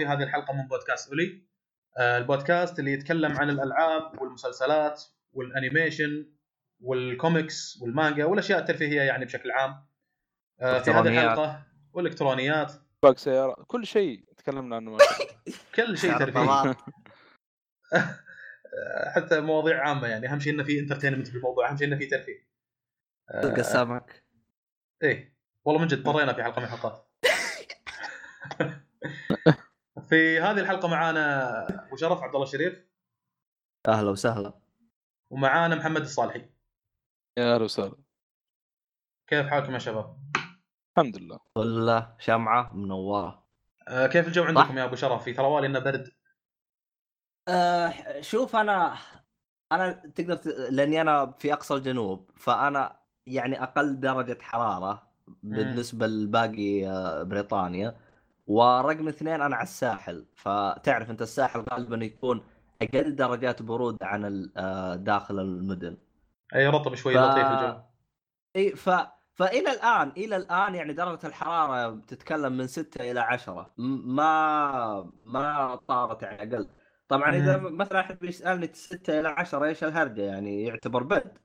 في هذه الحلقة من بودكاست أولي آه، البودكاست اللي يتكلم عن الألعاب والمسلسلات وال animation وال comics والمانجا والأشياء الترفيهية يعني بشكل عام. آه، في هذه إلكترونيات. الحلقة والإلكترونيات. باق سيارة. كل شيء تكلمنا عنه. كل شيء ترفيهي. آه، حتى مواضيع عامة يعني. أهم شيء إنه في entertainment في الموضوع. أهم شيء إنه في ترفيه. سوق السمك. إيه. والله من جد اضطرينا في حلقة من الحلقات في هذه الحلقة معانا أبو شرف عبد الله الشريف أهلا وسهلا. ومعانا محمد الصالحي. يا أهلا وسهلا. كيف حالكم يا شباب؟ الحمد لله. ولا شمعة منورة. آه كيف الجو عندكم يا أبو شرف؟ في تروالي إنه برد. أه شوف أنا أنا تقدر ت... لأني أنا في أقصى الجنوب فأنا يعني أقل درجة حرارة بالنسبة لباقي آه، بريطانيا. ورقم اثنين أنا على الساحل. فتعرف أنت الساحل غالبا يكون أقل درجات برود عن آه، داخل المدن. أي رطب شوي ف... لطيف الجو. إي ف فإلى الآن إلى الآن يعني درجة الحرارة بتتكلم من 6 إلى 10 م- ما ما طارت يعني أقل. طبعا إذا. مثلا احد بيسالني 6 إلى 10 إيش الهرجة؟ يعني يعتبر برد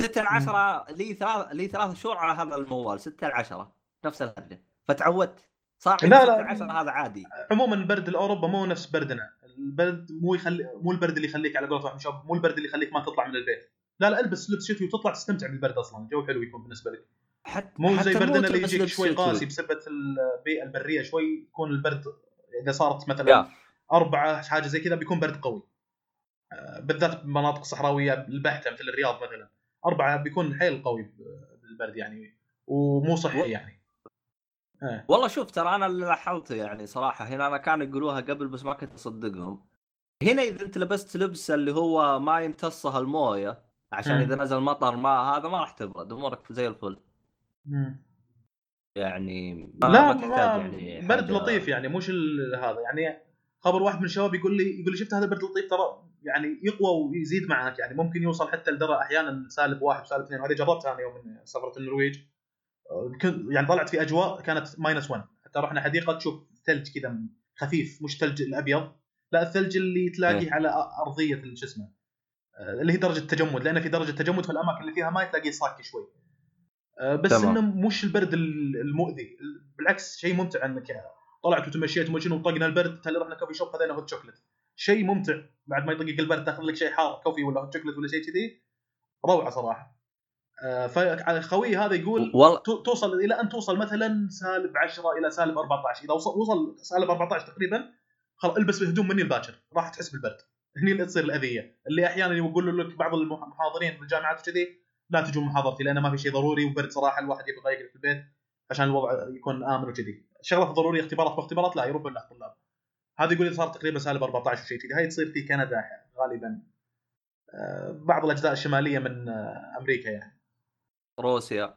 6 إلى 10 لي ثلاث لي ثلاث شهور على هذا الموال 6 إلى 10 نفس الهرجة. فتعودت. صار لا، لا لا. 6 إلى 10 هذا عادي. عموما برد الأوروبا مو نفس بردنا. البرد مو يخلي مو البرد اللي يخليك على قولة واحد مو البرد اللي يخليك ما تطلع من البيت. لا لا البس لبس شتوي وتطلع تستمتع بالبرد أصلا. الجو حلو يكون بالنسبة لك. حتى مو زي حتى بردنا اللي يجيك شوي. قاسي بسبه البيئة البرية شوي يكون البرد إذا صارت مثلا يا. أربعة حاجة زي كذا بيكون برد قوي. آه، بالذات بمناطق صحراوية البحتة مثل الرياض مثلا. أربعة بيكون حيل قوي بالبرد يعني ومو صحي يعني. آه. والله شوف ترى أنا اللي لاحظته يعني صراحة هنا أنا كانوا يقولوها قبل بس ما كنت أصدقهم هنا إذا أنت لبست لبس اللي هو ما يمتصها الموية عشان مم. إذا نزل مطر ما هذا ما راح تبرد أمورك زي الفل مم. يعني ما لا ما تحتاج يعني برد لطيف يعني مش هذا يعني خبر واحد من الشباب يقول لي يقول لي شفت هذا البرد لطيف ترى يعني يقوى ويزيد معك يعني ممكن يوصل حتى لدرجة أحيانا سالب واحد وسالب اثنين وهذه جربتها أنا يوم سافرت النرويج يعني طلعت في أجواء كانت minus 1 حتى رحنا حديقة تشوف ثلج كذا خفيف مش ثلج الأبيض لا الثلج اللي تلاقيه إيه. على أرضية شو اسمه آه، اللي هي درجة التجمد لأن في درجة تجمد في الأماكن اللي فيها ماي تلاقيه صاكي شوي. آه، بس تمام. إنه مش البرد ال- المؤذي. بالعكس شيء ممتع إنك طلعت وتمشيت ومشينا وطقنا البرد تالي رحنا coffee shop خذينا hot chocolate شيء ممتع. بعد ما يطقك البرد تاخذ لك شيء حار coffee ولا hot chocolate ولا شيء كذي روعة صراحة. فخوي هذا يقول والله تو- توصل إلى أن توصل مثلا سالب 10 إلى سالب 14 إذا وصل وصل سالب 14 تقريبا خلاص البس هدوم من الباكر. راح تحس بالبرد. هني اللي تصير الأذية. اللي أحيانا يقول لك بعض المحاضرين في الجامعات وكذي لا تجون محاضرتي لأن ما في شيء ضروري وبرد صراحة الواحد يبغى يقعد في البيت عشان الوضع يكون آمن وكذي. الشغلات الضروريه اختبارات. باختبارات لا يروحون لها الطلاب هذا يقول لي صار تقريبا سالب 14 وشيء كذي. هاي تصير في كندا غالبا. آه، بعض الأجزاء الشمالية من آه، أمريكا يعني. روسيا.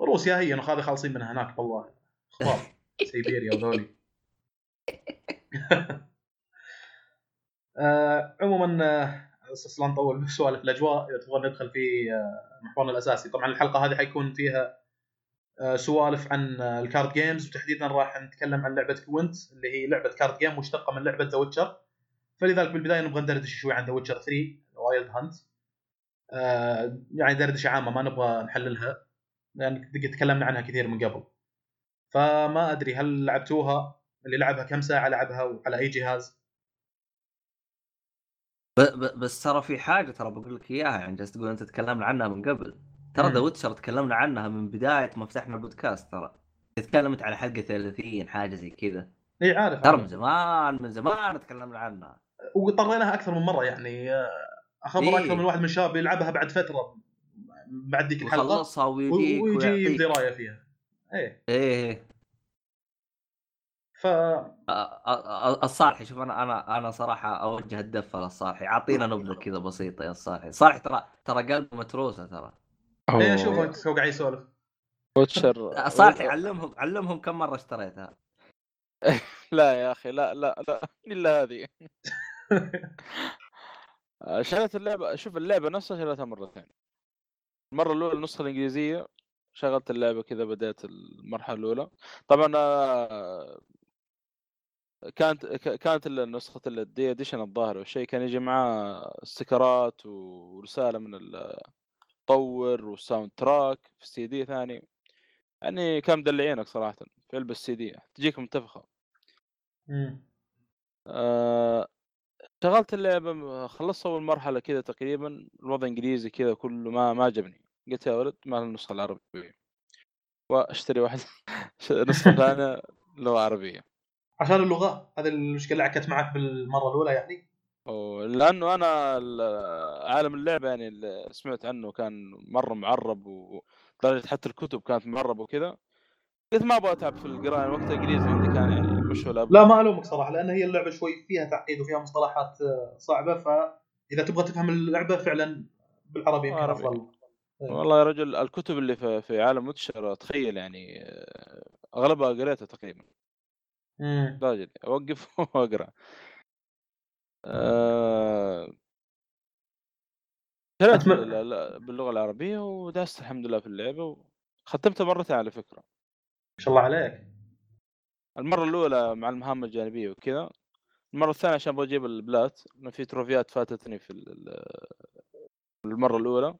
روسيا هي انه هذه خالصين منها هناك والله. أخبار سيبيريا وذولي. آه عموما آه، أساس لا نطول بسوالف الأجواء. إذا تبغى ندخل في آه، محورنا الأساسي. طبعا الحلقة هذه حيكون فيها آه، سوالف عن آه، ال card games وتحديدا راح نتكلم عن لعبة Gwent اللي هي لعبة card game مشتقة من لعبة The Witcher فلذلك بالبداية نبغى ندردش شوي عن The Witcher 3 Wild Hunt آه يعني دردشة عامة ما نبغى نحللها لأن تكلمنا عنها كثير من قبل. فما أدري هل لعبتوها؟ اللي لعبها كم ساعة لعبها؟ وعلى أي جهاز؟ ب... ب... بس ترى في حاجة ترى بقول لك إياها يعني جالس تقول أنت تكلمنا عنها من قبل. ترى. The Witcher تكلمنا عنها من بداية ما فتحنا البودكاست ترى. تكلمت على حلقة 30 حاجة زي كذا. إي عارف ترى من. زمان من زمان تكلمنا عنها. وطريناها أكثر من مرة يعني آه، اخبر إيه. أكثر من واحد من الشباب يلعبها بعد فترة بعد ذيك الحلقة ويجيك ويجي ويعطيك. درايه فيها. إيه. إيه ف أ- أ- الصالحي شوف أنا أنا أنا صراحة أوجه الدفه للصالحي أعطينا نبذة كذا بسيطة يا الصالحي. صالحي ترى ترى قلبه متروسة ترى. إيه اشوفه هو قاعد يسولف. ويتشر صالحي علمهم علمهم كم مرة اشتريتها. لا يا أخي لا لا لا إلا هذه. شريت اللعبة شوف اللعبة نفسها شريتها مرتين. المرة الأولى النسخة الإنجليزية شغلت اللعبة كذا بديت المرحلة الأولى. طبعا آه، كانت كانت نسخة ال day edition الظاهر والشيء. كان يجي معاه stickerات ورسالة من المطور وال soundtrack في السي دي ثاني. يعني كان مدلعينك صراحة. في علبة السي دي تجيك منتفخه. آه، شغلت اللعبة خلصت أول مرحلة كذا تقريبا الوضع إنجليزي كذا كله ما ما عجبني. قلت يا ولد ما النسخه العربيه وأشتري واحد. نسخه ثانية لغة عربية. عشان اللغة. هذه المشكلة اللي عكت معك بالمرة الأولى يعني. لأنه أنا ال- عالم اللعبة يعني اللي سمعت عنه كان مرة معرب ولدرجه حتى الكتب كانت معربة وكذا قلت ما أبغى أتعب في القراءة وقت الانجليزي عندي كان يعني مش ولا لا ما ألومك صراحة لأن هي اللعبة شوي فيها تعقيد وفيها مصطلحات آه، صعبة فاذا تبغى تفهم اللعبة فعلا بالعربي يمكن. أفضل. والله يا رجل الكتب اللي في, في عالم ويتشر تخيل يعني آه، أغلبها قريتها تقريبا. راجل أوقف وأقرأ. أه... ال- باللغة العربية وداست الحمد لله في اللعبة وختمتها مرتين على فكرة. ما شاء الله عليك. المرة الأولى مع المهام الجانبية وكذا المرة الثانية عشان أبغى أجيب البلات لأن في تروفيات فاتتني في ال- ال- المرة الأولى.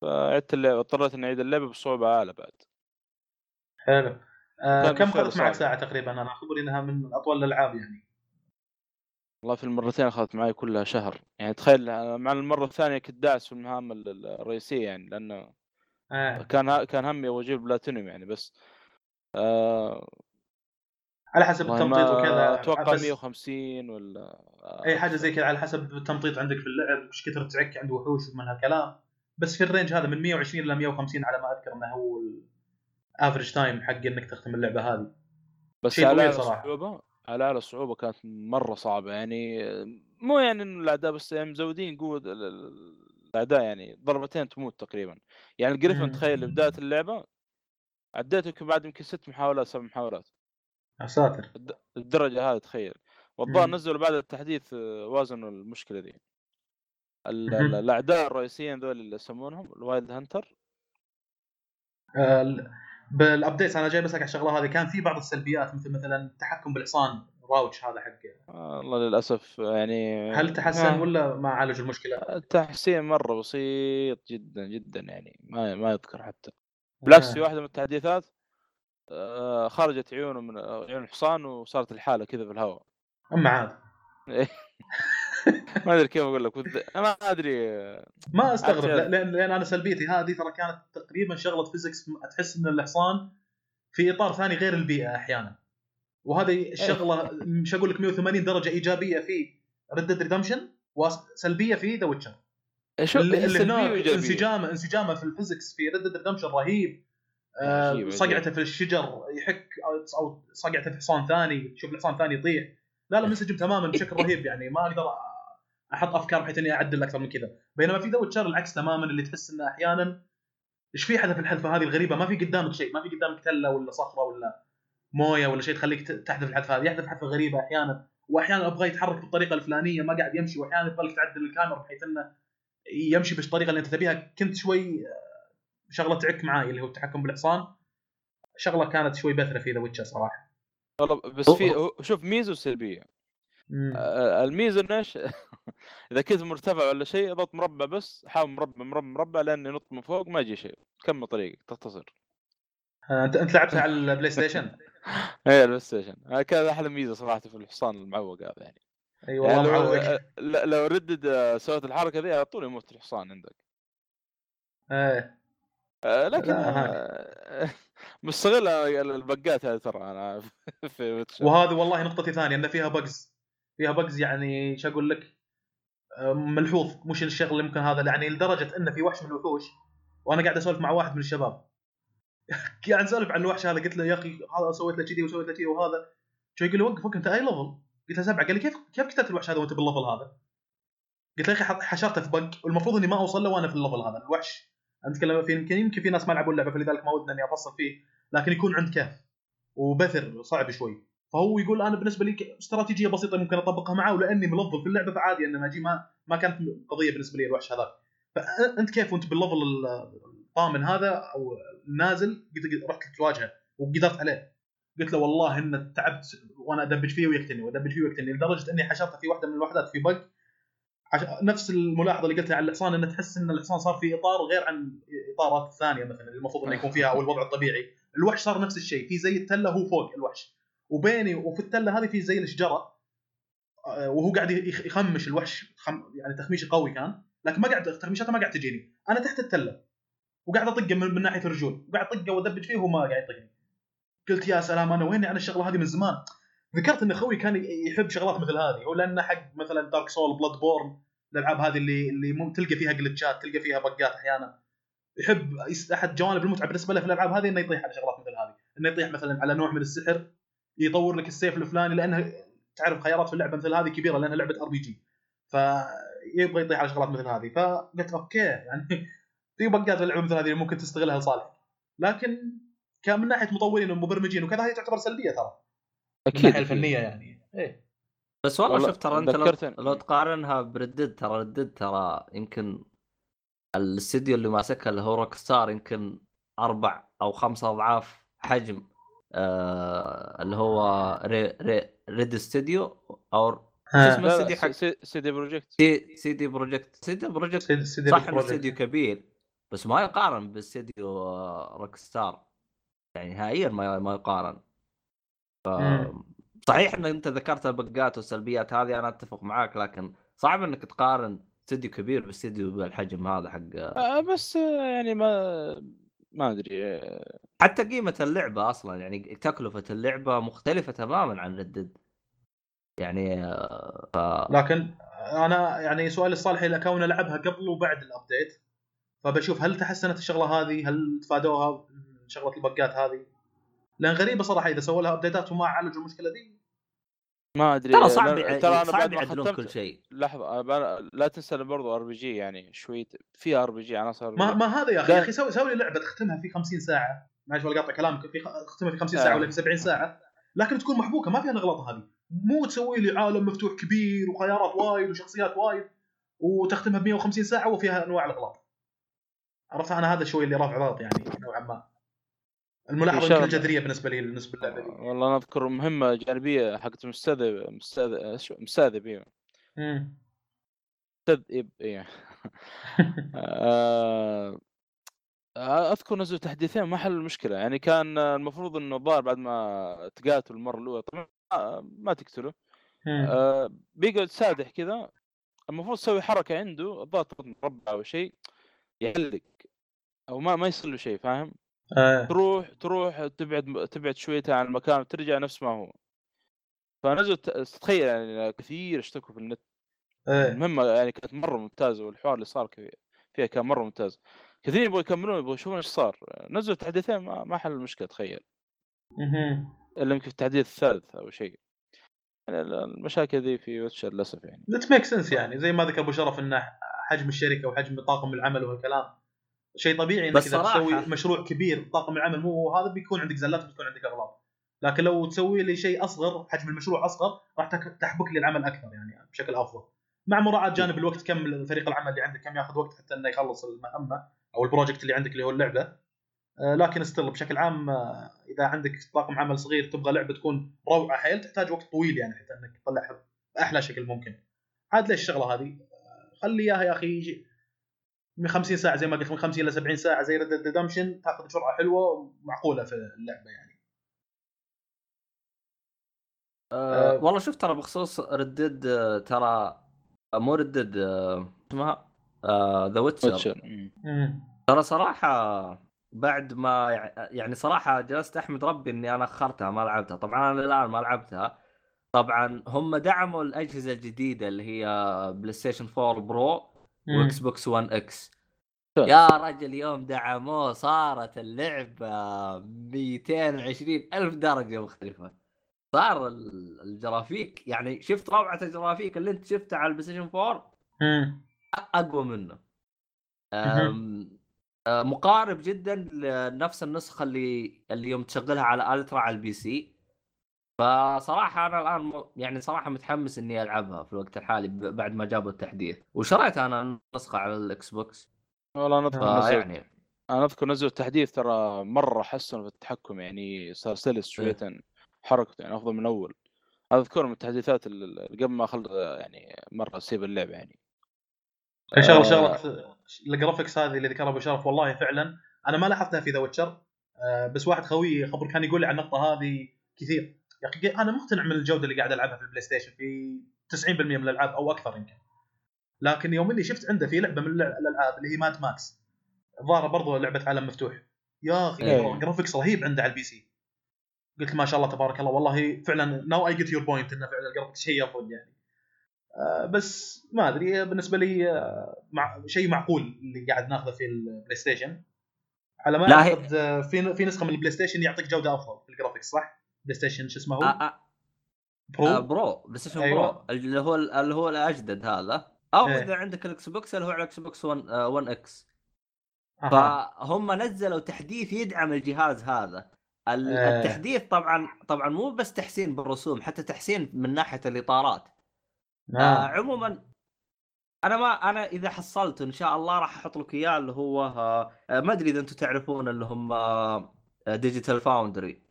فعدت اللعبه اضطريت إني أعيد اللعبه بصعوبة أعلى بعد. حلو. آه كم اخذت معك. ساعة تقريبا؟ أنا خبري إنها من أطول الألعاب يعني. والله في المرتين أخذت معي كلها شهر. يعني تخيل مع المرة الثانية كنت داعس في المهام ال- ال- الرئيسية يعني لأنه آه. كان كان همي أبغى أجيب بلاتينيوم يعني بس. آه على حسب التمطيط وكذا. أتوقع بس 150 ولا أي حاجة زي كذا على حسب التمطيط عندك في اللعب إيش كثر تعك عند وحوش ومن هالكلام. بس في ال range هذا من 120 إلى 150 على ما أذكر إنه هو ال average time حق إنك تختم اللعبة هذه. بس على. الصعوبه على اعلى الصعوبه كانت مرة صعبة يعني مو يعني إنه الاعداء بس يعني مزودين قوة ال- ال- الاعداء يعني ضربتين تموت تقريبا. يعني. ال griffin تخيل بداية اللعبة عديته يمكن بعد يمكن ست محاولات سبع محاولات. يا ساتر. الد- الدرجة هذه تخيل. والظاهر. نزلوا بعد التحديث آه، وازنوا المشكلة دي. الأعداء الرئيسيين ذول اللي يسمونهم ال Wild Hunter؟ آه، ال- بالابديتس أنا جاي بسالك على الشغله هذه كان في بعض السلبيات مثل مثلا التحكم بالحصان راوتش هذا حق والله للأسف يعني هل تحسن. ولا ما عالجوا المشكلة؟ التحسين مرة بسيط جدا جدا يعني. ما ما يذكر حتى. بالعكس في آه. واحدة من التحديثات. خرجت عيونه من آه، عيون الحصان وصارت الحالة كذا في الهواء. اما عاد ما أدري كيف أقول لك ما أدري آه، ما أستغرب لأن لأن أنا سلبيتي هذه ترى كانت تقريبا شغلة physics تحس إن الحصان في إطار ثاني غير البيئة أحيانا. وهذه الشغله مش أقول لك 180 درجة إيجابية في Red Dead Redemption وسلبيه في The Witcher شوف اللي, هناك. انسجامه انسجامه في ال physics في Red Dead Redemption رهيب. آه، صقعته. في الشجر يحك أو صقعته في حصان ثاني تشوف الحصان ثاني يطيح. لا لا منسجم تماما بشكل رهيب يعني. ما أقدر أحط أفكار بحيث إني أعدل أكثر من كذا. بينما في The Witcher العكس تماما اللي تحس إنه أحيانا إيش في حدث الحذفه هذه الغريبة؟ ما في قدامك شيء. ما في قدامك تلة ولا صخرة ولا موية ولا شيء تخليك تحذف الحذف هذه. يحذف حذفه غريبة أحيانا. واحيانا أبغى يتحرك بالطريقة الفلانية ما قاعد يمشي. واحيانا يبغى تعدل الكاميرا بحيث إنه يمشي بالطريقة اللي أنت تبيها. كنت شوي شغلة تعك معاي اللي هو التحكم بالحصان. شغلة كانت شوي بثرة في The Witcher صراحة. والله بس في شوف ميزة وسلبية. آه، الميزة إنه إيش؟ إذا كنت مرتفع ولا شيء اضغط مربع بس حاول مربع مربع مربع لين ينط من فوق ما يجي شيء. كمل طريقك تختصر. آه، أنت أنت لعبتها على ال PlayStation؟ إيه ال PlayStation. هذا كان أحلى ميزه صراحة في الحصان المعوق هذا يعني. أي يعني والله لو, معوق. ل- لو ردد آه، سويت الحركة ذي على طول يموت الحصان عندك. إيه. آه، لكن لا، هاك. آه، مستغل ال bugات هذه ترى أنا في Witcher. وهذه والله نقطتي ثانية إن فيها bugs فيها bugs يعني إيش أقول لك آه، ملحوظ مش الشغل اللي ممكن هذا يعني لدرجة إن في وحش من الوحوش وأنا قاعد أسولف مع واحد من الشباب قاعد أسولف عن الوحش هذا قلت له يا أخي هذا سويت له كذي وسويت له كذي وهذا شو يقول لي وقف وقف أنت أي level؟ قلت له سبعة قال لي كيف كيف قتلت الوحش هذا وأنت بال level هذا؟ قلت له يا أخي حشرته في bug والمفروض إني ما أوصل له وأنا في ال level هذا الوحش أنا اتكلم في يمكن يمكن في ناس ما لعبوا اللعبة فلذلك ما ودنا إني أفصل فيه لكن يكون عند كهف وبثر صعب شوي. فهو يقول أنا بالنسبة لي استراتيجية بسيطة ممكن أطبقها معه ولاني ملفل في اللعبة فعادي ان أجي ما ما كانت قضية بالنسبة لي الوحش هذاك. فانت كيف وأنت بال level ال- طامن هذا أو نازل قلت رحت تواجهه وقدرت عليه. قلت له والله ان تعبت وأنا أدبج فيه ويقتلني وأدبج فيه ويقتلني لدرجة إني حشرته في واحدة من الوحدات في بق نفس الملاحظة اللي قلتها على الحصان انه تحس إن الحصان صار في إطار غير عن الاطارات الثانية مثلا اللي المفروض إنه يكون فيها أو الوضع الطبيعي. الوحش صار نفس الشيء في زي التلة هو فوق الوحش. وبيني وفي التلة هذه في زي الشجرة آه، وهو قاعد يخ- يخمش الوحش خم... يعني تخميشه قوي كان لكن ما قاعد تخميشاته ما قاعد تجيني. أنا تحت التلة وقاعد أطقه من, من ناحية الرجول وقاعد أطقه وأدبج فيه وهو ما قاعد يطقني. قلت يا سلام أنا ويني؟ أنا الشغلة هذه من زمان. ذكرت إن أخوي كان يحب شغلات مثل هذه. هو لأنه حق مثلا Dark Souls Bloodborne الألعاب هذه اللي اللي مم تلقى فيها glitchات تلقى فيها bugات أحيانا. يحب أحد جوانب المتعة بالنسبة له في الألعاب هذه إنه يطيح على شغلات مثل هذه. إنه يطيح مثلا على نوع من السحر يطور لك السيف الفلاني لأنه تعرف خيارات في اللعبة مثل هذه كبيرة لأنها لعبة RPG فيبغى يطيح على شغلات مثل هذه. فقلت okay يعني في بقات اللعبة مثل هذه ممكن تستغلها لصالحك لكن كان من ناحية مطورين ومبرمجين وكذا هي تعتبر سلبية ترى. أكيد. الناحيه الفنية يعني. إيه. بس والله, والله شوف ترى أنت لو. لو تقارنها ب Red Dead ترى Red Dead ترى يمكن الاستديو اللي ماسكها اللي هو Rockstar يمكن أربع أو خمس أضعاف حجم آه اللي هو ري ري Red استوديو أو شو اسمه لا حق C- CD Projekt C CD Projekt CD Projekt CD CD صح إنه Projekt. استديو كبير بس ما يقارن باستديو آه، Rockstar. يعني نهائيا ما ما يقارن. ف... صحيح إن أنت ذكرت البقات والسلبيات هذه أنا أتفق معاك لكن صعب إنك تقارن استديو كبير باستديو بالحجم هذا حق آه، بس يعني ما ما أدري آه، حتى قيمة اللعبة أصلا يعني تكلفة اللعبة مختلفة تماما عن Red Dead يعني آه، لكن أنا يعني سؤالي الصالح إلى كونه لعبها قبل وبعد ال update فبشوف هل تحسنت الشغلة هذه؟ هل تفادوها شغلة البقات هذه؟ لأن غريبة صراحة إذا سووا لها ابديتات وما عالجوا المشكلة دي. ما أدري. ترى صعب ترى أنا صعب بعد ما ختمت كل شيء. لحظة أنا- لا تنسى إنه برضو RPG يعني شوي فيها RPG عناصر ما ما هذا يا أخي. يا أخي سوي سوي لي لعبة تختمها في 50 ساعة. معلش ولا قاطع كلامك. في تختمها في 50 ساعة آه. ولا في 70 ساعة. لكن تكون محبوكة ما فيها الاغلاط هذه. مو تسوي لي عالم مفتوح كبير وخيارات وايد وشخصيات وايد وتختمها ب 150 ساعة وفيها أنواع الأغلاط. عرفت؟ أنا هذا شوي اللي رافع ضغط يعني نوعا ما. الملاحظة يمكن. الجذريه بالنسبة لي بالنسبة للعبة دي والله أنا أذكر مهمة جانبية حقت مستذئب مستذئب شو- مستذئب أيوه. مستذئب أيوه آه، أذكر نزلوا تحديثين ما حلوا المشكلة يعني كان المفروض إنه الظاهر بعد ما تقاتل المرة الأولى طبعا ما- تقتله. آه، بيقعد سادح كذا المفروض تسوي حركة عنده الظاهر مربع أو شيء يعلق أو ما ما يصير له شيء فاهم؟ آه. تروح تروح تبعد تبعد شويتها عن المكان وترجع نفس ما هو. فنزلوا ت- تتخيل يعني كثير اشتكوا في النت. آه. المهمة يعني كانت مرة ممتازة والحوار اللي صار فيها كان مرة ممتاز. كثير يبغوا يكملون يبغوا يشوفون إيش صار. نزلوا تحديثين ما, ما حل المشكلة تخيل. إلا يمكن في التحديث الثالث أو شيء. يعني ال- المشاكل ذي في Witcher للأسف يعني. that make sense يعني زي ما ذكر أبو شرف إنه حجم الشركة وحجم طاقم العمل وهالكلام. شيء طبيعي انك إذا تسوي مشروع كبير طاقم العمل مو هذا بيكون عندك زلات وبتكون عندك أغلاط. لكن لو تسوي لي شيء أصغر حجم المشروع أصغر راح تحبك لي العمل أكثر يعني بشكل أفضل. مع مراعاة جانب الوقت كم فريق العمل اللي عندك كم ياخذ وقت حتى إنه يخلص المهمة أو ال project اللي عندك اللي هو اللعبة. آه، لكن still بشكل عام آه، إذا عندك طاقم عمل صغير تبغى لعبة تكون روعة حيل تحتاج وقت طويل يعني حتى إنك تطلعها بأحلى شكل ممكن. عاد ليش الشغلة هذه؟ خلي إياها يا أخي من 50 ساعة زي ما قلت من 50 إلى 70 ساعة زي Red Redemption تاخذ جرعه حلوة ومعقولة في اللعبة يعني. آه آه. والله شوف ترى بخصوص Red Dead آه ترى آه، مو Red Dead آه اسمها؟ The Witcher. ترى صراحة بعد ما يع- يعني صراحة جلست أحمد ربي إني أنا أخرتها ما لعبتها. طبعا أنا الآن ما لعبتها. طبعا هم دعموا الأجهزة الجديدة اللي هي PlayStation 4 Pro و Xbox 1 X. يا رجل يوم دعموه صارت اللعبة 220 ألف درجة مختلفة. صار ال- الجرافيك يعني شفت روعه الجرافيك اللي أنت شفتها على ال PlayStation 4 مم. أقوى منه. آه، مقارب جدا لنفس النسخة اللي اللي يوم تشغلها على ultra على ال PC. فصراحة أنا الآن م- يعني صراحة متحمس إني ألعبها في الوقت الحالي ب- بعد ما جابوا التحديث. وشريت أنا النسخه على ال Xbox والله أنا أذكر نزلت فيعني أنا أذكر نزلوا التحديث ترى مرة حسنوا في التحكم يعني صار سلس شويتين حركته يعني أفضل من أول. أذكر من التحديثات اللي قبل ما خل يعني مرة أسيب اللعبه يعني. شغله آه. شغله ال graphics هذه اللي ذكرها أبو شرف والله فعلا أنا ما لاحظتها في The Witcher. بس واحد خوي خبر كان يقول لي عن النقطة هذه كثير. يا أخي أنا مقتنع من الجودة اللي قاعد ألعبها في ال PlayStation في 90% من الألعاب أو أكثر يمكن. لكن يوم إني شفت عنده في لعبة من الع- الألعاب اللي هي Mad Max ظاهرة برضو لعبة عالم مفتوح. يا أخي إيه. graphics رهيب عنده على ال PC. قلت ما شاء الله تبارك الله والله فعلا now I get your point إنه فعلا ال graphics شيء أفضل يعني. آه، بس ما أدري بالنسبة لي آه، مع شيء معقول اللي قاعد ناخذه في ال PlayStation. على ما أعتقد آه، في في نسخة من ال PlayStation يعطيك جودة أفضل في ال graphics صح؟ PlayStation شو اسمه هو؟ آه آه Pro آه Pro PlayStation أيوة. Pro اللي هو اللي هو الأجدد هذا أو إيه. إذا عندك ال Xbox اللي هو على ال Xbox 1 آه 1 X. فهم نزلوا تحديث يدعم الجهاز هذا إيه. التحديث طبعا طبعا مو بس تحسين بالرسوم حتى تحسين من ناحية الإطارات آه آه. عموما أنا ما أنا إذا حصلته إن شاء الله راح أحط لك إياه اللي هو آه آه، ما أدري إذا أنتم تعرفون اللي هم آه Digital Foundry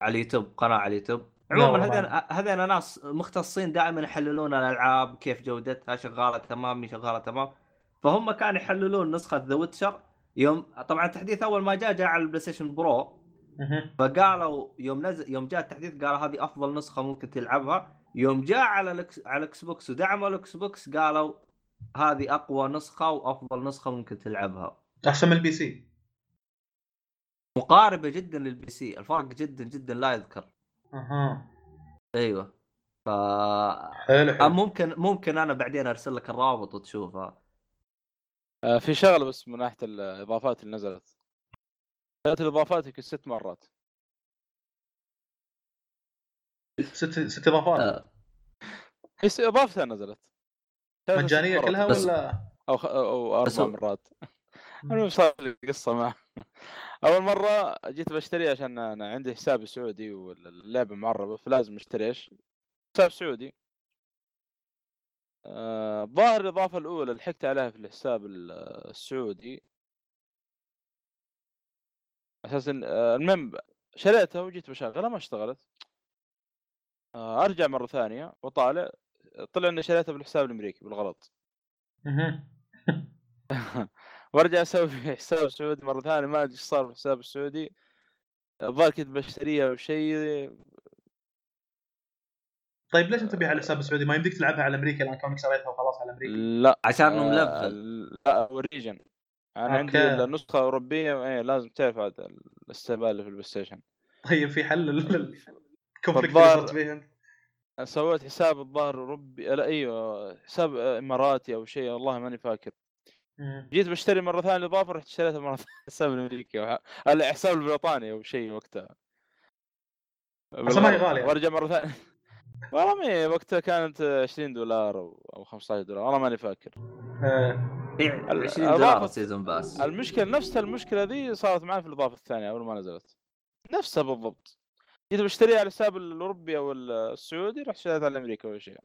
على اليوتيوب قناة على اليوتيوب. عموما. هذين هذين ناس مختصين دائما يحللون الألعاب كيف جودتها شغالة تمام مي شغالة تمام. فهم كانوا يحللون نسخة The Witcher يوم طبعا التحديث أول ما جاء جاء على ال PlayStation Pro. فقالوا يوم نزل يوم جاء التحديث قالوا هذه أفضل نسخة ممكن تلعبها. يوم جاء على ال X على ال Xbox ودعموا ال Xbox قالوا هذه أقوى نسخة وأفضل نسخة ممكن تلعبها. أحسن من ال PC. مقاربة جدا لل PC الفرق جدا جدا لا يذكر. أها. أيوه. ف حلو آه، حلو ممكن ممكن أنا بعدين أرسل لك الرابط وتشوفها آه، في شغلة بس من ناحية الإضافات اللي نزلت. ثلاث الإضافات يمكن ست مرات. ست ست إضافات؟ آه، هي س- إضافتها نزلت. مجانية. كلها بس- ولا؟ أو خ... أو بس أربع مرات. المهم صار لي قصه معه. أول مرة جيت بشتري عشان أنا عندي حساب سعودي واللعبة معربة فلازم أشتري إيش؟ حساب سعودي. آه، الظاهر الإضافة الأولى لحقت عليها في الحساب ال- السعودي. أساسا آه، المهم شريتها وجيت بشغلها ما اشتغلت. آه، أرجع مرة ثانية وطالع طلع إني شريتها بالحساب الأمريكي بالغلط. وارجع أسوي في حساب سعودي مرة ثانية ما أدري إيش صار في الحساب السعودي. الظاهر كنت بشتريها أو شيء طيب ليش أنت تبيها على الحساب السعودي؟ ما يمديك تلعبها على أمريكا الان كونك شريتها وخلاص على أمريكا. لا. عشان انه آه، ملفل لا ال region أنا عندي okay. النسخه الاوروبيه إيه لازم تعرف هذا الاستهبال اللي في ال PlayStation. طيب في حل ال conflict فالظاهر- اللي فيه انت سويت حساب الظاهر أوروبي لا أيوه حساب إماراتي أو شيء والله ماني فاكر. جيت بشتري مرة ثانية الاضافه رحت اشتريتها مرة ثانية. حساب الأمريكي أو ح- لا حساب البريطاني أو شيء وقتها. بس ما هي غالية. وارجع مرة ثانية. والله ما هي وقتها كانت 20 دولار أو أو 15 دولار والله ماني فاكر. آه. في ال- 20 دولار season pass. المشكلة نفس المشكلة ذي صارت معي في الإضافة الثانية اول ما نزلت. نفسها بالضبط. جيت بشتريها على الحساب الأوروبي أو السعودي رحت شريتها على الأمريكي أول شيء.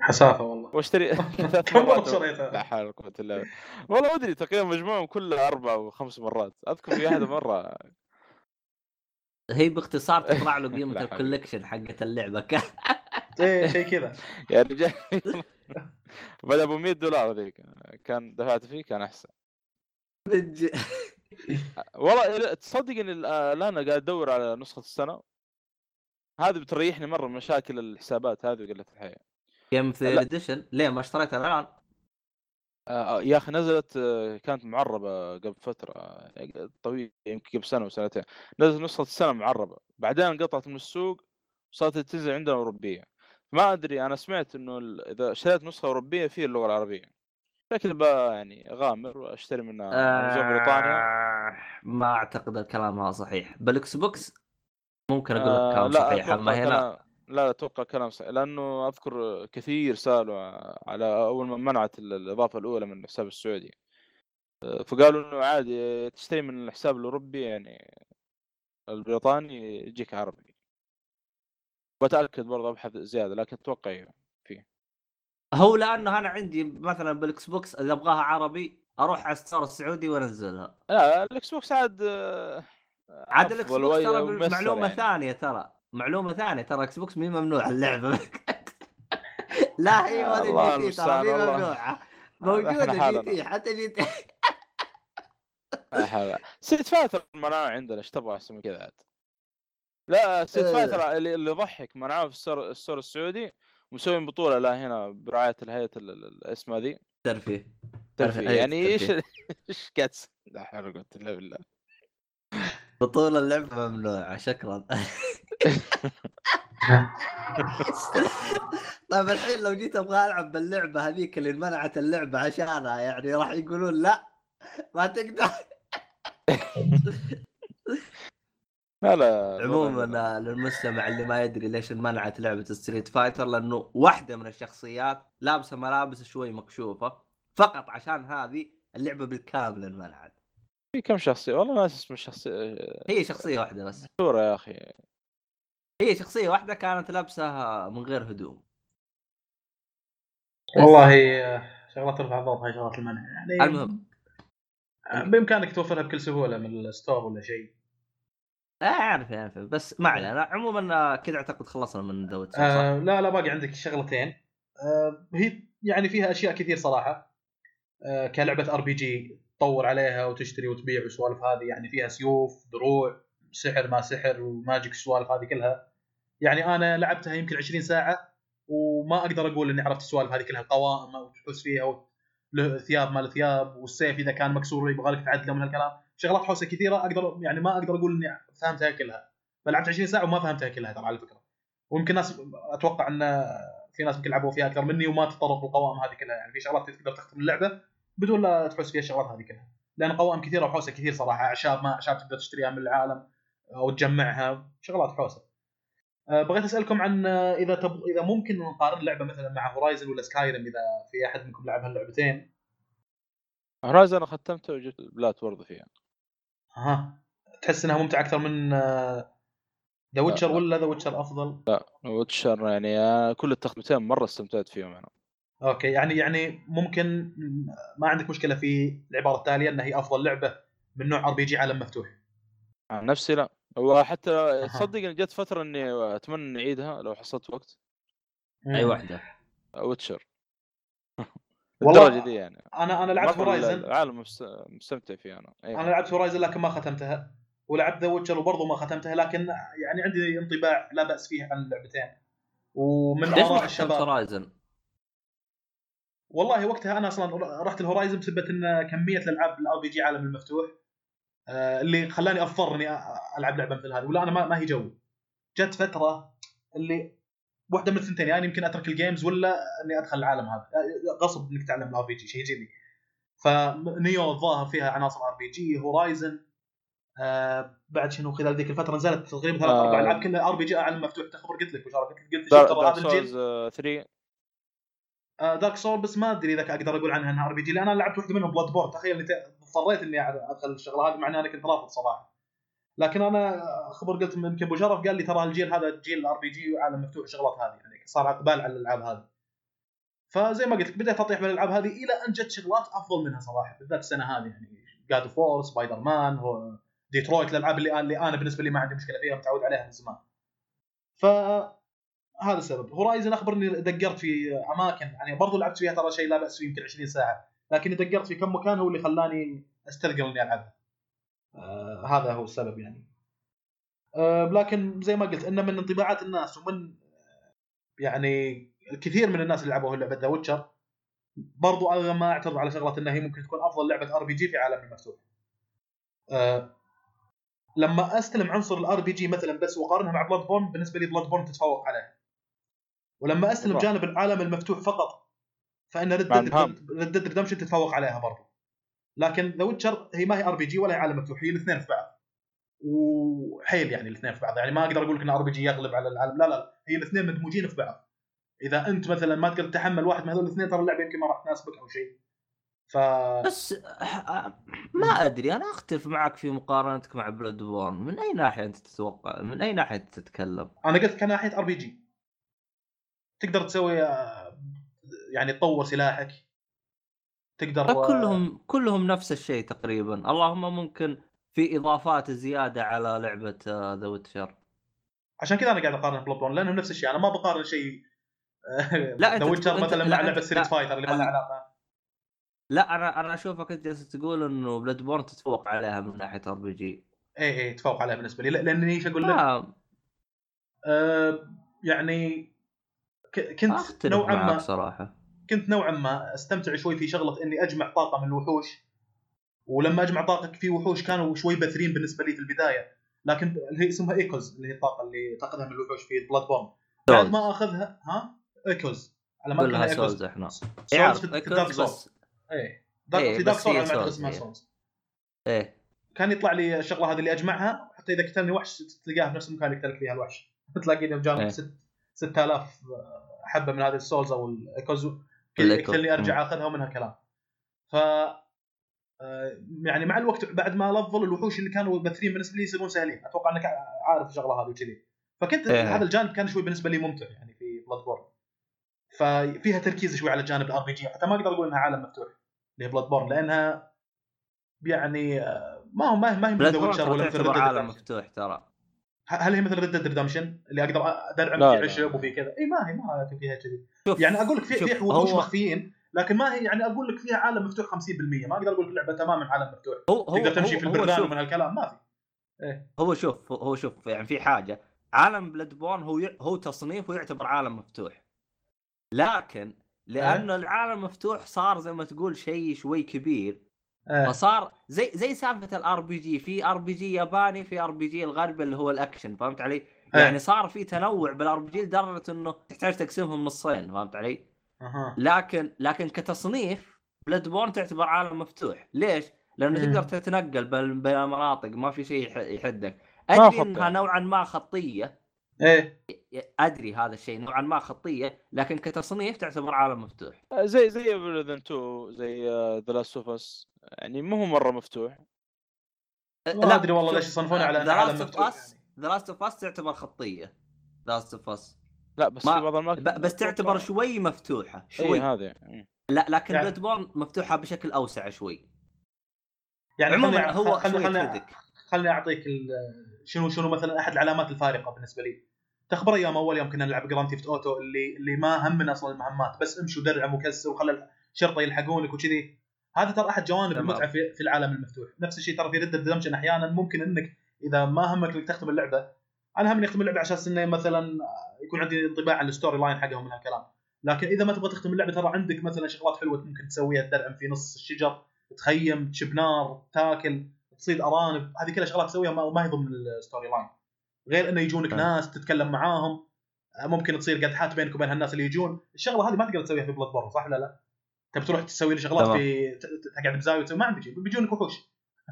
حسافة والله. واشتري ثلاث كم مرة مرات لا شريتها؟ حول ولا قوة إلا بالله. والله ما أدري تقريبا مجموعهم كلها أربع أو خمس مرات. أذكر في واحدة مرة هي باختصار تطلع له قيمة. الكوليكشن حقت اللعبة. كان إيه شيء كذا. يا رجال بدا أبو 100 دولار ذيك. كان دفعت فيه كان أحسن. والله تصدق اني الآن- الآن قاعد أدور على نسخة السنة. هذه بتريحني مرة من مشاكل الحسابات هذه وقلة الحياة. جيم ثير. اديشن ليه ما اشتريتها الآن؟ آه، يا أخي نزلت آه، كانت معربة قبل فترة آه، طويلة يمكن قبل سنة وسنتين نزلت نسخة السنة معربة. بعدين انقطعت من السوق وصارت تنزل عندنا أوروبية. ما أدري أنا سمعت إنه إذا شريت نسخة أوروبية في اللغة العربية. شكل بقى يعني اغامر وأشتري منها نظام بريطانيا. آه، ما أعتقد الكلام هذا صحيح. بال Xbox ممكن أقول لك آه، كلام لا صحيح أما هنا لا أتوقع كلام صحيح لأنه أذكر كثير سألوا على أول ما منعت ال- الإضافة الأولى من الحساب السعودي فقالوا إنه عادي تشتري من الحساب الأوروبي يعني البريطاني يجيك عربي بتاكد برضه ابحث زيادة لكن أتوقع إيه. هو لأنه أنا عندي مثلا بال Xbox إذا أبغاها عربي أروح على ال store السعودي وأنزلها لا الاكس بوكس عاد عاد الاكس بوكس ترى معلومة يعني. ثانية ترى معلومة ثانية ترى إكس بوكس مي ممنوع اللعبة. لا هي ولا جي تي ترى مي. ممنوعة. موجودة جي. تي حتى جي تي. ست فايتر منعوه عندنا إيش تبغى أحسن من كذا عاد؟ لا ست آه. فايتر اللي اللي يضحك منعوه في الستور الستور السعودي مسوين بطولة لا هنا برعاية الهيئة ال- ال- الاسماء ذي. ترفيه. ترفيه. هيئة يعني إيش. إيش قاعد تس- لا حول ولا قوة إلا بالله. بطولة اللعبة ممنوعة شكرا. طيب الحين لو جيت أبغى ألعب باللعبة هذيك اللي منعت اللعبة عشانها يعني راح يقولون لا ما تقدر. لا لا عموما للمستمع اللي ما يدري ليش انمنعت لعبة Street Fighter لأنه واحدة من الشخصيات لابسة ملابس شوي مكشوفة فقط عشان هذه اللعبة بالكامل انمنعت. في كم شخصية؟ والله ناس اسم الشخصية. هي شخصية واحدة بس. مشهورة يا أخي. هي شخصية واحدة كانت لابسة من غير هدوم. والله آه، شغلات ترفع الضغط هاي شغلات المنع يعني المهم. آه، بإمكانك توفرها بكل سهولة من الستور ولا شيء. آه، أعرف أعرف. بس ما علينا. عموما كذا أعتقد خلصنا من دوت؟ آه لا لا باقي عندك شغلتين. آه هي يعني فيها أشياء كثير صراحة. آه كلعبة RPG تطور عليها وتشتري وتبيع والسوالف هذه يعني فيها سيوف دروع سحر ما سحر و magic السوالف هذه كلها. يعني أنا لعبتها يمكن 20 ساعة وما أقدر أقول إني عرفت السوالف هذه كلها القوائم وتحوس فيها وت- له ثياب ما له ثياب والسيف إذا كان مكسور يبغى لك تعدله من هالكلام شغلات حوسة كثيرة أقدر يعني ما أقدر أقول إني فهمتها كلها. فلعبت 20 ساعة وما فهمتها كلها ترى على فكرة. ويمكن ناس أتوقع إن في ناس يمكن لعبوا فيها أكثر مني وما تطرقوا القوائم هذه كلها. يعني في شغلات تقدر تختم اللعبة بدون لا تحوس فيها الشغلات هذه كلها. لأن قوائم كثيرة وحوسة كثير صراحة أعشاب ما أعشاب تقدر تشتريها من العالم أو تجمعها شغلات حوسة. بغيت أسألكم عن أه، إذا تب... إذا ممكن نقارن اللعبه مثلا مع Horizon ولا Skyrim إذا في أحد منكم لعب هاللعبتين. Horizon أنا ختمته وجبت plat برضه فيها. ها تحس إنها ممتعة أكثر من The Witcher لا. ولا The Witcher أفضل؟ Witcher يعني آه، كل التختمتين مرة استمتعت فيهم أنا. أوكي. يعني يعني ممكن ما عندك مشكلة في العبارة التالية انها هي أفضل لعبة من نوع RPG عالم مفتوح. عن نفسي لا. وحتى تصدق إن جت فترة إني أتمنى إني أعيدها لو حصلت وقت. أي واحدة. Witcher. والله الدرجه دي يعني. أنا أنا لعبت Horizon العالم مست- مستمتع فيه أنا. أيوة. أنا لعبت Horizon لكن ما ختمتها. ولعبت The Witcher وبرضه ما ختمتها لكن يعني عندي انطباع لا بأس فيه عن اللعبتين. ومن اراء الشباب. Horizon؟ والله وقتها أنا أصلا رحت ال Horizon بسبب إن كمية الألعاب ال RPG عالم المفتوح. آه، اللي خلاني أضطر إني ألعب لعبة مثل هذه. ولا أنا ما, ما هي جو جت فترة اللي واحدة من الثنتين يعني يمكن أترك ال games ولا إني أدخل العالم هذا. آه، غصب إنك تتعلم ال RPG شيء يجيني فنيو الظاهر فيها عناصر ار بي جي هورايزن آه بعد شنو؟ خلال ذيك الفترة نزلت تقريبا ثلاث آه. أربع ألعاب كلها ار بي جي عالم مفتوح تخبر قلت لك وشارك قلت لك ترى دارك هذا الجيل. سولز 3 دارك سول بس ما أدري إذا أقدر أقول عنها إنها ار بي جي لأن أنا لعبت واحدة منهم بلاد بورن تخيل اضطريت إني أدخل الشغلة هذه مع إني أنا كنت رافض صراحة. لكن أنا خبر قلت يمكن أبو شرف قال لي ترى الجيل هذا جيل الار بي جي وعالم مفتوح الشغلات هذه يعني صار اقبال على الألعاب هذه. فزي ما قلت لك بديت أطيح بالالعاب هذه إلى أن جت شغلات أفضل منها صراحة. بالذات السنة هذه يعني God of War Spider-Man هو ديترويت الألعاب اللي اللي أنا بالنسبة لي ما عندي مشكلة فيها متعود عليها من زمان. ف هذا السبب. Horizon أخبرني دقرت في أماكن يعني برضو لعبت فيها ترى شيء لا بأس فيه يمكن 20 ساعة. لكن دقرت في كم مكان هو اللي خلاني استثقل إني العبها آه هذا هو السبب يعني. آه لكن زي ما قلت انه من انطباعات الناس ومن آه، يعني الكثير من الناس اللي لعبوا لعبه The Witcher برضو أنا ما أعترض على شغلة إنها هي ممكن تكون أفضل لعبة RPG في عالم المفتوح. آه لما أستلم عنصر ال RPG مثلا بس واقارنها مع Bloodborne بالنسبة لي Bloodborne تتفوق عليها ولما أستلم. جانب العالم المفتوح فقط فإن Red. Dead Redemption تتفوق عليها برضو. لكن The Witcher هي ما هي RPG ولا هي عالم مفتوح هي الاثنين في بعض. وحيل يعني الاثنين في بعض. يعني ما أقدر أقول لك إن RPG يغلب على العالم. لا لا هي الاثنين مدموجين في بعض. إذا أنت مثلا ما تقدر تتحمل واحد من هذول الاثنين ترى اللعبة يمكن ما راح تناسبك أو شيء. ف بس آه، ما أدري. أنا أختلف معك في مقارنتك مع Bloodborne من أي ناحية أنت تتوقع؟ من أي ناحية تتكلم؟ أنا قلت كناحية RPG تقدر تسوي آه، يعني تطور سلاحك تقدر طيب كلهم كلهم نفس الشيء تقريبا. اللهم ممكن في إضافات زيادة على لعبة The Witcher عشان كذا أنا قاعد أقارن Bloodborne لأنهم نفس الشيء. أنا ما بقارن شيء لا، The Witcher مثلا مع لعبة Street. Fighter اللي ما لها علاقة. لا أنا أنا أشوفك أنت جالس تقول إنه Bloodborne تتفوق عليها من ناحية RPG اي اي تفوق عليها بالنسبة لي. لا- لاني إيش أقول لك؟ ما آه يعني كنت نوعا ما صراحة. كنت نوعا ما أستمتع شوي في شغلة إني أجمع طاقة من الوحوش. ولما أجمع طاقة في وحوش كانوا شوي بثرين بالنسبة لي في البداية. لكن اللي هي اسمها echoes اللي هي الطاقة اللي تأخذها من الوحوش في Bloodborne بعد souls. ما أخذها ها؟ echoes. على ما كلها souls إحنا. souls في Dark echoes soul بس. إيه. Dark إيه، في Dark بس soul هي أنا ما souls اسمها هي. souls. إيه. كان يطلع لي الشغلة هذه اللي أجمعها حتى إذا قتلني وحش تلقاها في نفس المكان اللي قتلك فيها الوحش. تلاقيني إيه. بجانب ست 6000 حبة من هذه ال souls أو ال echoes يقتلني أرجع أخذها ومنها كلام ف آه، يعني مع الوقت بعد ما level الوحوش اللي كانوا بثرين بالنسبة لي يصيرون سهلين. أتوقع أنك عارف الشغلة هذه وكذي. فكنت إيه. هذا الجانب كان شوي بالنسبة لي ممتع يعني في Bloodborne ففيها تركيز شوي على الجانب ال RPG حتى ما أقدر أقول إنها عالم مفتوح اللي هي Bloodborne لأنها يعني آه، ما هو ما هي ما هي Bloodborne عالم. مفتوح ترى. هل هي مثل Red Dead Redemption اللي أقدر ادرعم في. عشب وفي كذا. إي ما هي ما هي فيها كذي. يعني أقول لك في في وحوش مخفيين لكن ما هي يعني أقول لك فيها عالم مفتوح 50% ما أقدر أقول لك لعبة تماما عالم مفتوح. هو هو تقدر تمشي هو- في شوف- ومن هالكلام ما في. هو شوف هو شوف يعني في حاجة. عالم Bloodborne هو ي... هو تصنيف ويعتبر عالم مفتوح. لكن لأنه العالم مفتوح صار زي ما تقول شيء شوي كبير آه. فصار زي زي سالفة الار بي جي في ار بي جي ياباني في ار بي جي الغربي اللي هو الأكشن فهمت علي؟ آه. يعني صار في تنوع بال RPG لدرجة إنه تحتاج تقسمهم نصين فهمت علي؟ أها لكن لكن كتصنيف Bloodborne تعتبر عالم مفتوح ليش؟ لأنه مم. تقدر تتنقل بين المناطق ما في شيء يح- يحدك أدري. إنها نوعا ما خطية إيه. أدري هذا الشيء نوعا ما خطية لكن كتصنيف تعتبر عالم مفتوح. زي زي Evil 2 زي The Last of Us يعني ما هو مرة مفتوح. ما أدري والله ليش يصنفونه على أنه عالم مفتوح يعني. The Last of Us تعتبر خطية. The Last of Us لا بس ما- في بعض الأماكن بس تعتبر شوي مفتوحة شوي شوي. هذه مم. لا لكن يعني- Bloodborne مفتوحة بشكل أوسع شوي. يعني عموما هو خلني خلني, أعطيك ال- شنو شنو مثلا أحد العلامات الفارقة بالنسبة لي؟ تخبر أيام أول يوم كنا نلعب Grand Theft Auto اللي اللي ما همنا أصلا المهمات بس امشي ودرعم وكسر وخلى الشرطة يلحقونك وكذي. هذا ترى أحد جوانب. المتعة في, في العالم المفتوح. نفس الشيء ترى في Red Dead أحيانا ممكن إنك إذا ما همك إنك تختم اللعبة أنا همني أختم اللعبة أساس إنه مثلا يكون عندي انطباع عن ال storyline حقهم من هالكلام. لكن إذا ما تبغى تختم اللعبة ترى عندك مثلا شغلات حلوة ممكن تسويها تدرعم في نص الشجر تخيم تشب نار تاكل تصيد أرانب هذه كلها شغلات تسويها ما ما هي ضمن ال storyline غير إنه يجونك آه. ناس تتكلم معاهم. ممكن تصير قدحات بينك وبين هالناس اللي يجون. الشغلة هذه ما تقدر تسويها في Bloodborne صح ولا لا؟ تبي تروح تسوي لي شغلات. في تقعد بزاوية؟ وتسوي- ما عندك شيء. بيجونك وحوش.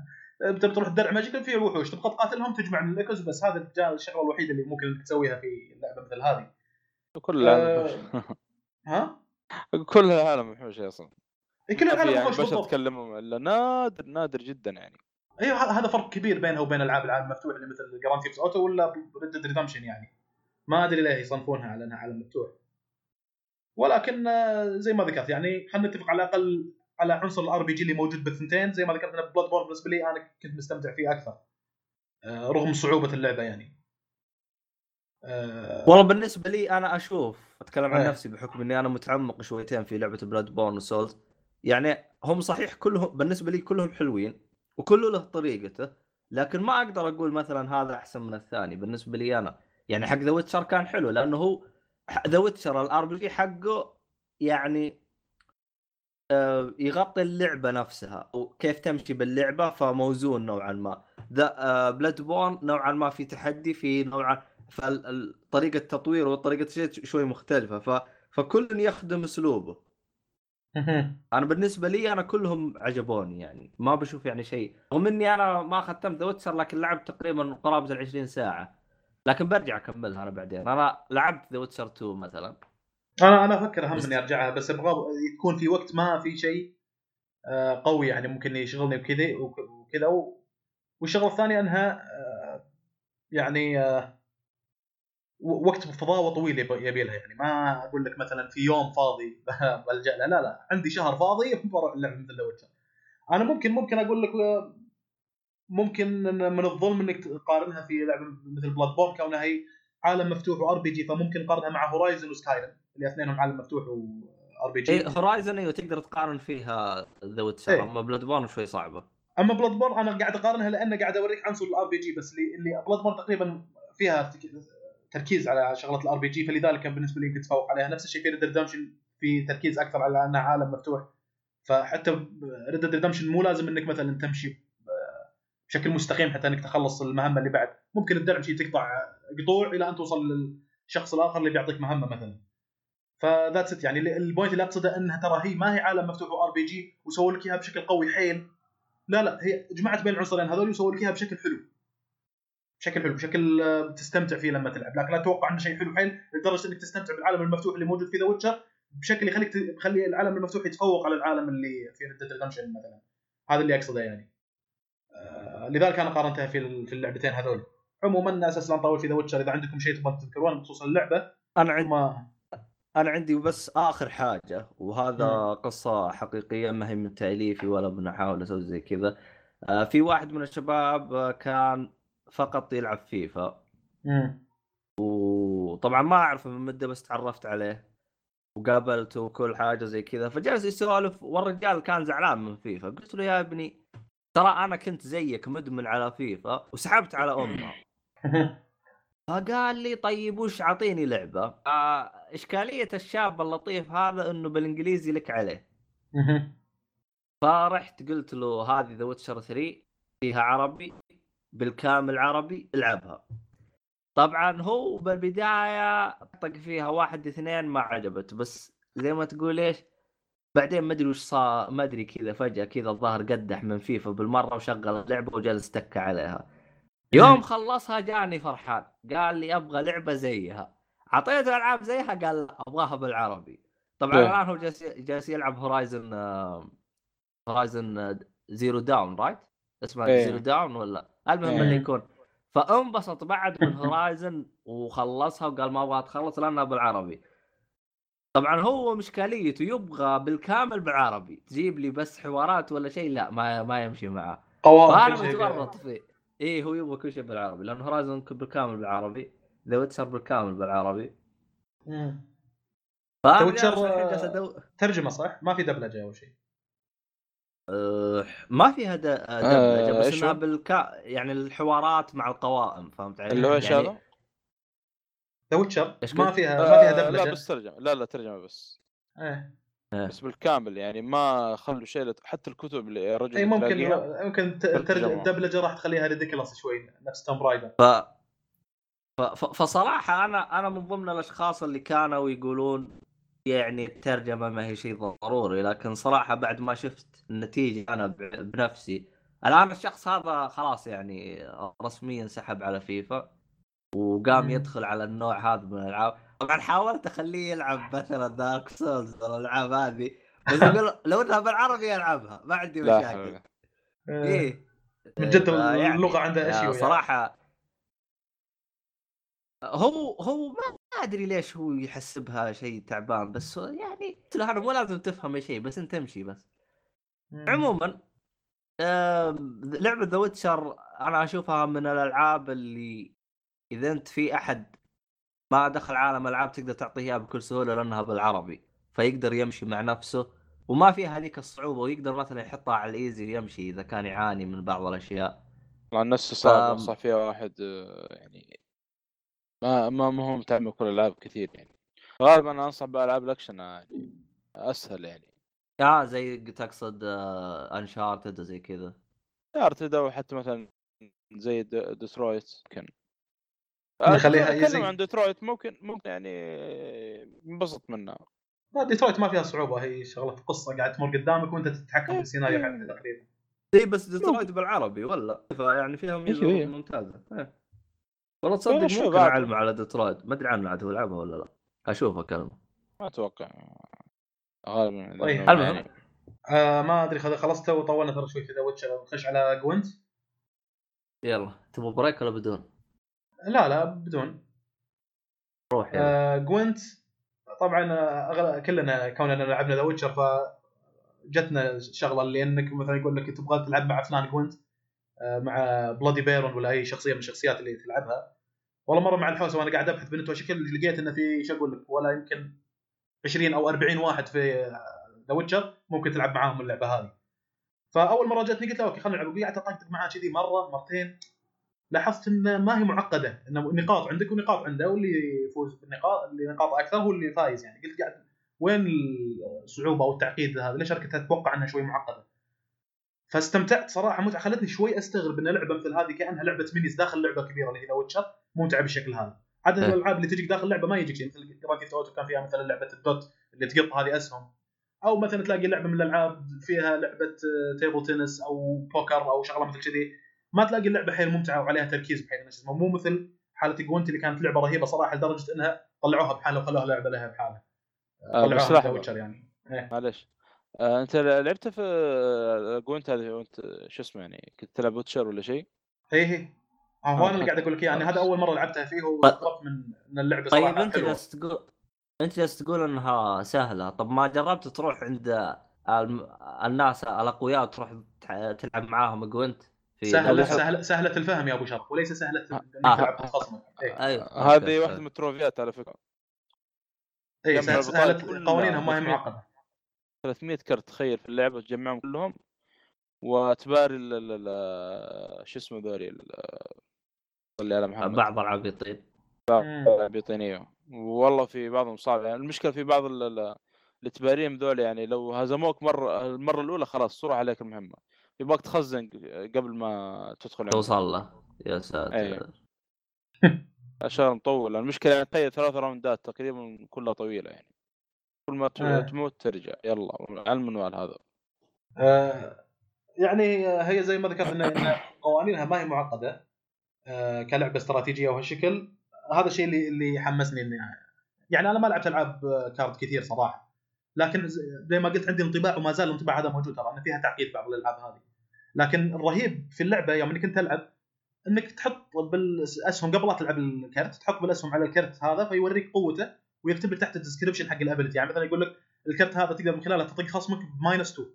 تبي تروح تدرعم اجيك في وحوش. تبغى تقاتلهم تجمع من ال echoes بس هذا الشغلة الوحيدة اللي ممكن تسويها في لعبة مثل هذه. كل العالم ها؟ كل العالم وحوش أصلا إيه، كل العالم يعني وحوش بشر بالضبط. تكلموا إلا نادر نادر جدا يعني. أيوه هذا فرق كبير بينها وبين العاب العالم المفتوح اللي مثل Grand Theft Auto ولا Red Dead Redemption يعني. ما أدري ليه يصنفونها على انها عالم مفتوح. ولكن آه، زي ما ذكرت يعني خلينا نتفق على الأقل على عنصر ال RPG اللي موجود بالثنتين. زي ما ذكرت أنا Bloodborne بالنسبة لي أنا كنت مستمتع فيه أكثر. آه، رغم صعوبة اللعبة يعني. آه، والله بالنسبة لي أنا أشوف أتكلم عن إيه. نفسي بحكم إني أنا متعمق شويتين في لعبة Bloodborne و Souls يعني هم صحيح كلهم بالنسبة لي كلهم حلوين. وكله له طريقته لكن ما أقدر أقول مثلا هذا أحسن من الثاني بالنسبة لي أنا. يعني حق The Witcher كان حلو لأنه هو The Witcher ال RPG حقه يعني آه، يغطي اللعبة نفسها وكيف تمشي باللعبة فموزون نوعا ما. ذا Bloodborne نوعا ما في تحدي في نوعا فطريقه التطوير وطريقة شوي مختلفة ف فكل يخدم أسلوبه. أنا بالنسبة لي أنا كلهم عجبوني يعني. ما بشوف يعني شيء. رغم إني أنا ما ختمت The Witcher لكن لعبت تقريبا قرابة ال 20 ساعة. لكن برجع أكملها أنا بعدين. أنا لعبت The Witcher 2 مثلا. أنا أنا أفكر اهم إني أرجعها بس أبغى يكون في وقت ما في شيء آه، قوي يعني. ممكن يشغلني وكذا و- والشغلة الثانية إنها آه، يعني آه، وقت فضاوه طويل يب- يبي لها يعني. ما أقول لك مثلا في يوم فاضي بلجأ لها لا لا عندي شهر فاضي بروح اللعب مثل The Witcher أنا ممكن ممكن أقول لك ممكن من الظلم إنك تقارنها في لعبة مثل Bloodborne كونها هي عالم مفتوح و RPG فممكن نقارنها مع Horizon و Skyrim اللي اثنينهم عالم مفتوح وار بي جي هورايزن أيوه تقدر تقارن فيها The Witcher إيه. أما Bloodborne شوي صعبة. أما Bloodborne أنا قاعد أقارنها لأن قاعد أوريك عنصر ال RPG بس اللي اللي Bloodborne تقريبا فيها تركيز على شغلة ال RPG فلذلك كان بالنسبة لي يمكن تفوق عليها. نفس الشيء في Red Redemption في تركيز أكثر على أنها عالم مفتوح. فحتى Red Redemption مو لازم إنك مثلا تمشي بشكل مستقيم حتى إنك تخلص المهمة اللي بعد. ممكن الدعم شيء تقطع قطوع إلى أن توصل للشخص الآخر اللي بيعطيك مهمة مثلا. ف that's it يعني ال point اللي أقصده إنها ترى هي ما هي عالم مفتوح و RPG وسووا لك إياها بشكل قوي حيل. لا لا هي جمعت بين العنصرين هذول وسووا لك إياها بشكل حلو. بشكل حلو بشكل آه، تستمتع فيه لما تلعب. لكن لا تتوقع انه شيء حلو حيل لدرجة إنك تستمتع بالعالم المفتوح اللي موجود في The Witcher بشكل يخليك يخلي العالم المفتوح يتفوق على العالم اللي في Red Redemption مثلا. هذا اللي أقصده يعني. آه لذلك أنا قارنتها في في اللعبتين هذول. عموما أساس لا نطول في The Witcher إذا عندكم شيء تبغون تذكرون بخصوص اللعبة. أنا عندي ما أنا عندي بس آخر حاجة وهذا مم. قصة حقيقية ما هي من تأليفي ولا بنحاول أسوي زي كذا. آه، في واحد من الشباب كان فقط يلعب فيفا. مم. وطبعا ما اعرفه من مدة بس تعرفت عليه وقابلته وكل حاجة زي كذا. فجلس يسولف والرجال كان زعلان من فيفا. قلت له يا ابني ترى أنا كنت زيك مدمن على فيفا وسحبت على امها فقال لي طيب وش اعطيني لعبة؟ آه إشكالية الشاب اللطيف هذا إنه بالإنجليزي لك عليه. فرحت قلت له هذه The Witcher 3 فيها عربي. بالكامل عربي العبها. طبعا هو بالبداية طق فيها واحد اثنين ما عجبت بس زي ما تقول إيش بعدين ما أدري وش صار ما أدري كذا فجأة كذا الظاهر قدح من فيفا بالمرة وشغل اللعبه وجلس تك عليها. يوم خلصها جاني فرحان قال لي أبغى لعبة زيها. أعطيته ألعاب زيها قال أبغاها بالعربي. طبعا إيه. الآن هو جالس جالس يلعب هورايزن Horizon Zero Dawn right اسمها إيه. Zero Dawn ولا؟ المهم إيه. اللي يكون فانبسط بعد من Horizon وخلصها وقال ما أبغى تخلص لأنها بالعربي. طبعا هو مشكاليته يبغى بالكامل بالعربي. تجيب لي بس حوارات ولا شيء لا ما ما يمشي معاه فانا متورط فيه إيه هو يبغى كل شيء بالعربي لأن Horizon بالكامل بالعربي. The Witcher بالكامل بالعربي. جالس الحين جالس أدو- ترجمة صح؟ ما في دبلجة أو شيء. أه، ما فيها د- دبلجه آه، بس إنها؟ بالكا يعني الحوارات مع القوائم فهمت علي؟ اللي هو إيش يعني هذا؟ ذا ويتشر ما؟ فيها ما فيها آه، دبلجه لا بس ترجمة لا لا ترجمة بس إيه. بس بالكامل يعني ما خلوا شيء لت- حتى الكتب اللي يا رجل اي ممكن ممكن الدبلجة راح تخليها ridiculous شوي نفس Tomb Raider ف... ف... ف... فصراحة أنا أنا من ضمن الأشخاص اللي كانوا يقولون يعني الترجمة ما هي شيء ضروري لكن صراحة بعد ما شفت النتيجة أنا. بنفسي الآن الشخص هذا خلاص يعني رسميا سحب على فيفا وقام. يدخل على النوع هذا من الألعاب طبعا حاولت أخليه يلعب مثلا Dark Souls والالعاب هذه بس يقول لو إنها بالعربي العبها ما عندي مشاكل حول. إيه من جد اللغة عندها أشياء صراحة هو هو ما أدري ليش هو يحسبها شيء تعبان بس يعني قلت له أنا مو لازم تفهم أي شيء بس أنت امشي بس. عموما لعبة ذا ويتشر أنا أشوفها من الألعاب اللي إذا أنت في أحد ما دخل عالم ألعاب تقدر تعطيه اياها بكل سهولة لأنها بالعربي فيقدر يمشي مع نفسه وما فيها هذيك الصعوبة ويقدر مثلا يحطها على ال easy ويمشي إذا كان يعاني من بعض الأشياء. طبعا نفس صعب ف- انصح فيها واحد آه، يعني ما ما ما هو متعمق كل الألعاب كثير يعني. غالبا أنا أنصح بألعاب الأكشن يعني أسهل يعني. آه زي تقصد Uncharted وزي كذا. Uncharted أو حتى مثلا زي د- ديترويت ممكن نخليها easy. عن ديترويت ممكن ممكن يعني انبسط منها. لا ديترويت ما فيها صعوبة هي شغلة قصة قاعد تمر قدامك وأنت تتحكم في السيناريو حقها تقريبا. اي بس ديترويت بالعربي ولا؟ فيعني فيها ميزه أيوة، أيوة. ممتازة. إيه. والله تصدق شوف ممكن. اعلم على ديترويت ما أدري عنه عاد هو لعبها ولا لا اشوفها كلمة ما أتوقع غالبا طيب. لأنه المهم. يعني آه ما أدري خلصت وطولنا ترى شوي في The Witcher نخش على Gwent يلا تبغى break ولا بدون؟ لا لا بدون روح يلا. آه Gwent طبعا آه، أغلب كلنا كوننا لعبنا The Witcher ف جتنا الشغلة اللي إنك مثلا يقول لك تبغى تلعب مع فلان Gwent مع Bloody Baron ولا أي شخصية من الشخصيات اللي تلعبها. والله مرة مع الحوسة وأنا قاعد أبحث بنت شكل لقيت إنه في شو أقول لك ولا يمكن 20 أو 40 واحد في The Witcher ممكن تلعب معاهم اللعبة هذه. فأول مرة جتني قلت له okay خلينا نلعب. وقعدت اطقطق معاه كذي مرة مرتين. لاحظت إن ما هي معقدة انه نقاط عندك ونقاط عنده واللي يفوز بالنقاط اللي نقاطه أكثر هو اللي فايز يعني. قلت قاعد وين الصعوبة أو التعقيد هذا؟ ليش أنا كنت أتوقع إنها شوي معقدة؟ فاستمتعت صراحة. متعة خلتني شوي أستغرب إن لعبة مثل هذه كأنها لعبة مينيز داخل لعبة كبيرة اللي هي The Witcher ممتعة بالشكل هذا. عادة إيه. الألعاب اللي تجيك داخل لعبه ما يجيك شيء مثل Grand Theft Auto كان فيها مثلا لعبة الدوت اللي تقط هذه أسهم. أو مثلا تلاقي لعبة من الألعاب فيها لعبة table tennis أو بوكر أو شغلة مثل كذي. ما تلاقي اللعبة حيل ممتعة وعليها تركيز بحيث اسمه مو مثل حالة Gwent اللي كانت لعبة رهيبة صراحة لدرجة إنها طلعوها بحالها وخلوها لعبة لها بحالها. آه، طلعوها يعني. إيه. معلش. آه أنت لعبت في آه، Gwent هذه وانت شو اسمه يعني كنت تلعب Witcher ولا شيء؟ اي هي هو آه، أنا اللي قاعد أقول لك إياه، يعني هذا أول مرة لعبتها فيه واستغربت من من اللعبة طيب صراحة أنت حلوة. جالس تقول أنت جالس تقول إنها سهلة. طب ما جربت تروح عند الم... الناس الأقوياء تروح تلعب معاهم Gwent في سهلة لعبة- سهلة سهلة الفهم يا أبو شرف وليس سهلة إنك آه. تلعب خصمك إيه. أيوه. هذه. واحدة من التروفيات على فكرة. اي سهلة- قوانينها ما هي 300. معقده 300 كرت تخيل في اللعبة تجمعهم كلهم وتباري ال- ال- ال- شو اسمه ذولي ال- صلي على محمد. بعض العبيطين. مم. بيطينيه والله في بعضهم صعب يعني المشكلة في بعض ال- ال- اللي تباريهم ذول يعني لو هزموك مرة المرة الأولى خلاص صورة عليك المهمة. يبغاك تخزن قبل ما تدخل عندهم. توصل له. يا ساتر. اشهر مطول المشكلة يعني تخيل ثلاث راوندات تقريبا كلها طويلة يعني. كل ما آه. تموت ترجع. يلا على المنوال هذا. آه، يعني هي زي ما ذكرت ان قوانينها ما هي معقدة آه، كلعبة استراتيجية وهالشكل. هذا الشيء اللي اللي حمسني إني يعني أنا ما لعبت ألعاب card كثير صراحة. لكن زي ما قلت عندي انطباع وما زال الانطباع هذا موجود ترى إن فيها تعقيد بعض الألعاب هذه. لكن الرهيب في اللعبة يوم إنك انت تلعب إنك تحط بالأسهم قبل لا تلعب الكرت تحط بالأسهم على الكرت هذا فيوريك قوته ويكتب لك تحت ال description حق ال ability يعني مثلا يقول لك الكرت هذا تقدر من خلاله تطق خصمك ب minus 2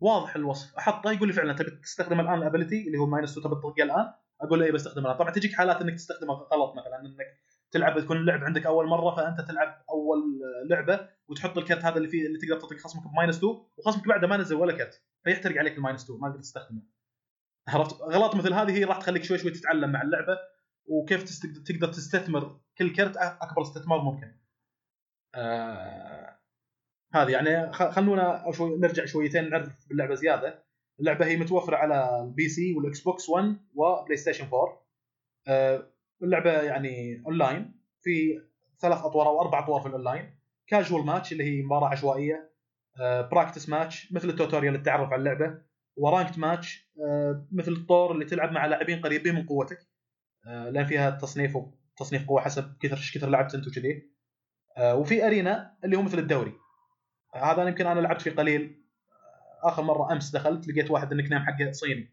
واضح الوصف. أحطه يقول لي فعلا تبي تستخدم الآن ال ability اللي هو minus 2 تبي تطقه الآن؟ أقول له اي بستخدمه طبعا تجيك حالات إنك تستخدمه غلط مثلا إنك تلعب تكون اللعب عندك أول مرة فأنت تلعب أول لعبة وتحط الكرت هذا اللي فيه اللي تقدر تطق خصمك ب minus 2 وخصمك بعده ما نزل ولا كرت فيحترق عليك ال minus 2 ما تقدر تستخدمه. عرفت؟ غلط مثل هذه هي راح تخليك شوي شوي تتعلم مع اللعبة. وكيف تقدر تستثمر كل كرت أكبر استثمار ممكن. آه هذه يعني خلونا شوي نرجع شويتين نعرف باللعبه زيادة. اللعبة هي متوفرة على ال PC وال Xbox 1 و PlayStation 4. آه اللعبة يعني اونلاين في ثلاث أطوار أو أربع أطوار في ال online. casual match اللي هي مباراة عشوائية. practice match مثل ال tutorial التعرف على اللعبة. و ranked match آه، مثل الطور اللي تلعب مع لاعبين قريبين من قوتك آه، لأن فيها تصنيف تصنيف قوة حسب كثر إيش كثر لعبت أنت وكذي. آه، وفي arena اللي هو مثل الدوري. آه، هذا أنا يمكن أنا لعبت فيه قليل. آه، آخر مرة أمس دخلت لقيت واحد النك نيم حقه صيني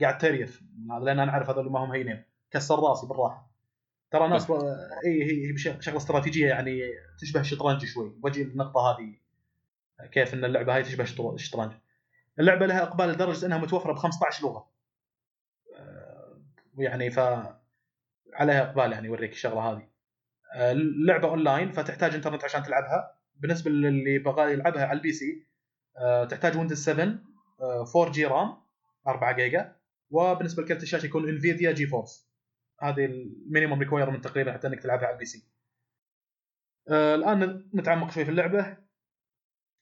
قاعد تريف لأن أنا أعرف هذول ما هم هينين. كسر رأسي بالراحة. ترى ناس آه، اي هي هي شغله استراتيجية يعني تشبه الشطرنج شوي. بجي النقطة هذه. آه، كيف إن اللعبة هاي تشبه الشطر- الشطرنج. اللعبة لها إقبال لدرجة إنها متوفرة ب 15 لغة. آه، ويعني ف عليها إقبال يعني يوريك الشغلة هذه. آه، اللعبه أونلاين فتحتاج إنترنت عشان تلعبها. بالنسبة للي بغى يلعبها على ال PC آه، تحتاج Windows 7 آه، 4 G RAM 4 جيجا. وبالنسبة لكرت الشاشة يكون Nvidia GeForce هذه ال minimum requirement تقريبا حتى إنك تلعبها على ال PC. آه، الآن نتعمق شوي في اللعبة.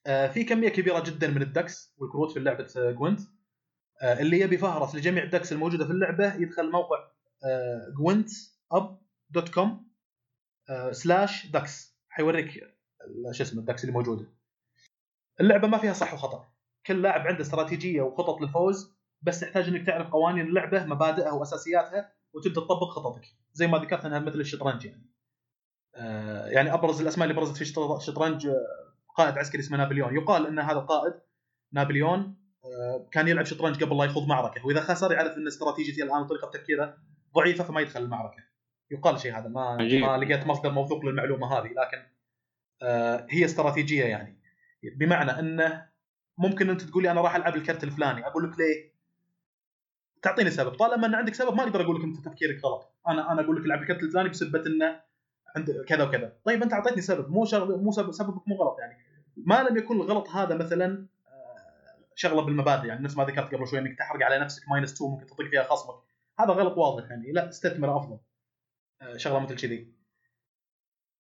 آه، في كمية كبيرة جدا من ال decks والكروت في لعبة آه، Gwent. آه، اللي يبي فهرس لجميع ال decks الموجودة في اللعبة يدخل موقع Gwentup dot com slash decks حيوريك ال- شو اسمه ال decks اللي موجودة. اللعبة ما فيها صح وخطأ. كل لاعب عنده استراتيجية وخطط للفوز بس تحتاج إنك تعرف قوانين اللعبة مبادئها وأساسياتها وتبدأ تطبق خططك. زي ما ذكرت إنها مثل الشطرنج يعني. آه، يعني أبرز الأسماء اللي برزت في الشطر- الشطرنج آه، قائد عسكري اسمه نابليون. يقال إن هذا القائد نابليون آه، كان يلعب شطرنج قبل لا يخوض معركة وإذا خسر يعرف إن استراتيجيته الان وطريقة تفكيره ضعيفة فما يدخل المعركة. يقال شيء هذا ما عجيب. ما لقيت مصدر موثوق للمعلومة هذه لكن آه هي استراتيجية يعني. بمعنى إنه ممكن أنت تقول لي أنا راح ألعب الكرت الفلاني أقول لك ليه؟ تعطيني سبب. طالما إن عندك سبب ما أقدر أقول لك أنت تفكيرك غلط. أنا أنا أقول لك العب الكرت الفلاني بسبه إنه عند كذا وكذا. طيب أنت أعطيتني سبب. مو شغل مو سبب سببك مو غلط يعني. ما لم يكن الغلط هذا مثلا شغلة بالمبادئ يعني نفس ما ذكرت قبل شوي إنك تحرق على نفسك minus 2 ممكن تطق فيها خصمك. هذا غلط واضح يعني لا استثمر أفضل. آه، شغلة مثل كذي.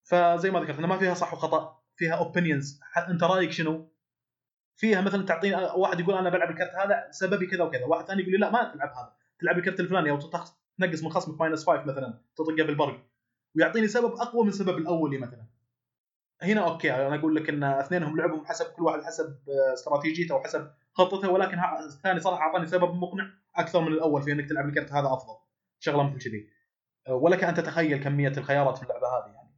فزي ما ذكرت إنه ما فيها صح وخطأ فيها opinions أنت رأيك شنو؟ فيها مثلا تعطيني واحد يقول أنا بلعب الكرت هذا سببي كذا وكذا، واحد ثاني يقول لي لا ما تلعب هذا، تلعب الكرت الفلاني أو تنقص من خصمك minus 5 مثلا تطقه بالبرق ويعطيني سبب أقوى من السبب الأولي مثلا. هنا okay أنا أقول لك إن اثنينهم لعبهم حسب كل واحد حسب آه، استراتيجيته وحسب خطته ولكن الثاني صراحة أعطاني سبب مقنع أكثر من الأول في إنك تلعب الكرت هذا أفضل. شغلة مثل كذي. آه، ولك أن تتخيل كمية الخيارات في اللعبة هذه يعني.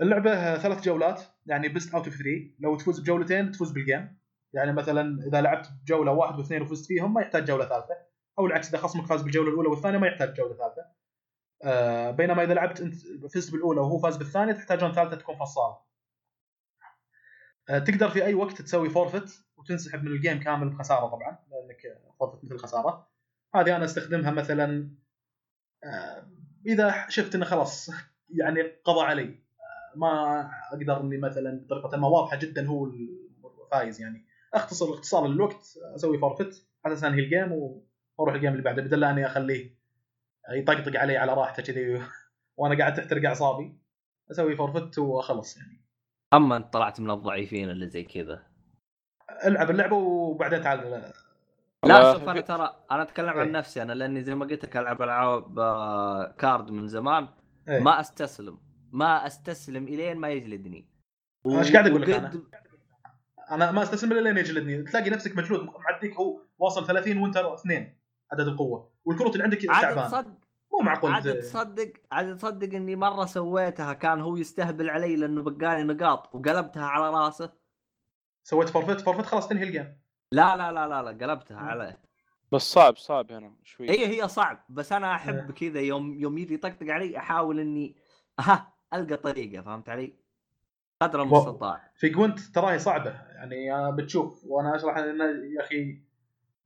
اللعبة ثلاث جولات يعني best out of 3 لو تفوز بجولتين تفوز بال game يعني مثلا إذا لعبت جولة واحد واثنين وفزت فيهم ما يحتاج جولة ثالثة أو العكس إذا خصمك فاز بالجولة الأولى والثانية ما يحتاج جولة ثالثة آه بينما إذا لعبت انت فزت بالأولى وهو فاز بالثانية تحتاجون ثالثة تكون فصاله تقدر في أي وقت تسوي forfeit وتنسحب من ال game كامل بخسارة طبعا لأنك forfeit مثل خسارة. هذه أنا أستخدمها مثلا آه إذا شفت إنه خلاص يعني قضى علي ما أقدر إني مثلا بطريقة ما واضحة جدا هو الفايز يعني. أختصر اختصار للوقت أسوي forfeit على أساس انهي ال game وأروح ال game اللي بعده بدل أني أخليه يطقطق علي على راحته كذي وأنا قاعد تحترق اعصابي أسوي forfeit واخلص يعني. أما أنت طلعت من الضعيفين اللي زي كذا. ألعب اللعبة وبعدين تعال. لا شوف أنا ترى أنا أتكلم إيه. عن نفسي أنا لأني زي ما قلت لك ألعب ألعاب آه، card من زمان. إيه. ما أستسلم. ما أستسلم إلين ما يجلدني. أنا إيش قاعد أقول لك أنا؟ أنا ما أستسلم إلا لين يجلدني. تلاقي نفسك مجلود معديك هو واصل 30 وأنت اثنين عدد القوة والكروت اللي عندك تعبان. تصدق مو معقول عاد تصدق عاد تصدق إني مرة سويتها كان هو يستهبل علي لأنه بقالي نقاط وقلبتها على راسه. سويت forfeit forfeit خلاص تنهي ال game لا لا لا لا, لا قلبتها عليه. بس صعب صعب هنا شوي. هي هي صعب بس أنا. أحب كذا يوم يوم يجي يطقطق علي أحاول إني ها ألقى طريقة فهمت علي؟ قدر المستطاع. في جوينت تراهي صعبة يعني بتشوف وأنا أشرح ان يا أخي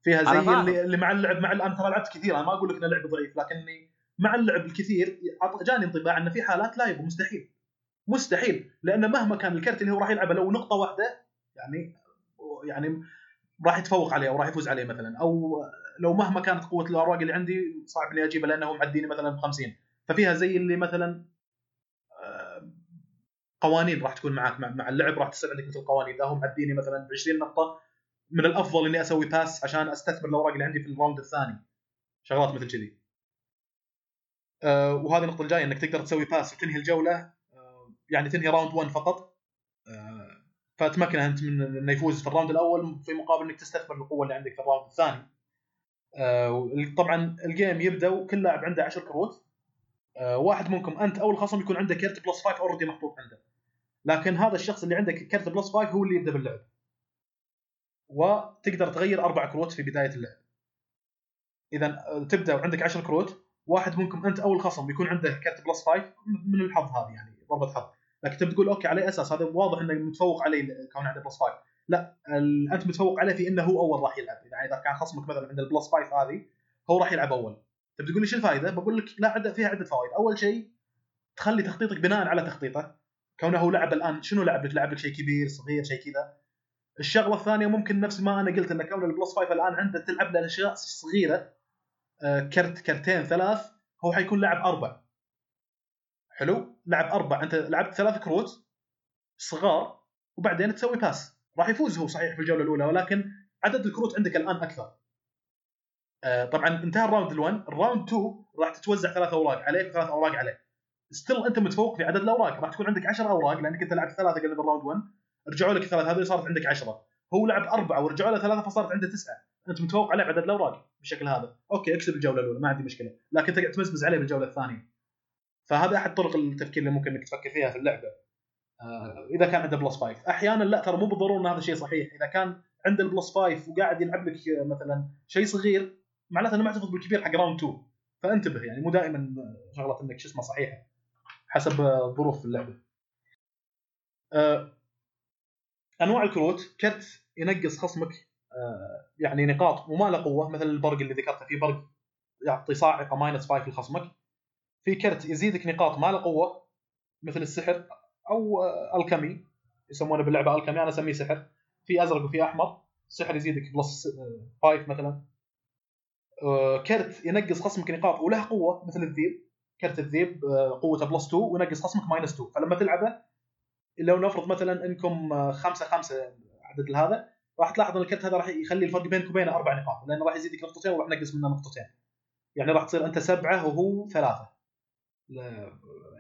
فيها زي. اللي, اللي مع اللعب مع أنا ترى لعبت كثير أنا ما أقول لك ان اللعب ضعيف لكني مع اللعب الكثير جاني انطباع إن في حالات لا يبقى مستحيل. مستحيل لأن مهما كان الكرت اللي هو راح يلعبه لو نقطة واحدة يعني يعني راح يتفوق عليه أو راح يفوز عليه مثلا. أو لو مهما كانت قوة الاوراق اللي عندي صعب إني اجيبه لأنه معديني مثلا ب 50 ففيها زي اللي مثلا آه، قوانين راح تكون معك مع, اللعب راح تصير عندك مثل قوانين إذا هم معديني مثلا ب 20 نقطة من الأفضل إني أسوي pass عشان أستثمر الأوراق اللي عندي في ال round الثاني. شغلات مثل كذي. وهذه النقطة الجاية إنك تقدر تسوي pass وتنهي الجولة آه يعني تنهي round 1 فقط. آه فتمكنه أنت من إنه يفوز في ال round الأول في مقابل إنك تستثمر القوة اللي عندك في ال round الثاني. آه طبعا ال game يبدأ وكل لاعب عنده 10 كروت. آه واحد منكم أنت أو الخصم يكون عنده كرت plus 5 already محطوط عنده. لكن هذا الشخص اللي عنده كرت plus 5 هو اللي يبدأ باللعب. وتقدر تغير أربع كروت في بداية اللعب. اذا آه، تبدأ وعندك 10 كروت. واحد منكم انت أو الخصم يكون عنده كرت plus 5 من الحظ هذه يعني ضربة حظ. لكن تبي تقول okay على أساس؟ هذا واضح إنه متفوق عليه كون عنده plus 5 لا أنت متفوق عليه في إنه هو أول راح يلعب. يعني إذا كان خصمك مثلا عنده ال plus 5 هذه هو راح يلعب أول. تبي تقول لي شو الفائدة؟ بقول لك لا عدة فيها عدة فوائد، أول شيء تخلي تخطيطك بناء على تخطيطه. كونه هو لعب الآن شنو لعب لك؟ لعب لك شيء كبير صغير شيء كذا. الشغلة الثانية ممكن نفس ما أنا قلت ان كون ال plus 5 الآن عنده تلعب له اشياء صغيرة. كرت كرتين ثلاث هو حيكون لاعب أربع. حلو؟ لعب أربع. أنت لعبت ثلاث كروت صغار وبعدين تسوي pass راح يفوز هو صحيح في الجولة الأولى ولكن عدد الكروت عندك الآن أكثر. آه، طبعا انتهى ال round ال1 ال round 2 راح تتوزع ثلاث أوراق عليك وثلاث أوراق عليه. still أنت متفوق في عدد الأوراق. راح تكون عندك 10 أوراق لأنك أنت لعبت ثلاثة قبل بال round 1 رجعوا لك الثلاث هذول صارت عندك 10 هو لعب أربعة ورجعوا له ثلاثة فصارت عنده تسعة. أنت متفوق عليه بعدد الاوراق بالشكل هذا. okay أكسب الجولة الأولى ما عندي مشكلة. لكن تقعد تمزمز عليه بالجولة الثانية. فهذا أحد طرق التفكير اللي ممكن إنك تفكر فيها في اللعبة. آه، إذا كان عنده plus 5 أحيانا لا ترى مو بالضرورة إن هذا الشيء صحيح. إذا كان عنده ال plus 5 وقاعد يلعب لك آه، مثلا شيء صغير معناته إنه ما احتفظ بالكبير حق round 2 فانتبه يعني مو دائما شغلة إنك شو اسمه صحيحة حسب آه، ظروف اللعبة. أنواع الكروت. كرت ينقص خصمك يعني نقاط وما له قوة مثل البرق اللي ذكرته في برق يعطي صاعقة minus 5 لخصمك. في كرت يزيدك نقاط ما له قوة مثل السحر أو آه، alchemy يسمونه باللعبة alchemy أنا أسميه سحر. في أزرق وفي أحمر سحر يزيدك plus 5 مثلا آه، كرت ينقص خصمك نقاط وله قوة مثل الذيب كرت الذيب آه، قوته plus 2 وينقص خصمك minus 2 فلما تلعبه لو نفرض مثلا إنكم آه، خمسة خمسة عدد هذا راح تلاحظ ان الكرت هذا راح يخلي الفرق بينك وبينه أربع نقاط لأنه راح يزيدك نقطتين وراح ينقص منه نقطتين. يعني راح تصير أنت سبعة وهو ثلاثة.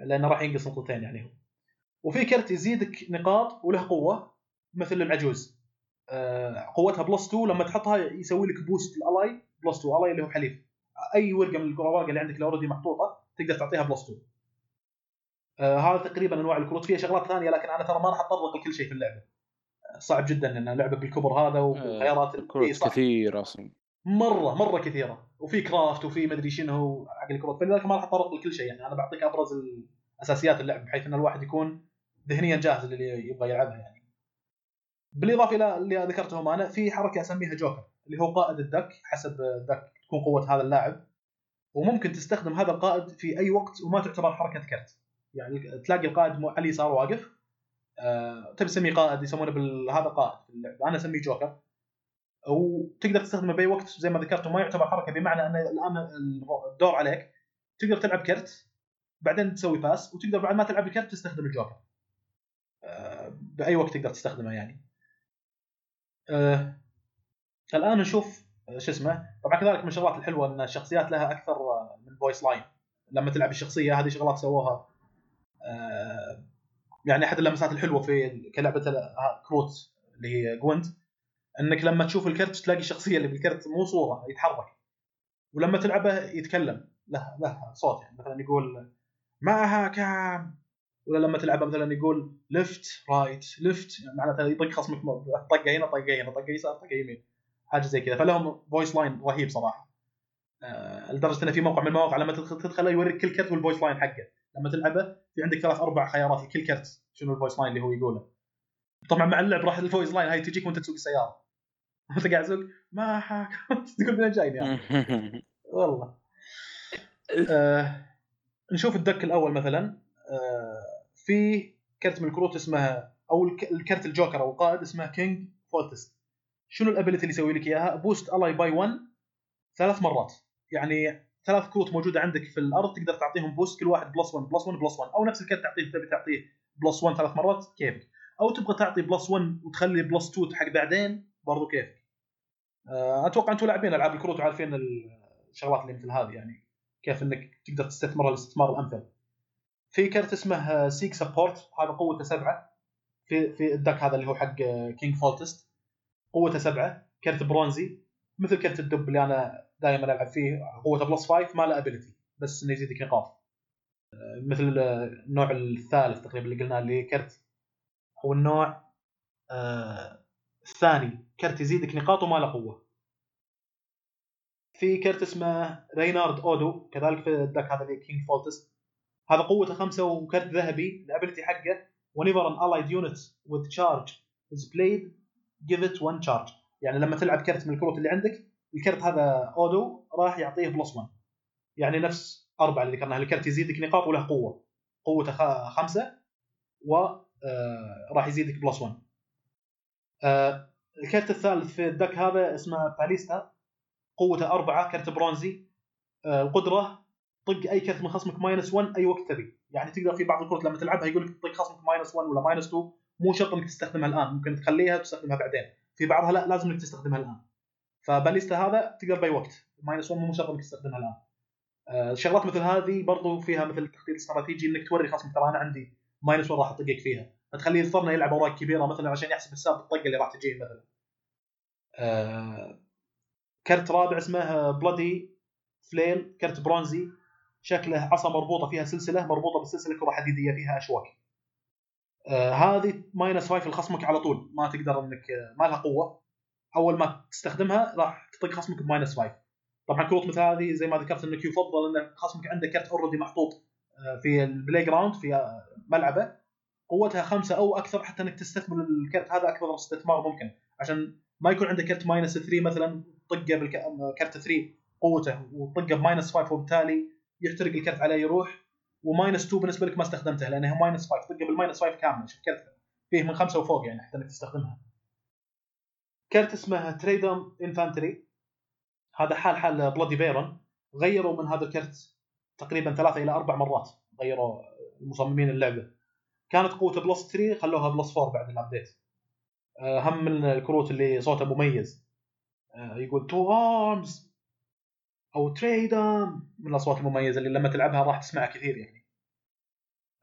لأنه راح ينقص نقطتين يعني هو. وفي كرت يزيدك نقاط وله قوة مثل العجوز. آه، قوتها plus 2 لما تحطها يسوي لك boost ال ally plus 2 ally اللي هو حليف أي ورقة من الورقه اللي عندك اللي already محطوطة تقدر تعطيها plus 2 آه هذا تقريبا أنواع الكروت. فيها شغلات ثانية لكن أنا ترى ما راح اتطرق لكل شيء في اللعبة. صعب جدا ان لعبة بالكبر هذا والخيارات اللي- إي كروت صح. كثير أصلا. مرة مرة كثيرة. وفي كرافت وفي مدري شنو حق الكروت فلذلك ما راح اتطرق لكل شيء. يعني أنا بعطيك أبرز اساسيات اللعب بحيث إن الواحد يكون ذهنيا جاهز للي يبغى يلعبها يعني. بالإضافة إلى اللي ذكرتهم أنا في حركة أسميها جوكر اللي هو قائد الدك حسب الدك تكون قوة هذا اللاعب. وممكن تستخدم هذا القائد في أي وقت وما تعتبر حركة كرت. يعني تلاقي القائد على اليسار واقف. آه، تبي تسميه قائد يسمونه بال... هذا قائد في اللعبة. أنا أسميه جوكر. وتقدر تستخدمه بأي وقت زي ما ذكرت وما يعتبر حركة بمعنى أن الآن الدور عليك. تقدر تلعب كرت بعدين تسوي pass وتقدر بعد ما تلعب الكرت تستخدم الجوكر. آه، بأي وقت تقدر تستخدمه يعني. آه، الآن نشوف آه، شو اسمه. طبعا كذلك من الشغلات الحلوة أن الشخصيات لها أكثر آه، من voice line لما تلعب الشخصية هذه شغلات سووها آه، يعني أحد اللمسات الحلوة في كلعبة ال- كروت اللي هي Gwent إنك لما تشوف الكرت تلاقي الشخصية اللي بالكرت مو صورة يتحرك. ولما تلعبه يتكلم له له صوت يعني. مثلا يقول معها كام؟ ولا لما تلعبه مثلا يقول left right left. يعني معناته يطق خصمك طقة هنا طقة هنا طقة يسار طقة يمين. حاجة زي كذا. فلهم voice line رهيب صراحة. آه، لدرجة انه في موقع من المواقع لما تدخل يوريك كل كرت وال voice line حقه. لما تلعبه في عندك ثلاث أربع خيارات لكل كرت شنو ال voice line اللي هو يقوله. طبعا مع اللعب راح ال voice line هاي تجيك وأنت تسوق السيارة. وأنت قاعد تسوق ما حاكم تقول من جايني يعني. والله. آه نشوف ال deck الأول مثلا. آه في كرت من الكروت اسمها أو الك- الكرت الجوكر أو القائد اسمه King Foltest. شنو ال ability اللي يسوي لك إياها؟ boost ally by 1 ثلاث مرات. يعني ثلاث كروت موجودة عندك في الأرض تقدر تعطيهم boost كل واحد plus 1 plus 1 plus 1 أو نفس الكرت تعطيه تبي تعطيه plus 1 ثلاث مرات كيفك. أو تبغى تعطي plus 1 وتخلي plus 2 حق بعدين برضو كيفك. آه، أتوقع أنتم لاعبين ألعاب الكروت وعارفين الشغلات اللي مثل هذه يعني كيف إنك تقدر تستثمرها الاستثمار الأمثل. في كرت اسمه siege support هذا قوته سبعة. في في ال deck هذا اللي هو حق King Foltest قوته سبعة. كرت برونزي مثل كرت الدب اللي أنا دائما ألعب فيه قوته plus 5 ما له ability بس إنه يزيدك نقاط مثل آه، النوع الثالث تقريبا اللي قلناه اللي كرت. أو النوع آه، الثاني. كرت يزيدك نقاط وما له قوة. في كرت اسمه Reynard Odo كذلك في ال deck هذا اللي King Foltest هذا قوته خمسة وكرت ذهبي ال ability حقه whenever an allied unit with charge is played give it one charge. يعني لما تلعب كرت من الكروت اللي عندك الكرت هذا Odo راح يعطيه plus 1 يعني نفس أربعة اللي ذكرناها. الكرت يزيدك نقاط وله قوة. قوته خمسة و آه، راح يزيدك plus 1 آه، الكرت الثالث في ال deck هذا اسمه ballista. قوته أربعة كرت برونزي. آه، القدرة طق أي كرت من خصمك minus 1 أي وقت تبي. يعني تقدر في بعض الكروت لما تلعبها يقول لك طق خصمك minus 1 ولا minus 2 مو شرط إنك تستخدمها الآن. ممكن تخليها وتستخدمها بعدين. في بعضها لا لازم إنك تستخدمها الآن. فباليستا هذا تقدر بأي وقت. minus 1 مو شرط انك تستخدمها الآن. آه، شغلات مثل هذه برضو فيها مثل التخطيط الاستراتيجي إنك توري خصمك ترى أنا عندي minus 1 راح أطقك فيها. فتخليه يضطرنا يلعب أوراق كبيرة مثلا عشان يحسب حساب الطقة اللي راح تجيه مثلا. آه، كرت رابع اسمه Bloody Flail كرت برونزي. شكله عصا مربوطة فيها سلسلة مربوطة بالسلسلة كره حديديه فيها أشواك. آه هذه minus 5 لخصمك على طول. ما تقدر إنك ما لها قوة. أول ما تستخدمها راح تطق خصمك ب minus 5 طبعا كروت مثل هذه زي ما ذكرت انك يفضل ان خصمك عنده كرت already محطوط آه، في ال playground في آه، ملعبه. قوتها خمسة أو أكثر حتى إنك تستثمر الكرت هذا أكبر استثمار ممكن. عشان ما يكون عندك كرت ماينس 3 مثلا طقه بالكرت 3 قوته وطقه بماينس 5 وبالتالي يحترق الكرت عليه يروح. وماينس 2 بالنسبة لك ما استخدمته لأنها ماينس 5 طقه بالماينس 5 كامل شوف كرت فيه من خمسة وفوق يعني حتى إنك تستخدمها. كرت اسمه تريدم انفانتري هذا حال حال بلادي بيرون غيروا من هذا الكرت تقريبا ثلاثة إلى أربع مرات. غيروا مصممين اللعبة. كانت قوته plus 3 خلوها plus 4 بعد ال update آه، هم من الكروت اللي صوته مميز. آه، يقول to arms أو Tridam من الأصوات المميزة اللي لما تلعبها راح تسمعها كثير يعني.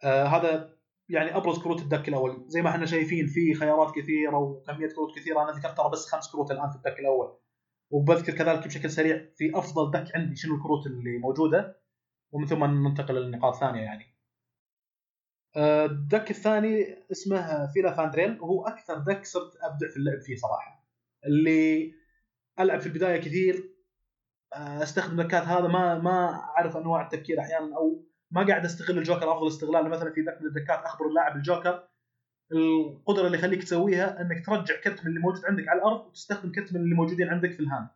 آه هذا يعني أبرز كروت ال deck الأول. زي ما إحنا شايفين في خيارات كثيرة وكمية كروت كثيرة. أنا ذكرت ترى بس خمس كروت الآن في ال deck الأول. وبذكر كذلك بشكل سريع في أفضل deck عندي شنو الكروت اللي موجودة. ومن ثم ننتقل للنقاط الثانية يعني. آه، ال deck الثاني اسمه فيلافاندريل. وهو أكثر deck صرت أبدع في اللعب فيه صراحة. اللي ألعب في البداية كثير. آه، أستخدم دكات هذا. ما ما أعرف أنواع التفكير أحيانا أو ما قاعد أستغل الجوكر أفضل استغلال مثلا في deck من الدكات أخبر اللاعب الجوكر. القدرة اللي يخليك تسويها إنك ترجع كرت من اللي موجود عندك على الأرض وتستخدم كرت من اللي موجودين عندك في ال hand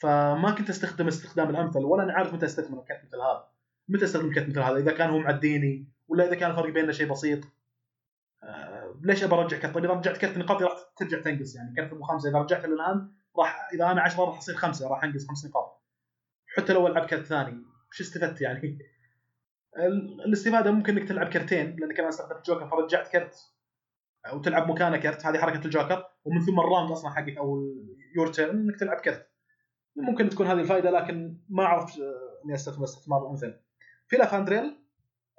فما كنت أستخدم استخدام الأمثل ولا أنا عارف متى استثمر كرت مثل هذا. متى أستخدم كرت مثل هذا؟ إذا كان هو معديني ولا إذا كان الفرق بيننا شيء بسيط. آه ليش أبى أرجع كرت؟ طيب إذا رجعت كرت نقاطي راح ترجع تنقص يعني. كرت أبو خمسة إذا رجعت لل hand راح إذا أنا 10 راح أصير خمسة راح أنقص خمس نقاط. حتى لو ألعب كرت ثاني وش استفدت يعني؟ الاستفاده ممكن إنك تلعب كرتين لانك أنا استخدمت جوكر فرجعت كرت. أو تلعب مكانه كرت هذه حركة الجوكر. ومن ثم ال round أصلا حقك أو your turn إنك تلعب كرت. ممكن تكون هذه الفائدة لكن ما أعرف إني استثمر استثمار الامثل في لافاندريل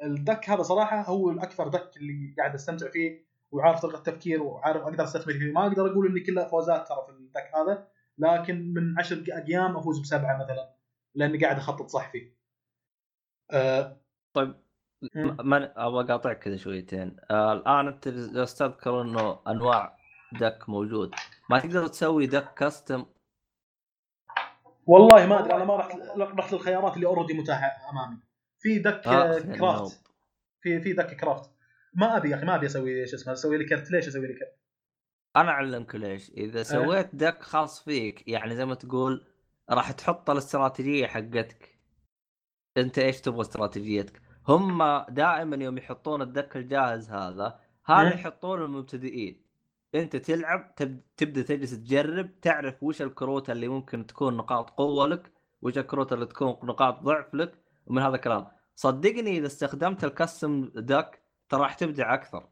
ال deck هذا صراحة هو الأكثر دك اللي قاعد أستمتع فيه وعارف طريقة التفكير وعارف أقدر أستثمر فيه. ما أقدر أقول إني كلها فوزات ترى في ال deck هذا لكن من عشر أيام أفوز بسبعة مثلا لأني قاعد أخطط صح فيه. أه طيب ما أبغى أقاطعك كذا شويتين. آه الآن أنت جالس تذكر إنه أنواع deck موجود ما تقدر تسوي deck custom والله ما أدري أنا ما رحت رحت للخيارات اللي already متاحة أمامي. في deck آه craft في في deck craft ما أبي يا أخي ما أبي أسوي شو اسمه أسوي لي كرت. ليش أسوي لي كرت؟ أنا أعلمك ليش. إذا إيه. سويت deck خاص فيك يعني زي ما تقول راح تحط الاستراتيجيه حقتك. انت إيش تبغى استراتيجيتك؟ هم دائما يوم يحطون ال deck الجاهز هذا هذا يحطون المبتدئين. انت تلعب تبدأ تجلس تجرب تعرف وش الكروت اللي ممكن تكون نقاط قوة لك وش الكروت اللي تكون نقاط ضعف لك ومن هذا الكلام. صدقني إذا استخدمت الكستم دك ترى راح تبدع أكثر.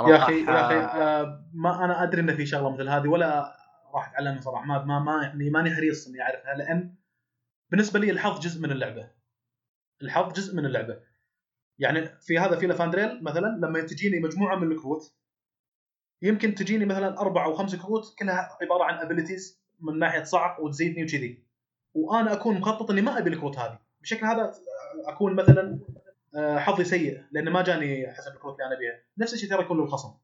يا أخي يا أخي آه ما أنا أدري إن في شغلة مثل هذه ولا راح أتعلمها صراحة. ما ما, ما يعني ماني حريص إني أعرفها لأن بالنسبة لي الحظ جزء من اللعبة. الحظ جزء من اللعبة. يعني في هذا في لافاندريل مثلا لما تجيني مجموعة من الكروت يمكن تجيني مثلا أربع أو خمس كروت كلها عبارة عن abilities من ناحية صعق وتزيدني وكذي. وأنا أكون مخطط إني ما أبي الكروت هذه. بشكل هذا أكون مثلا آه، حظي سيء لأن ما جاني حسب الكروت اللي أنا أبيها. نفس الشيء ترى يكون للخصم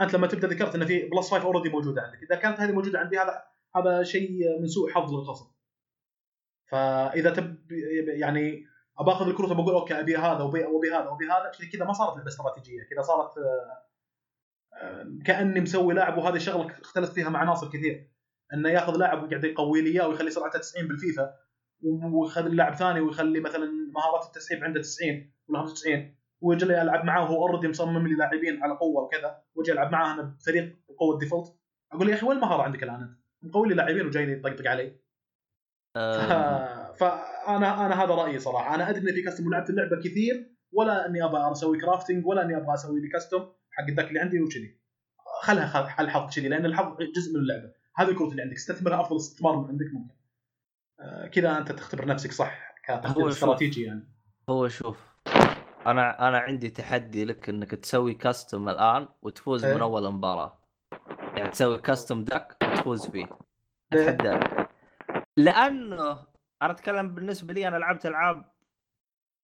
أنت لما تبدأ ذكرت إن في plus 5 already موجودة عندك. إذا كانت هذه موجودة عندي هذا هذا شيء من سوء حظ للخصم. فإذا تب يعني اباخذ الكروت بقول okay أبي هذا وبي هذا وبي هذا. كذا ما صارت لعبه استراتيجية كذا صارت آه، كأني مسوي لاعب وهذه الشغلة اختلفت فيها مع عناصر كثير. إنه ياخذ لاعب ويقعد يقوي لي إياه ويخلي سرعته 90 بالفيفا ويخلي لاعب ثاني ويخلي مثلا مهارات التسحيب عنده 90 ولا 95 ويجي لي ألعب معاه وهو already مصمم لي لاعبين على قوة وكذا. واجي ألعب معاه أنا بفريق بقوة default أقول يا أخي وين المهارة عندك الآن أنت؟ مقوي لي لاعبين وجاي يطقطق علي. أه... فأنا أنا هذا رأيي صراحة أنا أدري ان في كاستم ولعبت اللعبة كثير ولا إني أبغى أسوي كرافتنج ولا إني أبغى أسوي لي كاستم حق الذاك اللي عندي وكذي. خلها الحظ كذي لأن الحظ جزء من اللعبة هذه الكروت اللي عندك استثمرها أفضل استثمار من عندك ممكن. آه كذا أنت تختبر نفسك صح كتخطيط استراتيجي يعني. هو شوف أنا أنا عندي تحدي لك إنك تسوي كاستم الآن وتفوز إيه؟ من أول مباراة يعني تسوي كاستم دك وتفوز فيه إيه. اتحداك لأنه أنا أتكلم بالنسبة لي أنا لعبت ألعاب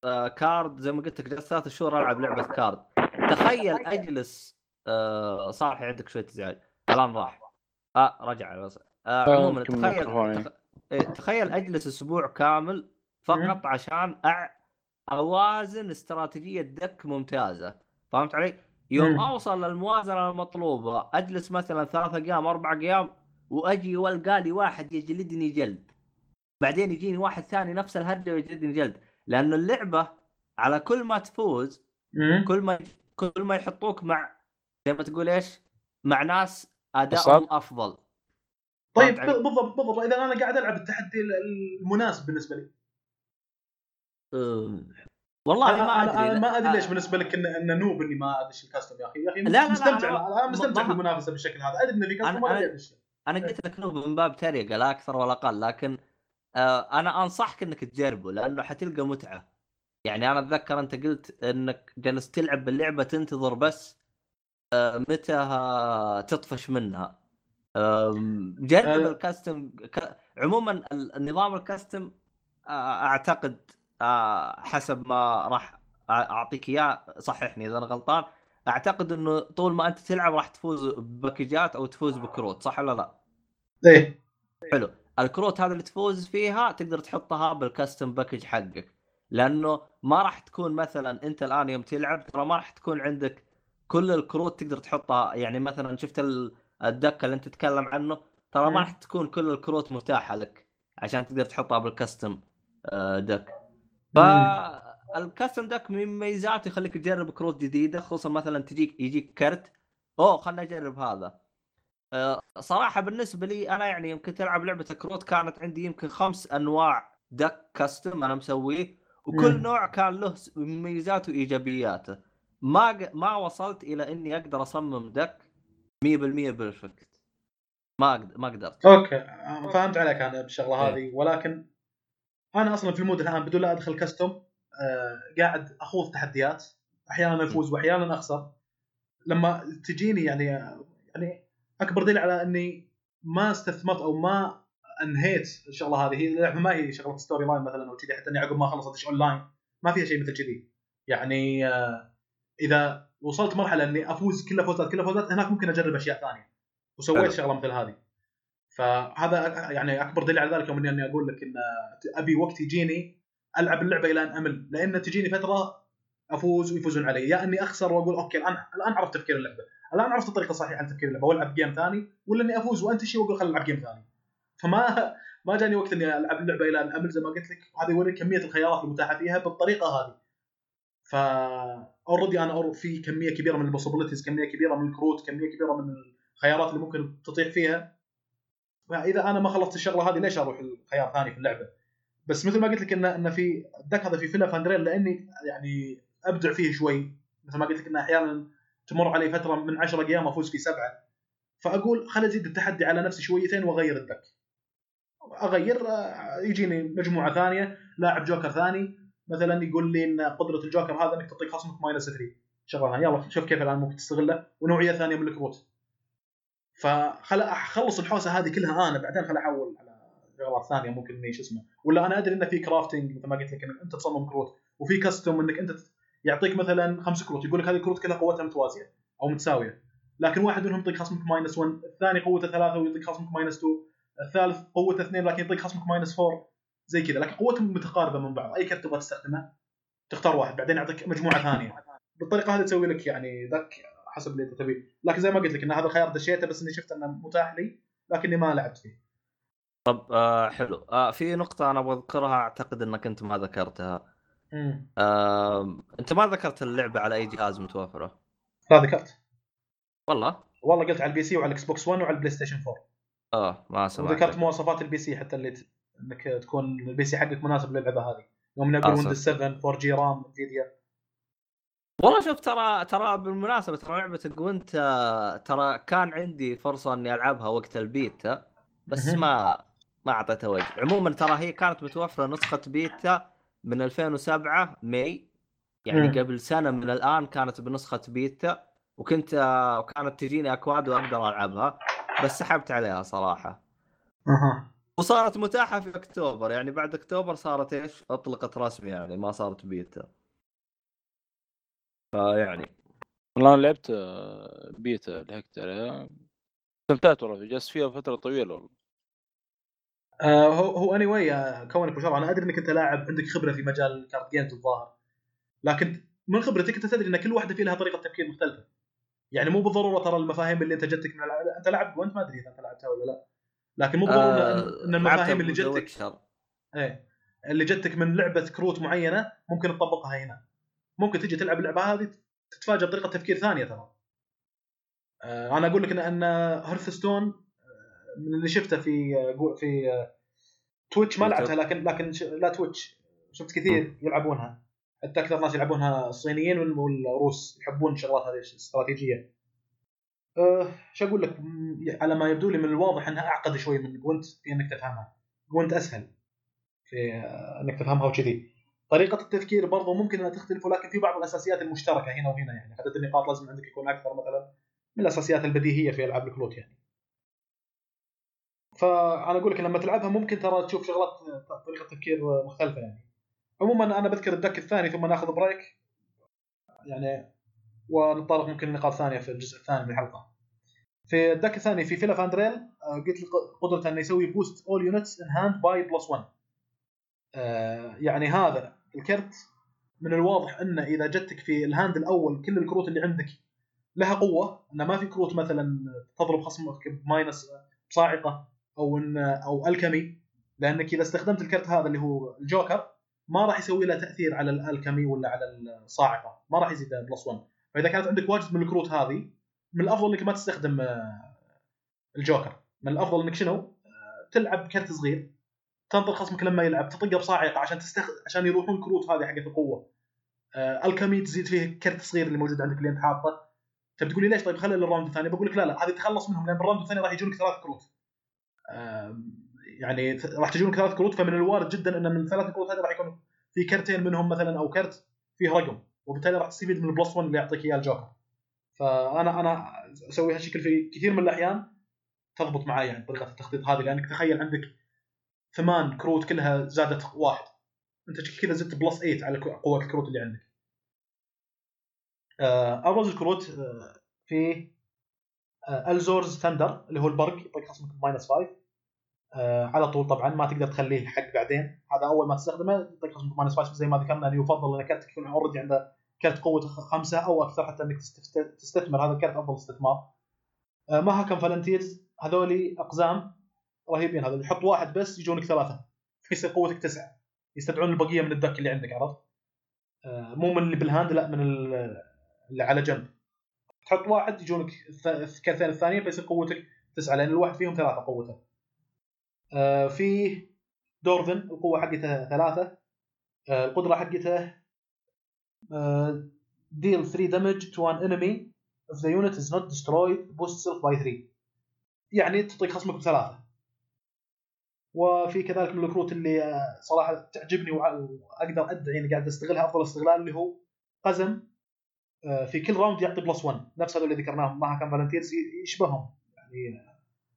آه كارد زي ما قلت لك جلست ثلاث شهور ألعب لعبة كارد تخيل أجلس آه صالحي عندك شوية ازعاج الآن راح. آه رجع. آه, آه، عموما تخيل إيه، تخيل أجلس أسبوع كامل فقط عشان أع... أوازن استراتيجية دك ممتازة. فهمت علي؟ يوم. أوصل للموازنة المطلوبة أجلس مثلا ثلاثة أيام أربع أيام وأجي وألقى لي واحد يجلدني جلد. بعدين يجيني واحد ثاني نفس الهرجه ويجلدني جلد لأنه اللعبة على كل ما تفوز. كل ما كل ما يحطوك مع زي ما تقول إيش؟ مع ناس ادائهم. أفضل طيب علي؟ بالضبط بالضبط إذا أنا قاعد ألعب التحدي المناسب بالنسبة لي أم، والله أنا ما أدري أنا ما أدري ليش بالنسبة لك انه إنه نوب إني ما أدش الكاستم يا أخي يا أخي لا، لا، لا، مستمتع أنا- أنا مستمتع ما- بالمنافسة بالشكل هذا أدري انه في كاستم أنا- ولا أنا-. أنا قلت لك نوب من باب تريقة لا أكثر ولا أقل لكن أنا أنصحك إنك تجربه لأنه حتلقى متعة يعني أنا أتذكر أنت قلت إنك جلست تلعب باللعبة تنتظر بس آه متى آه، تطفش منها جرب آه. الكاستم. عموما ال- النظام ال custom آه، أعتقد آه، حسب ما راح أعطيك إياه صححني إذا أنا غلطان أعتقد إنه طول ما أنت تلعب راح تفوز بباكجات أو تفوز بكروت صح ولا لا؟ إيه حلو الكروت هذه اللي تفوز فيها تقدر تحطها بال custom package حقك. لأنه ما راح تكون مثلا أنت الآن يوم تلعب ترى ما راح تكون عندك كل الكروت تقدر تحطها. يعني مثلا شفت ال- الدك اللي أنت تتكلم عنه؟ ترى. ما راح تكون كل الكروت متاحة لك عشان تقدر تحطها بالكاستم دك فالكاستم دك من مميزاته يخليك تجرب كروت جديدة خصوصا مثلا تجيك يجيك كرت. أوه خلنا نجرب هذا. صراحة بالنسبة لي أنا يعني يمكن تلعب لعبة كروت كانت عندي يمكن خمس أنواع. دك كاستم أنا مسويه وكل مم. نوع كان له مميزاته وإيجابياته. ما ق- ما وصلت إلى إني أقدر أصمم deck 100% perfect ما أقد- ما قدرت. okay فهمت عليك أنا بالشغلة إيه. هذه. ولكن أنا أصلا في ال mode الآن بدون لا أدخل custom آه قاعد أخوض تحديات. أحيانا أفوز واحيانا أخسر. لما تجيني يعني يعني أكبر دليل على إني ما استثمرت أو ما أنهيت الشغلة هذه هي اللعبه ما هي شغلة storyline مثلا أو كذي حتى إني عقب ما ادش اون لاين ما فيها شيء مثل كذي يعني آه إذا وصلت مرحلة إني أفوز كلها فوزات كلها فوزات هناك ممكن أجرب أشياء ثانية وسويت. شغلة مثل هذه فهذا يعني أكبر دليل على ذلك يوم اني أني أقول لك إن أبي وقت يجيني ألعب اللعبة إلى أن أمل لأن تجيني فترة أفوز ويفوزون علي. يا إني أخسر وأقول أوكي الان الآن عرفت تفكير اللعبة. الآن عرفت الطريقة الصحيحة لتفكير اللعبة. وألعب game ثاني ولا إني أفوز وانتشي وأقول خلينا نلعب game ثاني. فما ما جاني وقت إني ألعب اللعبة إلى أن امل زي ما قلت لك. هذا يوريك كمية الخيارات المتاحة فيها بالطريقة هذه. ف already أنا في كمية كبيرة من ال possibilities كمية كبيرة من الكروت كمية كبيرة من الخيارات اللي ممكن تطيح فيها. فإذا أنا ما خلصت الشغلة هذه ليش أروح الخيار ثاني في اللعبة؟ بس مثل ما قلت لك ان إن في ال deck هذا في فيلا فاندريل لأني يعني أبدع فيه شوي. مثل ما قلت لك إنه أحيانا تمر علي فترة من 10 أيام افوز في سبعة. فأقول خل أزيد التحدي على نفسي شويتين وأغير ال deck. أغير يجيني مجموعة ثانية لاعب جوكر ثاني مثلا يقول لي إن قدرة الجوكر هذا إنك تعطيك خصمك minus 3 شغله ثانية يلا شوف كيف الآن ممكن تستغله. ونوعية ثانية من الكروت. فخل أخلص الحوسة هذه كلها أنا بعدين خل أحول على شغلات ثانية ممكن إني شو اسمه. ولا أنا أدري إن في crafting مثل ما قلت لك إنك أنت تصمم كروت وفي custom إنك أنت يعطيك مثلا خمس كروت يقول لك هذه الكروت كلها قوتها متوازية أو متساوية. لكن واحد منهم يعطيك خصمك minus 1 الثاني قوته ثلاثة ويعطيك خصمك minus 2 الثالث قوته اثنين لكن يعطيك خصمك ماينس 4 زي كذا. لكن قوتهم متقاربة من بعض أي كرت تبغى تستخدمه تختار واحد بعدين يعطيك مجموعة ثانية. بالطريقة هذه تسوي لك يعني ذاك حسب اللي تبيه. لكن زي ما قلت لك إن هذا الخيار دشيته بس إني شفت إنه متاح لي لكني ما لعبت فيه. طب آه حلو. آه في نقطة أنا أبغى أذكرها أعتقد أنك أنت ما ذكرتها. آه أنت ما ذكرت اللعبة على أي جهاز متوفرة؟ لا ذكرت. والله. والله قلت على ال PC وعلى ال Xbox One وعلى ال PlayStation 4 آه ما سمعت. وذكرت مواصفات ال PC حتى اللي ت... إنك تكون ال PC حقك مناسب للعبة هذه. يوم نقول آه،. Windows 7 4 جيجا RAM Nvidia والله شوف ترى ترى بالمناسبة ترى لعبة Gwent آه، ترى كان عندي فرصة إني ألعبها وقت البيتا بس. ما ما أعطيتها وجه عموما ترى هي كانت متوفرة نسخة بيتا من 2007 May يعني مم. قبل سنة من الآن كانت بنسخة بيتا وكنت آه، وكانت تجيني أكواد وأقدر ألعبها بس سحبت عليها صراحة. أها. وصارت متاحة في أكتوبر يعني بعد أكتوبر صارت إيش؟ أطلقت رسمي يعني ما صارت بيتا. فيعني. والله أنا لعبت آه، بيتا لحقت عليها استمتعت والله جلست فيها فترة طويلة والله. آه هو هو اني anyway كونك بشر أنا أدري إنك أنت لاعب عندك خبرة في مجال ال card games الظاهر. لكن من خبرتك أنت تدري إن كل واحدة في لها طريقة تفكير مختلفة. يعني مو بالضرورة ترى المفاهيم اللي أنت جتك من الع... أنت لعبت وأنت ما أدري إذا أنت لعبتها ولا لا. لكن مو بالضرورة آه، إن المفاهيم اللي جتك. إيه. اللي جتك من لعبة كروت معينة ممكن تطبقها هنا. ممكن تجي تلعب اللعبة هذه تتفاجئ بطريقة تفكير ثانية ترى. آه، أنا أقول لك ان إن Hearthstone من اللي شفته في آه، في آه، Twitch ما. لعبتها لكن لكن. لا Twitch. شفت كثير يلعبونها. حتى أكثر ناس يلعبونها الصينيين وال- والروس يحبون الشغلات هذه الاستراتيجيه أه شو أقول لك؟ على ما يبدو لي من الواضح إنها أعقد شوي من Gwent في إنك تفهمها. Gwent أسهل في آه، إنك تفهمها وكذي. طريقة التفكير برضو ممكن أنها تختلف ولكن في بعض الأساسيات المشتركة هنا وهنا يعني. عدد النقاط لازم عندك يكون أكثر مثلا من الأساسيات البديهية في ألعاب الكروت يعني. فأنا أقول لك لما تلعبها ممكن ترى تشوف شغلات آه، طريقة تفكير مختلفة يعني. عموما أنا بذكر ال deck الثاني ثم نأخذ break يعني ونتطرق ممكن لنقاط ثانية في الجزء الثاني من الحلقة. في ال deck الثاني في فيلا فاندريل آه، قلت قدرته إنه يسوي boost all units in hand by plus 1 يعني هذا الكرت من الواضح إنه إذا جتك في ال hand الأول كل الكروت اللي عندك لها قوة إنه ما في كروت مثلا تضرب خصمك ب minus بصاعقة أو ان أو alchemy لأنك إذا استخدمت الكرت هذا اللي هو الجوكر ما راح يسوي له تأثير على ال alchemy ولا على الصاعقة ما راح يزيد plus 1 فإذا كانت عندك واجد من الكروت هذه من الأفضل إنك ما تستخدم آه، الجوكر. من الأفضل إنك شنو؟ آه، تلعب كرت صغير تنطر خصمك لما يلعب تطقه بصاعقة عشان تستخدم عشان يروحون الكروت هذه حقت القوة. آه، alchemy تزيد فيه كرت صغير اللي موجود عندك اللي أنت حاطه. طيب تقول لي ليش؟ طيب خلي لل round الثاني. بقول لك لا لا هذه تخلص منهم لأن بال round الثاني راح يجونك ثلاث كروت. يعني راح تجونك ثلاث كروت فمن الوارد جدا إن من الثلاث كروت هذه راح يكون في كرتين منهم مثلا أو كرت فيه رقم وبالتالي راح تستفيد من ال plus 1 اللي يعطيك إياه الجوكر. فانا أنا أسوي هالشكل في كثير من الأحيان تضبط معي يعني طريقة التخطيط هذه لأنك تخيل عندك ثمان كروت كلها زادت واحد. أنت كذا زدت plus 8 على قوة الكروت اللي عندك. آه، أبرز الكروت آه، في آه، Alzur's Thunder اللي هو البرق يعطيك خصمك minus 5 آه، على طول. طبعا ما تقدر تخليه حق بعدين. هذا أول ما تستخدمه. يعطيك خصمك minus 5 زي ما ذكرنا. انه يفضل ان كرتك يكون already عنده كرت قوة خ- خمسة أو أكثر حتى إنك تست- تستثمر. هذا الكرت أفضل استثمار. آه، Mahakam Volunteers هذولي أقزام رهيبين. هذول يحط واحد بس يجونك ثلاثة. يصير قوتك تسعة. يستدعون البقية من ال deck اللي عندك عرفت؟ آه، مو من اللي بال hand لا من ال- اللي على جنب. تحط واحد يجونك الكرتين الثانيين فيصير قوتك تسعة. لأن الواحد فيهم ثلاثة قوته. آه، في dwarven القوة حقته ثلاثة. آه، القدرة حقته deal 3 damage to an enemy. If the unit is not destroyed boost self by 3 يعني تعطيك خصمك بثلاثة. وفي كذلك من الكروت اللي آه، صراحة تعجبني وأقدر أدعي إني قاعد أستغلها أفضل استغلال اللي هو قزم. آه، في كل round يعطي plus 1 نفس هذول اللي ذكرناهم. Mahakam Volunteers يشبههم. يعني آه،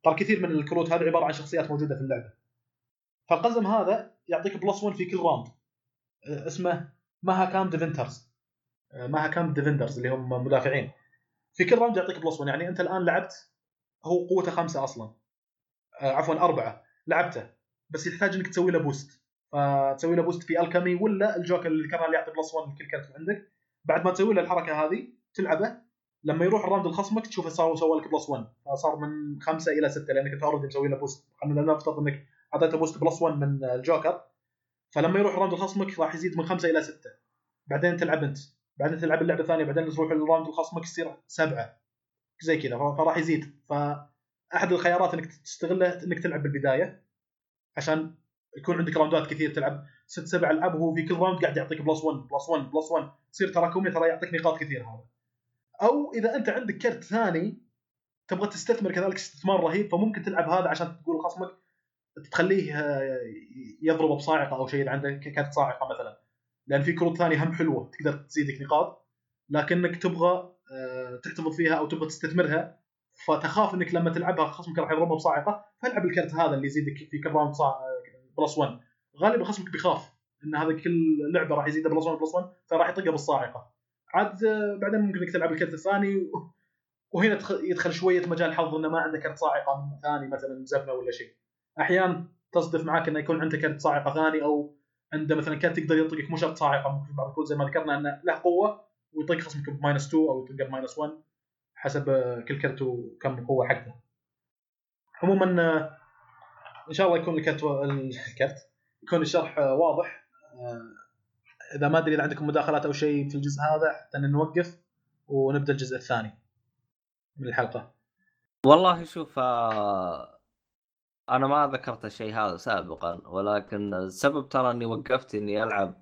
ترى كثير من الكروت هذه عبارة عن شخصيات موجودة في اللعبة. فالقزم هذا يعطيك plus 1 في كل round آه، اسمه Mahakam Defenders Mahakam Defenders اللي هم مدافعين. في كل round يعطيك plus 1 يعني أنت الآن لعبت هو قوته خمسة أصلا. آه، عفوا أربعة. لعبته. بس يحتاج إنك تسوي له boost فتسوي له boost في alchemy ولا الجوكر اللي اللي يعطي plus 1 لكل كرت عندك. بعد ما تسوي له الحركة هذه تلعبه لما يروح ال round لخصمك تشوفه صار سوى لك plus 1 فصار من خمسة إلى ستة لأنك أنت already مسوي له boost خلينا نفترض إنك أعطيته boost plus 1 من الجوكر. فلما يروح ال round لخصمك راح يزيد من خمسة إلى ستة. بعدين تلعب أنت. بعدين تلعب اللعبة الثانية بعدين تروح ال round لخصمك يصير سبعة. زي كذا. فراح يزيد. فأحد الخيارات إنك تستغله إنك تلعب بالبداية. عشان يكون عندك راوندات كثير تلعب. ست سبع ألعاب وهو في كل round قاعد يعطيك plus 1 plus 1 plus 1 تصير تراكمي ترى يعطيك نقاط كثير هذا. أو إذا أنت عندك كرت ثاني تبغى تستثمر كذلك استثمار رهيب فممكن تلعب هذا عشان تقول خصمك تخليه آه، يضرب بصاعقة أو شيء عندك كرت صاعقة مثلا. لأن في كروت ثانية هم حلوة تقدر تزيدك نقاط لكنك تبغى آه، تحتفظ فيها أو تبغى تستثمرها فتخاف إنك لما تلعبها خصمك راح يضربها بصاعقة فالعب الكرت هذا اللي يزيدك في كل round plus 1 غالبا خصمك بيخاف إن هذا كل لعبة راح يزيد plus 1 plus 1 فراح يطقها بالصاعقة. عاد آه، بعدين ممكن انك تلعب الكرت الثاني وهنا يدخل شوية مجال حظ إنه ما عنده كرت صاعقة ثاني مثلا زبنه ولا شيء أحيانا تصدف معاك إنه يكون عنده كرت صاعقة ثاني أو عنده مثلا كرت يقدر يطقك مو شرط صاعقة ممكن بعض الكروت زي ما ذكرنا إنه له قوة ويطق خصمك ب minus 2 أو يطقه ب minus 1 حسب كل كرت وكم قوة حقته. عموما آه، إن شاء الله يكون الكرت الكرت يكون الشرح آه، واضح آه، إذا ما أدري إذا عندكم مداخلات أو شيء في الجزء هذا حتى نوقف ونبدأ الجزء الثاني من الحلقة. والله شوف آه، أنا ما ذكرت الشيء هذا سابقا ولكن السبب ترى إني وقفت إني ألعب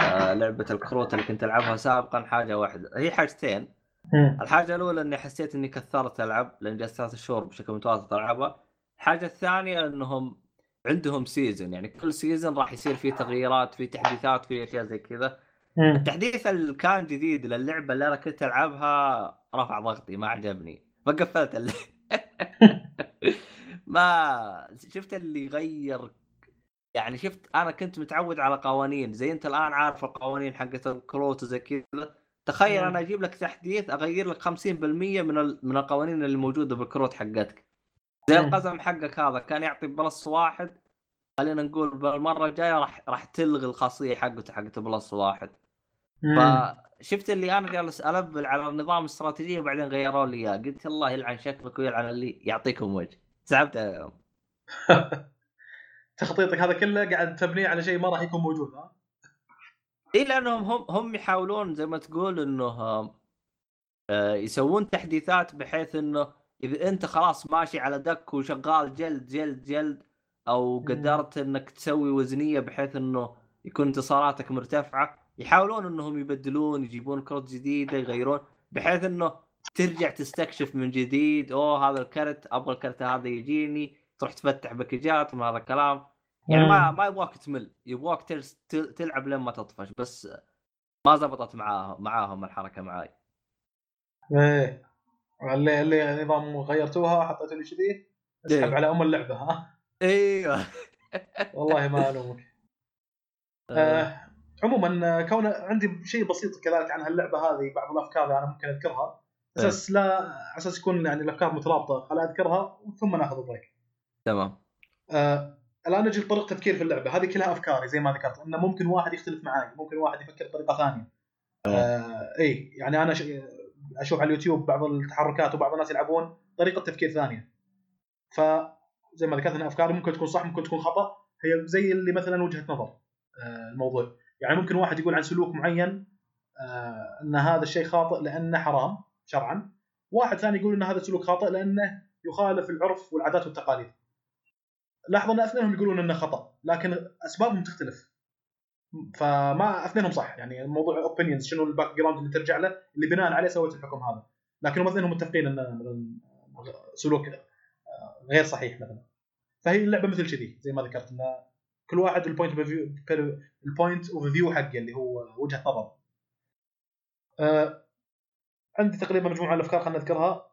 آه، لعبة الكروت اللي كنت ألعبها سابقا حاجة واحدة. هي حاجتين. الحاجة الأولى إني حسيت إني كثرت ألعب لأن جلست ثلاث شهور بشكل متواصل ألعبها. الحاجة الثانية إنهم عندهم season يعني كل season راح يصير فيه تغييرات في تحديثات في أشياء زي كذا. التحديث اللي كان جديد للعبة اللي أنا كنت ألعبها رفع ضغطي ما عجبني. فقفلت اللي ما شفت اللي يغير يعني شفت أنا كنت متعود على قوانين. زي أنت الآن عارف القوانين حقت الكروت وزي كذا. تخيل أنا أجيب لك تحديث أغير لك 50% من ال... من القوانين اللي موجودة بالكروت حقتك. زي القزم حقك هذا كان يعطي plus واحد. خلينا نقول بالمرة الجاية راح راح تلغي الخاصية حقته حقت plus واحد. فشفت اللي أنا جالس البل على النظام الاستراتيجيه وبعدين غيروا لي إياه. قلت الله يلعن شكلك ويلعن اللي يعطيكم وجه. سحبت عليهم تخطيطك هذا كله قاعد تبنيه على شيء ما راح يكون موجود ها؟ إي لأنهم هم هم يحاولون زي ما تقول إنه آه، يسوون تحديثات بحيث إنه إذا أنت خلاص ماشي على دك وشغال جلد جلد جلد أو قدرت إنك تسوي وزنية بحيث إنه يكون انتصاراتك مرتفعة يحاولون إنهم يبدلون يجيبون كروت جديدة يغيرون بحيث إنه ترجع تستكشف من جديد أوه هذا الكرت أبغى الكرت هذا يجيني تروح تفتح باكجات من هذا الكلام. يعني ما ما يبغاك تمل يبغاك تلعب لين ما تطفش بس ما زبطت معاهم معاهم الحركة معاي. إيه. اللي اللي نظام غيرتوها حطيتوا لي كذي أسحب إيه. على أم اللعبة ها؟ إيوه. والله ما ألومك. آه. آه عموما كون عندي شيء بسيط كذلك عن هاللعبة هذه بعض الأفكار اللي أنا ممكن أذكرها إيه. أساس لا على أساس يكون يعني الأفكار مترابطة خل أذكرها ثم ناخذ بريك تمام. آه الآن نجي لطريقة تفكير في اللعبة. هذه كلها أفكاري زي ما ذكرت إنه ممكن واحد يختلف معي ممكن واحد يفكر بطريقة ثانية. آه. اي يعني أنا أشوف على اليوتيوب بعض التحركات وبعض الناس يلعبون طريقة تفكير ثانية. ف زي ما ذكرت إن افكاري ممكن تكون صح ممكن تكون خطأ هي زي اللي مثلا وجهة نظر آه الموضوع. يعني ممكن واحد يقول عن سلوك معين آه إن هذا الشيء خاطئ لأنه حرام شرعا. واحد ثاني يقول إن هذا السلوك خاطئ لأنه يخالف العرف والعادات والتقاليد. لاحظ إن أثنينهم يقولون إنه خطأ لكن أسبابهم تختلف. فما اثنينهم صح. يعني الموضوع opinions شنو ال background اللي ترجع له اللي بناء عليه سويت الحكم هذا. لكن هم اثنينهم متفقين إن سلوك غير صحيح مثلا. فهي اللعبة مثل كذي زي ما ذكرت إن كل واحد ال point ال point of view حقه اللي هو وجهة نظر. أه عندي تقريبا مجموعة الأفكار خلينا نذكرها.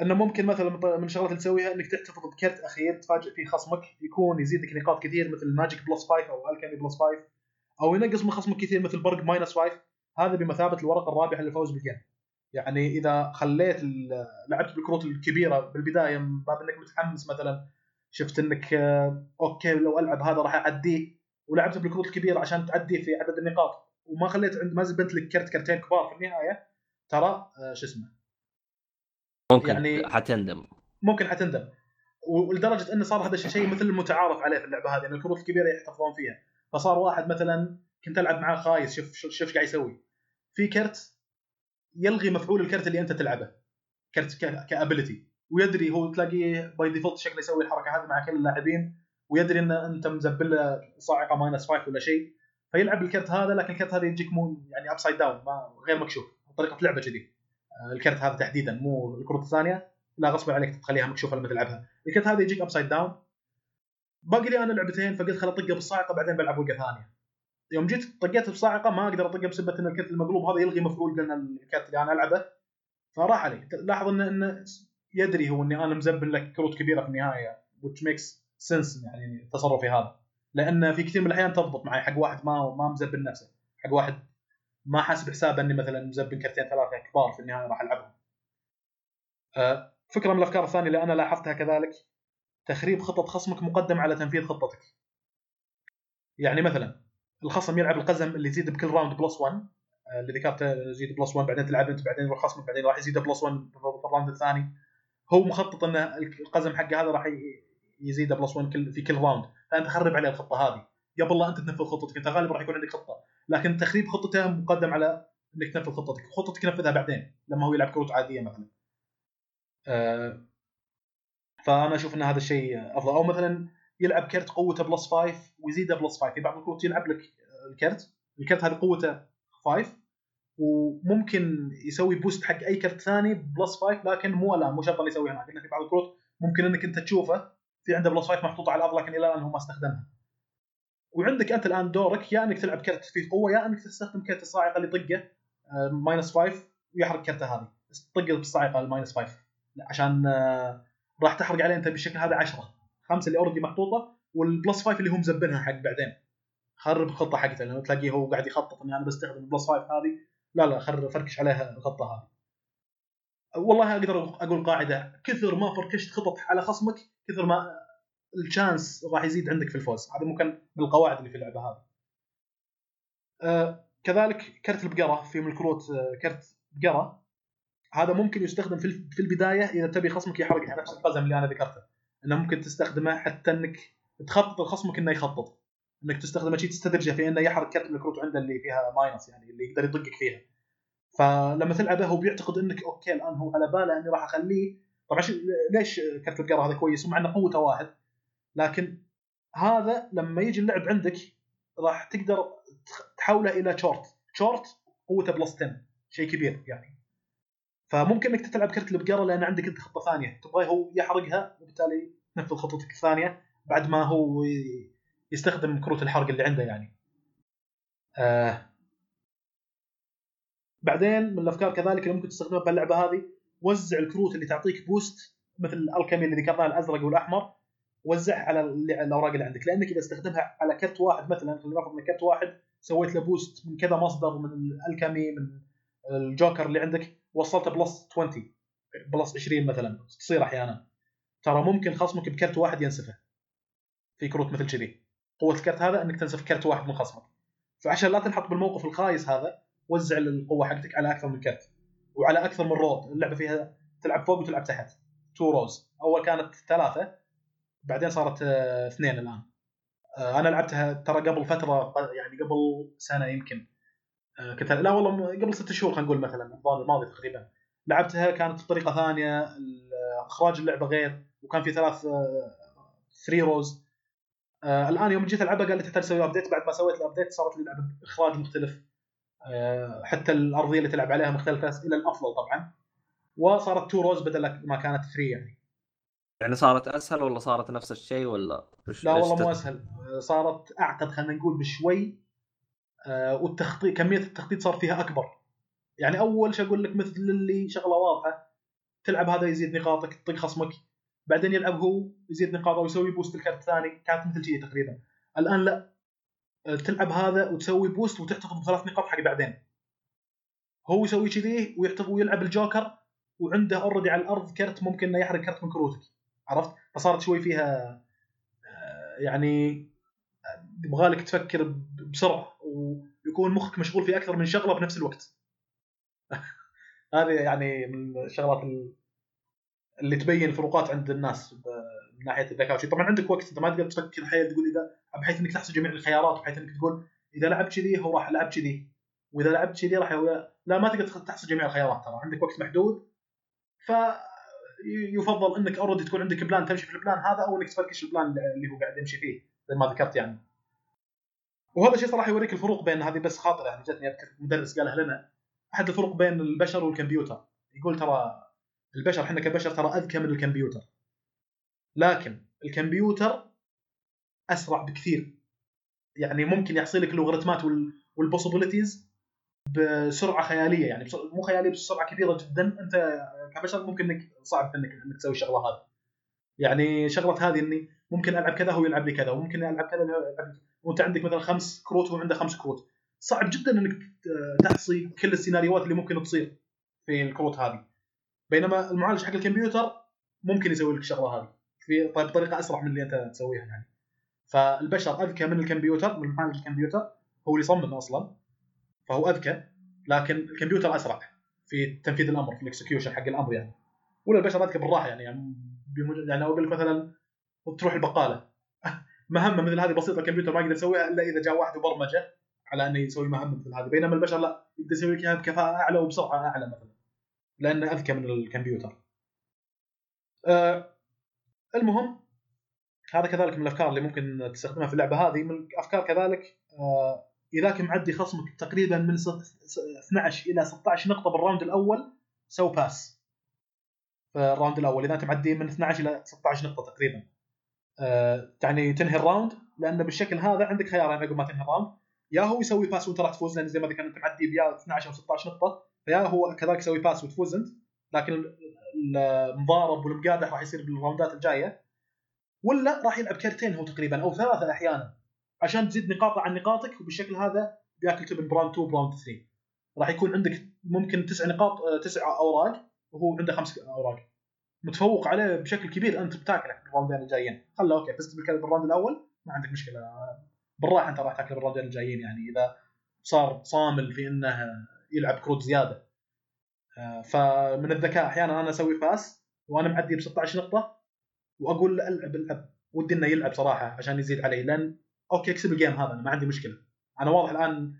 إنه ممكن مثلا من الشغلات اللي تسويها إنك تحتفظ بكرت أخير تفاجئ فيه خصمك يكون يزيدك نقاط كثير مثل magic plus 5 أو alchemy plus 5 أو ينقص من خصمك كثير مثل برق minus 5 هذا بمثابة الورقة الرابحه للفوز بال game. يعني إذا خليت لعبت بالكروت الكبيرة بالبداية من باب انك متحمس مثلا شفت إنك آه، أوكي لو ألعب هذا راح أعديه. ولعبت بالكروت الكبيرة عشان تعديه في عدد النقاط. وما خليت عند ما زبنت لك كرت كرتين كبار في النهاية. ترى آه، شو اسمه؟ ممكن يعني حتندم. ممكن حتندم. ولدرجة إنه صار هذا الشيء مثل المتعارف عليه في اللعبة هذه إن الكروت الكبيرة يحتفظون فيها. فصار واحد مثلا كنت ألعب معاه خايس شوف شوف إيش قاعد يسوي. في كرت يلغي مفعول الكرت اللي أنت تلعبه كرت capability ويدري هو تلاقيه by default شكله يسوي الحركة هذه مع كل اللاعبين ويدري إن أنت مزبن له صاعقة minus 5 ولا شيء. فيلعب الكرت هذا لكن الكرت هذا يجيك مو يعني upside down غير مكشوف. طريقة لعبه كذي. آه، الكرت هذا تحديدا مو الكروت الثانية. لا غصب عليك تخليها مكشوفة لما تلعبها. الكرت هذا يجيك upside down باقي لي أنا لعبتين فقلت خل اطقه بالصاعقة بعدين بلعب وقه ثانية. يوم جيت طقيت بالصاعقه ما أقدر اطقه بسبه ان الكرت المقلوب هذا يلغي مفعول قلنا الكرت اللي أنا ألعبه. فراح علي. لاحظ انه إن يدري هو إني أنا مزبل لك كروت كبيرة في النهاية which makes sense يعني تصرفي هذا. لأن في كثير من الأحيان تضبط معي حق واحد ما ما مزبل نفسه. حق واحد ما حاسب حساب إني مثلا مزبل كرتين ثلاثة كبار في النهاية راح ألعبهم. أه فكرة من الأفكار الثانية اللي أنا لاحظتها كذلك تخريب خطه خصمك مقدم على تنفيذ خطتك. يعني مثلا الخصم يلعب القزم اللي يزيد بكل round plus 1 آه، اللي ذكرته يزيد plus 1 بعدين تلعب أنت بعدين يروح خصمك بعدين راح يزيد plus 1 في ال round الثاني. هو مخطط إن القزم حقه هذا راح يزيده plus 1 في كل round. فأنت خرب عليه الخطة هذه. قبل لا أنت تنفذ خطتك أنت غالبا راح يكون عندك خطة. لكن تخريب خطته مقدم على إنك تنفذ خطتك. خطتك نفذها بعدين لما هو يلعب كروت عادية مثلا. آه، فانا أشوف ان هذا الشيء افضل. أو مثلا يلعب كرت قوته plus 5 ويزيده plus 5 في بعض الكروت يلعب لك الكرت الكرت هذه قوته 5 وممكن يسوي boost حق أي كرت ثاني plus 5 لكن مو الان مو شرط يسوي هناك لأن في بعض الكروت ممكن إنك أنت تشوفه في عنده plus 5 محطوطه على الأرض لكن إلى الآن هو ما استخدمها. وعندك أنت الآن دورك يا إنك تلعب كرت فيه قوة يا إنك تستخدم كرت الصاعقة اللي يطقه minus 5 ويحرق كرته هذه. طقه بالصاعقه ال minus 5 عشان آه، راح تحرق عليه انت بالشكل هذا 10 خمسة اللي already محطوطة وال plus 5 اللي هم مزبنها حق بعدين. خرب الخطة حقته لأنه تلاقيه هو قاعد يخطط إني أنا بستخدم ال plus 5 هذه. لا لا خر فركش عليها الخطة هذه. والله أقدر أقول قاعدة كثر ما فركشت خطط على خصمك كثر ما ال chance راح يزيد عندك في الفوز. هذا ممكن من القواعد اللي في اللعبة هذه. آه كذلك كرت البقرة في من الكروت آه كرت بقرة. هذا ممكن يستخدم في في البداية إذا تبي خصمك يحرق نفس القزم اللي أنا ذكرته. إنه ممكن تستخدمه حتى إنك تخطط لخصمك إنه يخطط إنك تستخدمه شيء تستدرجه في إنه يحرق كرت الكروت عنده اللي فيها minus يعني اللي يقدر يطقك فيها. فلما تلعبه هو بيعتقد إنك okay الآن هو على باله إني راح أخليه. طبعا ليش كرت البقرة هذا كويس؟ ومع إنه قوته واحد. لكن هذا لما يجي اللعب عندك راح تقدر تحوله إلى شورت. شورت قوته plus 10 شيء كبير يعني. فممكن إنك تلعب كرت البقرة لأن عندك أنت خطة ثانية. تبغى هو يحرقها وبالتالي تنفذ خطتك الثانية بعد ما هو يستخدم كروت الحرق اللي عنده يعني. آه. بعدين من الأفكار كذلك اللي ممكن تستخدمها باللعبه هذه وزع الكروت اللي تعطيك boost مثل ال alchemy اللي ذكرناه الأزرق والأحمر. وزعها على الأوراق اللي عندك. لأنك إذا استخدمها على كرت واحد مثلا خلينا نفرض كرت واحد سويت له boost من كذا مصدر من ال alchemy من الجوكر اللي عندك. وصلته plus 20 plus 20 مثلا تصير أحيانا. ترى ممكن خصمك بكرت واحد ينسفه. في كروت مثل كذي. قوة الكرت هذا إنك تنسف كرت واحد من خصمك. فعشان لا تنحط بالموقف الخايس هذا وزع القوة حقتك على أكثر من كرت وعلى أكثر من row. اللعبة فيها تلعب فوق وتلعب تحت. two rows أول كانت ثلاثة بعدين صارت آه، اثنين الآن. آه، أنا لعبتها ترى قبل فترة يعني قبل سنة يمكن. كنت لا والله قبل ست شهور خلينا نقول مثلا رمضان الماضي تقريبا. لعبتها كانت بطريقة ثانية اخراج اللعبة غير وكان في ثلاث three rows آه الآن يوم جيت ألعبها قال لي تحتاج تسوي update بعد ما سويت ال update صارت لي اللعبه باخراج مختلف. آه حتى الأرضية اللي تلعب عليها مختلفة إلى الأفضل طبعا. وصارت two rows بدل ما كانت 3 يعني. يعني صارت أسهل ولا صارت نفس الشيء ولا؟ لا والله مو أسهل. صارت أعقد خلينا نقول بشوي. آه والتخطيط كمية التخطيط صار فيها أكبر. يعني أول شيء أقول لك مثل اللي شغلة واضحة تلعب هذا يزيد نقاطك تطق خصمك. بعدين يلعب هو يزيد نقاطه ويسوي boost الكارت الثاني. كانت مثل شيء تقريبا. الآن لا. آه، تلعب هذا وتسوي boost وتحتفظ بثلاث نقاط حق بعدين. هو يسوي كذي ويحتفظ ويلعب الجوكر وعنده already على الأرض كرت ممكن إنه يحرق كرت من كروتك. عرفت؟ فصارت شوي فيها آه، يعني يبغالك تفكر بسرعة ويكون مخك مشغول في أكثر من شغلة بنفس الوقت. هذه يعني من الشغلات اللي تبين الفروقات عند الناس من ناحية الذكاء طبعا عندك وقت أنت ما تقدر تفكر حيل تقول إذا بحيث إنك تحصل جميع الخيارات بحيث إنك تقول إذا لعبت كذي هو راح يلعب كذي وإذا لعبت كذي راح لا ما تقدر تحصل جميع الخيارات ترى. عندك وقت محدود ف يفضل إنك already تكون عندك plan تمشي في ال plan هذا أو إنك تفركش ال plan اللي هو قاعد يمشي فيه. زي ما ذكرت يعني. وهذا الشيء صراحة يوريك الفروق بين هذه بس خاطرة يعني جتني أذكر مدرس قالها لنا أحد الفروق بين البشر والكمبيوتر. يقول ترى البشر إحنا كبشر ترى أذكى من الكمبيوتر. لكن الكمبيوتر أسرع بكثير. يعني ممكن يحصل لك اللوغاريتمات وال possibilities بسرعة خيالية يعني مو خيالية بس سرعة كبيرة جدا. أنت كبشر ممكن إنك صعب انك إنك تسوي الشغلة هذه. يعني شغلة هذه إني ممكن ألعب كذا هو يلعب لي كذا وممكن ألعب كذا وأنت عندك مثلا خمس كروت وهو عنده خمس كروت. صعب جدا إنك تحصي كل السيناريوهات اللي ممكن تصير في الكروت هذه. بينما المعالج حق الكمبيوتر ممكن يسوي لك الشغلة هذه. في بطريقة أسرع من اللي أنت تسويها يعني. فالبشر أذكى من الكمبيوتر من محل الكمبيوتر هو اللي يصمم أصلا. فهو أذكى لكن الكمبيوتر أسرع في تنفيذ الأمر في ال execution حق الأمر يعني. ولا البشر أذكى بالراحة يعني يعني. يعني أقول لك مثلا تروح البقالة. مهمة مثل هذه بسيطة الكمبيوتر ما يقدر يسويها إلا إذا جاء واحد وبرمجة على إنه يسوي مهمة مثل هذه. بينما البشر لا يقدر يسوي لك إياها بكفاءة أعلى وبسرعة أعلى مثلا. لأنه أذكى من الكمبيوتر. آه المهم هذا كذلك من الأفكار اللي ممكن تستخدمها في اللعبة هذه. من الأفكار كذلك آه إذا كان معدي خصمك تقريبا من 12 إلى 16 نقطة بالراوند الأول سو pass. في ال round الأول إذا أنت معدي من 12 إلى 16 نقطة تقريبا. آه يعني تنهي ال round لأن بالشكل هذا عندك خيارين عقب ما تنهي ال round يا هو يسوي pass وانت راح تفوز لأن زي ما ذكرت أنت معدي بيا 12 أو 16 نقطة فيا هو كذلك يسوي pass وتفوز أنت لكن المضارب والمقادح راح يصير بال راوندات الجاية. ولا راح يلعب كرتين هو تقريبا أو ثلاثة أحيانا عشان تزيد نقاطه عن نقاطك وبالشكل هذا بياكل تبن ب round 2 ب round 3 راح يكون عندك ممكن تسع نقاط آه، تسع أوراق وهو عنده خمس أوراق. متفوق عليه بشكل كبير. أنت بتاكله بالراوندين الجايين خله okay فزت بال round الأول؟ ما عندك مشكلة. بالراحة أنت راح تاكله بالراوندين الجايين يعني إذا صار صامل في إنه يلعب كروت زيادة. آه، فمن الذكاء أحيانا أنا أسوي pass وأنا معدي ب 16 نقطة وأقول ألعب ألعب. ودي إنه يلعب صراحة عشان يزيد علي. لأن أوكي أكسب ال game هذا أنا ما عندي مشكلة. أنا واضح الآن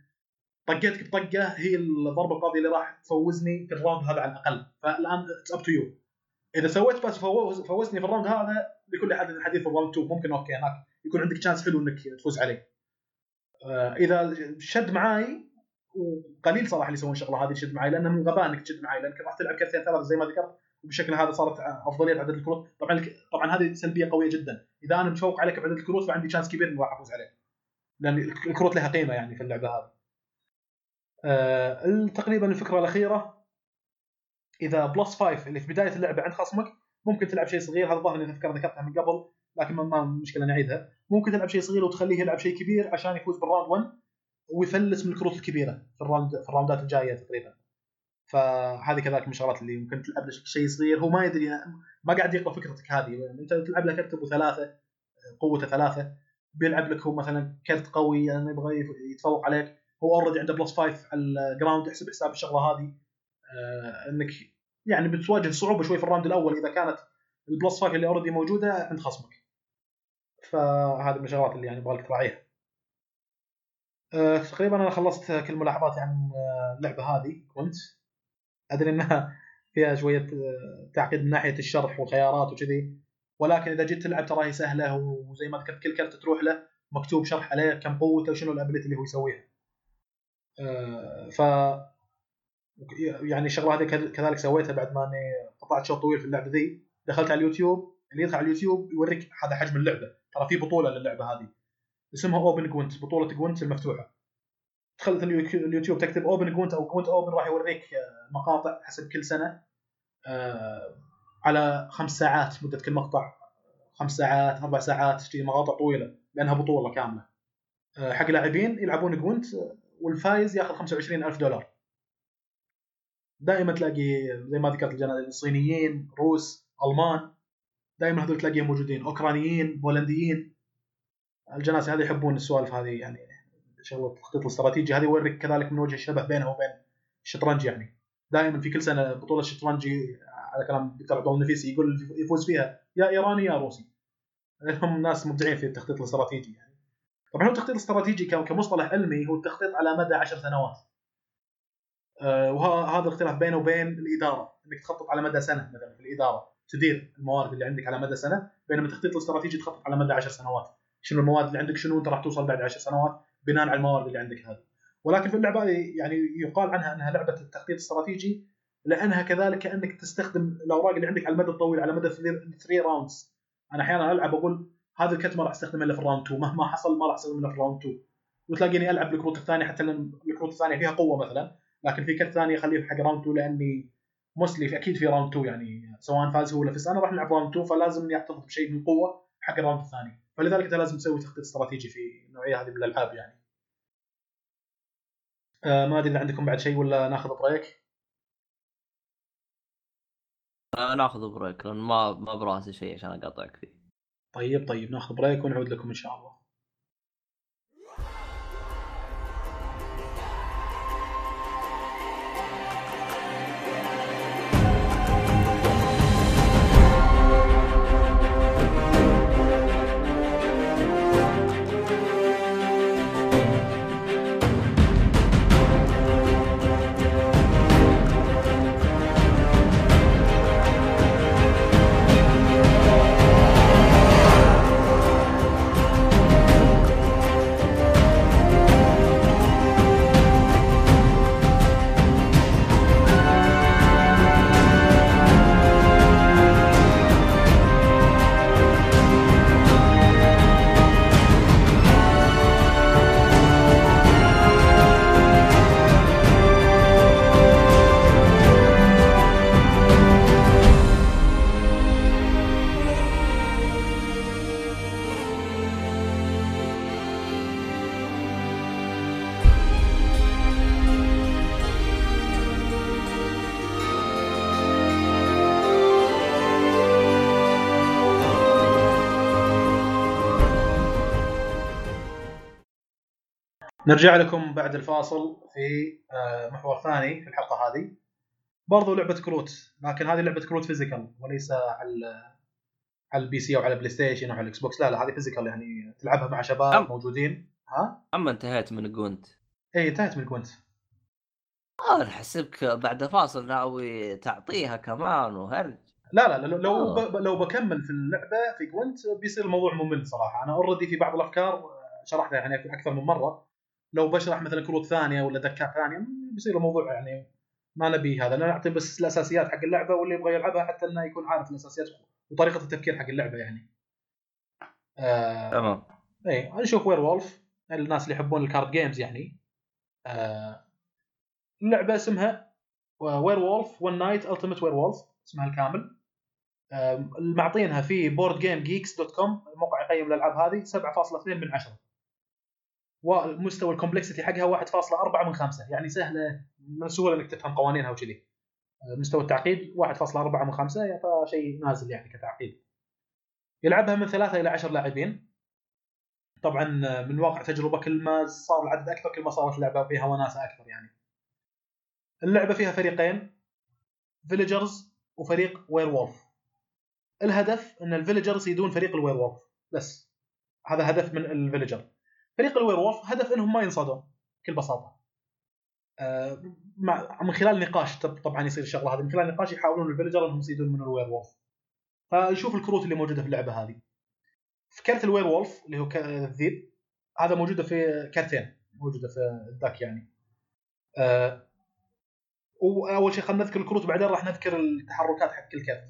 طقيتك بطقة هي الضربة القاضية اللي راح تفوزني في ال round هذا على الأقل. فالآن it's up to you إذا سويت بس فوزني في ال round هذا لكل حدث حديث في ال round 2 ممكن okay هناك يكون عندك chance حلو إنك تفوز عليه. آه، إذا شد معاي وقليل صراحة اللي يسوون الشغله هذه تشد معي لأنه من غباء إنك تشد معي لأنك راح تلعب كرتين ثلاثة زي ما ذكرت وبالشكل هذا صارت أفضلية عدد الكروت. طبعا طبعا هذه سلبية قوية جدا. إذا أنا متفوق عليك بعدد الكروت فعندي chance كبير إني راح أفوز عليك لأن الكروت لها قيمة يعني في اللعبة هذه. آه تقريبا الفكرة الأخيرة. إذا plus 5 اللي في بداية اللعبة عند خصمك ممكن تلعب شيء صغير. هذا الظاهر اني ذكرتها من قبل لكن ما مشكلة نعيدها. ممكن تلعب شيء صغير وتخليه يلعب شيء كبير عشان يفوز بال round 1 ويفلس من الكروت الكبيرة في ال round في ال round ات الجاية تقريبا. فهذه كذلك من الشغلات اللي ممكن تلعب له شيء صغير. هو ما يدري ما قاعد يقرأ فكرتك هذه. أنت تلعب له كرت ابو ثلاثة قوته ثلاثة. بيلعب لك هو مثلا كرت قوي يعني يبغى يتفوق عليك. هو already عنده plus 5 على ال ground يحسب حساب الشغلة هذه. إنك يعني بتواجه صعوبة شوي في ال round الأول. إذا كانت ال plus 5 اللي already موجودة عند خصمك. فهذه من الشغلات اللي يعني يبغى لك تراعيها. أه تقريبا أنا خلصت كل ملاحظاتي عن اللعبة هذه كنت. أدري إنها فيها شوية آه، تعقيد من ناحية الشرح والخيارات وكذي. ولكن إذا جيت تلعب ترى هي سهلة وزي ما ذكرت كل كرت تروح له مكتوب شرح عليه كم قوته وشنو ال ability اللي هو يسويها. ف يعني الشغلة هذه كذلك سويتها بعد ما أني قطعت شوط طويل في اللعبة ذي. دخلت على اليوتيوب اللي يدخل على اليوتيوب يوريك هذا حجم اللعبة. ترى في بطولة للعبة هذه. اسمها Open Gwent بطولة Gwent المفتوحة. دخلت اليوتيوب تكتب Open Gwent أو Gwent Open راح يوريك آه، مقاطع حسب كل سنة آه، على خمس ساعات مدة كل مقطع. خمس ساعات أربع ساعات مقاطع طويلة لأنها بطولة كاملة. آه، حق لاعبين يلعبون Gwent والفايز ياخذ 25000 دولار. دائما تلاقي زي ما ذكرت الجنازه الصينيين روس ألمان دائما هذول تلاقيهم موجودين. أوكرانيين بولنديين. الجناسي هذه يحبون السوالف هذه يعني شغلة التخطيط الاستراتيجي هذه يوريك كذلك من وجه الشبه بينها وبين الشطرنج يعني. دائما في كل سنة بطولة شطرنج على كلام الدكتور عبد الله النفيسي يقول يفوز فيها يا إيراني يا روسي. هم ناس مبدعين في التخطيط الاستراتيجي يعني. طبعا هو التخطيط الاستراتيجي كمصطلح علمي هو التخطيط على مدى عشر سنوات. وهذا الاختلاف بينه وبين الإدارة إنك تخطط على مدى سنة مثلا في الإدارة تدير الموارد اللي عندك على مدى سنة بينما التخطيط الاستراتيجي تخطط على مدى 10 سنوات. شنو المواد اللي عندك؟ شنو أنت راح توصل بعد 10 سنوات؟ بناء على الموارد اللي عندك هذه. ولكن في اللعبة يعني يقال عنها إنها لعبة التخطيط الاستراتيجي لأنها كذلك انك تستخدم الأوراق اللي عندك على المدى الطويل على مدى 3 rounds أنا أحيانا ألعب أقول هذا الكرت ما راح استخدمه إلا في ال round 2 مهما حصل ما راح استخدمه إلا في ال round 2 وتلاقيني ألعب الكروت الثانية حتى الكروت الثانية فيها قوة مثلا. لكن في كرت ثانية أخليه حق round 2 لأني mostly أكيد في round 2 يعني سواء فاز هو ولا فزت أنا راح نلعب round 2 فلازم يحتفظ بشيء من قوة حق ال round الثاني. فلذلك أنت لازم تسوي تخطيط استراتيجي في النوعيه هذه من الألعاب يعني. آه ما أدري إذا عندكم بعد شيء ولا ناخذ break آه ناخذ break لأن ما ما براسي شيء عشان أقاطعك فيه. طيب طيب ناخذ break ونعود لكم إن شاء الله. نرجع لكم بعد الفاصل في آه، محور ثاني في الحلقة هذه. برضو لعبة كروت لكن هذه لعبة كروت physical وليس على على ال PC أو على ال PlayStation أو على ال Xbox لا لا هذه physical يعني تلعبها مع شباب أم. موجودين. ها؟ اما انتهيت من Gwent اي انتهت من Gwent أنا حسبك بعد فاصل ناوي تعطيها كمان وهرج. لا لا لو لو. ب... لو بكمل في اللعبة في Gwent بيصير الموضوع ممل صراحة. أنا already في بعض الأفكار آه، شرحتها يعني أكثر من مرة. لو بشرح مثلا كروت ثانية ولا deck ات ثانية بيصير الموضوع يعني ما نبي هذا. أنا نعطي بس الأساسيات حق اللعبة واللي يبغى يلعبها حتى إنه يكون عارف الأساسيات وطريقة التفكير حق اللعبة يعني. آه تمام. اي نشوف Werewolf الناس اللي يحبون ال card games يعني. آه اللعبة اسمها Werewolf One Night Ultimate Werewolf اسمها الكامل. آه معطينها في BoardGameGeek's dot com الموقع يقيم الألعاب هذه 7.2 من 10 ومستوى ال complexity حقها 1.4 من 5 يعني سهلة من السهوله إنك تفهم قوانينها وكذي آه، مستوى التعقيد 1.4 من 5 يعني فشيء نازل يعني كتعقيد. يلعبها من ثلاثة إلى عشر لاعبين. طبعا آه، من واقع تجربة كل ما صار العدد أكثر كل ما صارت اللعبة فيها وناسة أكثر يعني. اللعبة فيها فريقين villagers وفريق werewolf الهدف إن ال villagers يصيدون فريق ال werewolf بس. هذا هدف من ال villager فريق ال werewolf هدف إنهم ما ينصادون بكل بساطة. آه، من خلال نقاش طب- طبعا يصير الشغلة هذه من خلال نقاش يحاولون ال villager إنهم يصيدون من ال werewolf. فنشوف الكروت اللي موجودة في اللعبة هذه. في كرت ال werewolf اللي هو الذيب هذا موجودة في كرتين موجودة في ال deck يعني. آه، وأول شيء خلينا نذكر الكروت بعدين راح نذكر التحركات حق كل كرت.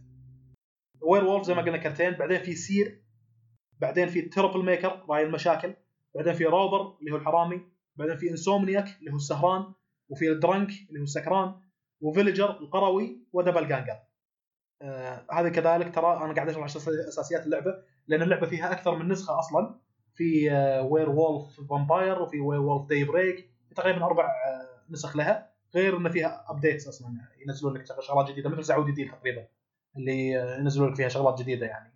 werewolf زي ما قلنا كرتين بعدين في seer بعدين في troublemaker راعي المشاكل. بعدين في robber اللي هو الحرامي بعدين في insomniac اللي هو السهران وفي ال drunk اللي هو السكران و villager القروي و doppelganger آه هذا كذلك ترى أنا قاعد أشرح أساسيات اللعبة لأن اللعبة فيها أكثر من نسخة أصلا. في آه werewolf vampire وفي werewolf daybreak تقريبا أربع آه نسخ لها غير ان فيها updates أصلا ينزلون لك شغلات جديدة مثل سعودي ديل تقريبا اللي آه، ينزلون لك فيها شغلات جديدة يعني.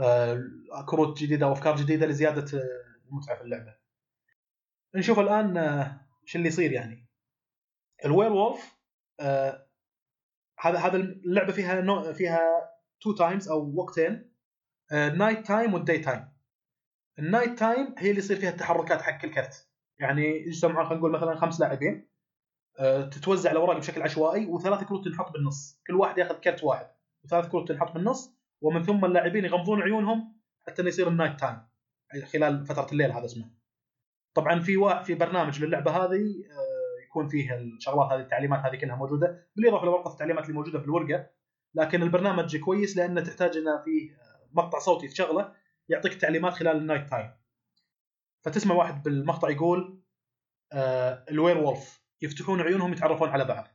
آه، كروت جديدة وافكار جديدة لزيادة آه، المتعه في اللعبة. نشوف الآن آه، إيش اللي يصير يعني. ال werewolf آه، هذا هذا اللعبة فيها نوع فيها two times أو وقتين nighttime وال daytime. ال nighttime هي اللي يصير فيها التحركات حق كل كرت. يعني يجتمعون خلينا نقول مثلا خمس لاعبين آه، تتوزع الاوراق بشكل عشوائي وثلاث كروت تنحط بالنص، كل واحد ياخذ كرت واحد وثلاث كروت تنحط بالنص ومن ثم اللاعبين يغمضون عيونهم حتى يصير ال nighttime خلال فترة الليل هذا اسمه. طبعا في وا... في برنامج للعبة هذه آه، يكون فيه الشغلات هذه التعليمات هذه كلها موجودة بالاضافه لورقه التعليمات اللي موجودة في الورقة لكن البرنامج كويس لأنه تحتاج إنه فيه مقطع صوتي تشغله يعطيك التعليمات خلال ال nighttime. فتسمع واحد بالمقطع يقول آه ال werewolf يفتحون عيونهم يتعرفون على بعض.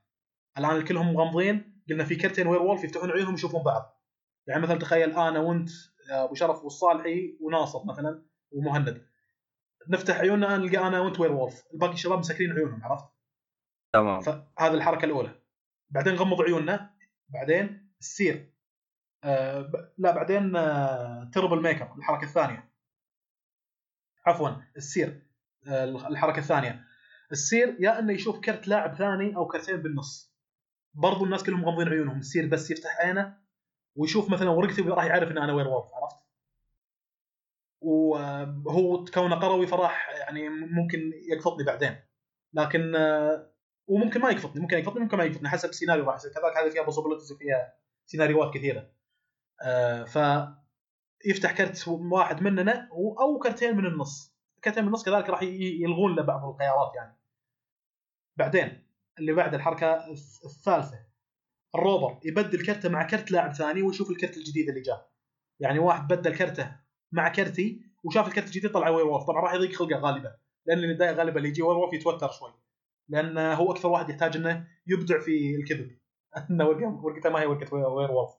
الآن الكلهم مغمضين قلنا في كرتين werewolf يفتحون عيونهم يشوفون بعض. يعني مثلا تخيل أنا وأنت آه، أبو شرف والصالحي وناصر مثلا ومهند. نفتح عيوننا نلقى أنا وأنت werewolf؟ الباقي الشباب مسكرين عيونهم عرفت؟ تمام. فهذه الحركة الأولى. بعدين نغمض عيوننا. بعدين ال seer. آه ب... لا بعدين آه troublemaker الحركة الثانية. عفوا ال seer. آه الحركة الثانية. ال seer يا إنه يشوف كرت لاعب ثاني أو كرتين بالنص. برضو الناس كلهم مغمضين عيونهم. ال seer بس يفتح عينه ويشوف مثلا ورقتي راح يعرف إن أنا werewolf عرفت؟ وهو كونه قروي فراح يعني ممكن يقفطني بعدين. لكن وممكن ما يقفطني ممكن يقفطني ممكن ما يقفطني حسب السيناريو راح يصير. كذلك هذه فيها possibilities وفيها سيناريوهات كثيرة. آه، ف يفتح كرت واحد مننا أو كرتين من النص. كرتين من النص كذلك راح يلغون له بعض الخيارات يعني. بعدين اللي بعد الحركة الثالثة. ال robber يبدل كرته مع كرت لاعب ثاني ويشوف الكرت الجديد اللي جاء. يعني واحد بدل كرته مع كرتي وشاف الكرت الجديد طلع werewolf طبعا راح يضيق خلقه غالبا لأن اللي غالبا اللي يجي werewolf يتوتر شوي. لأن هو أكثر واحد يحتاج إنه يبدع في الكذب. إنه ورقته ما هي ورقة werewolf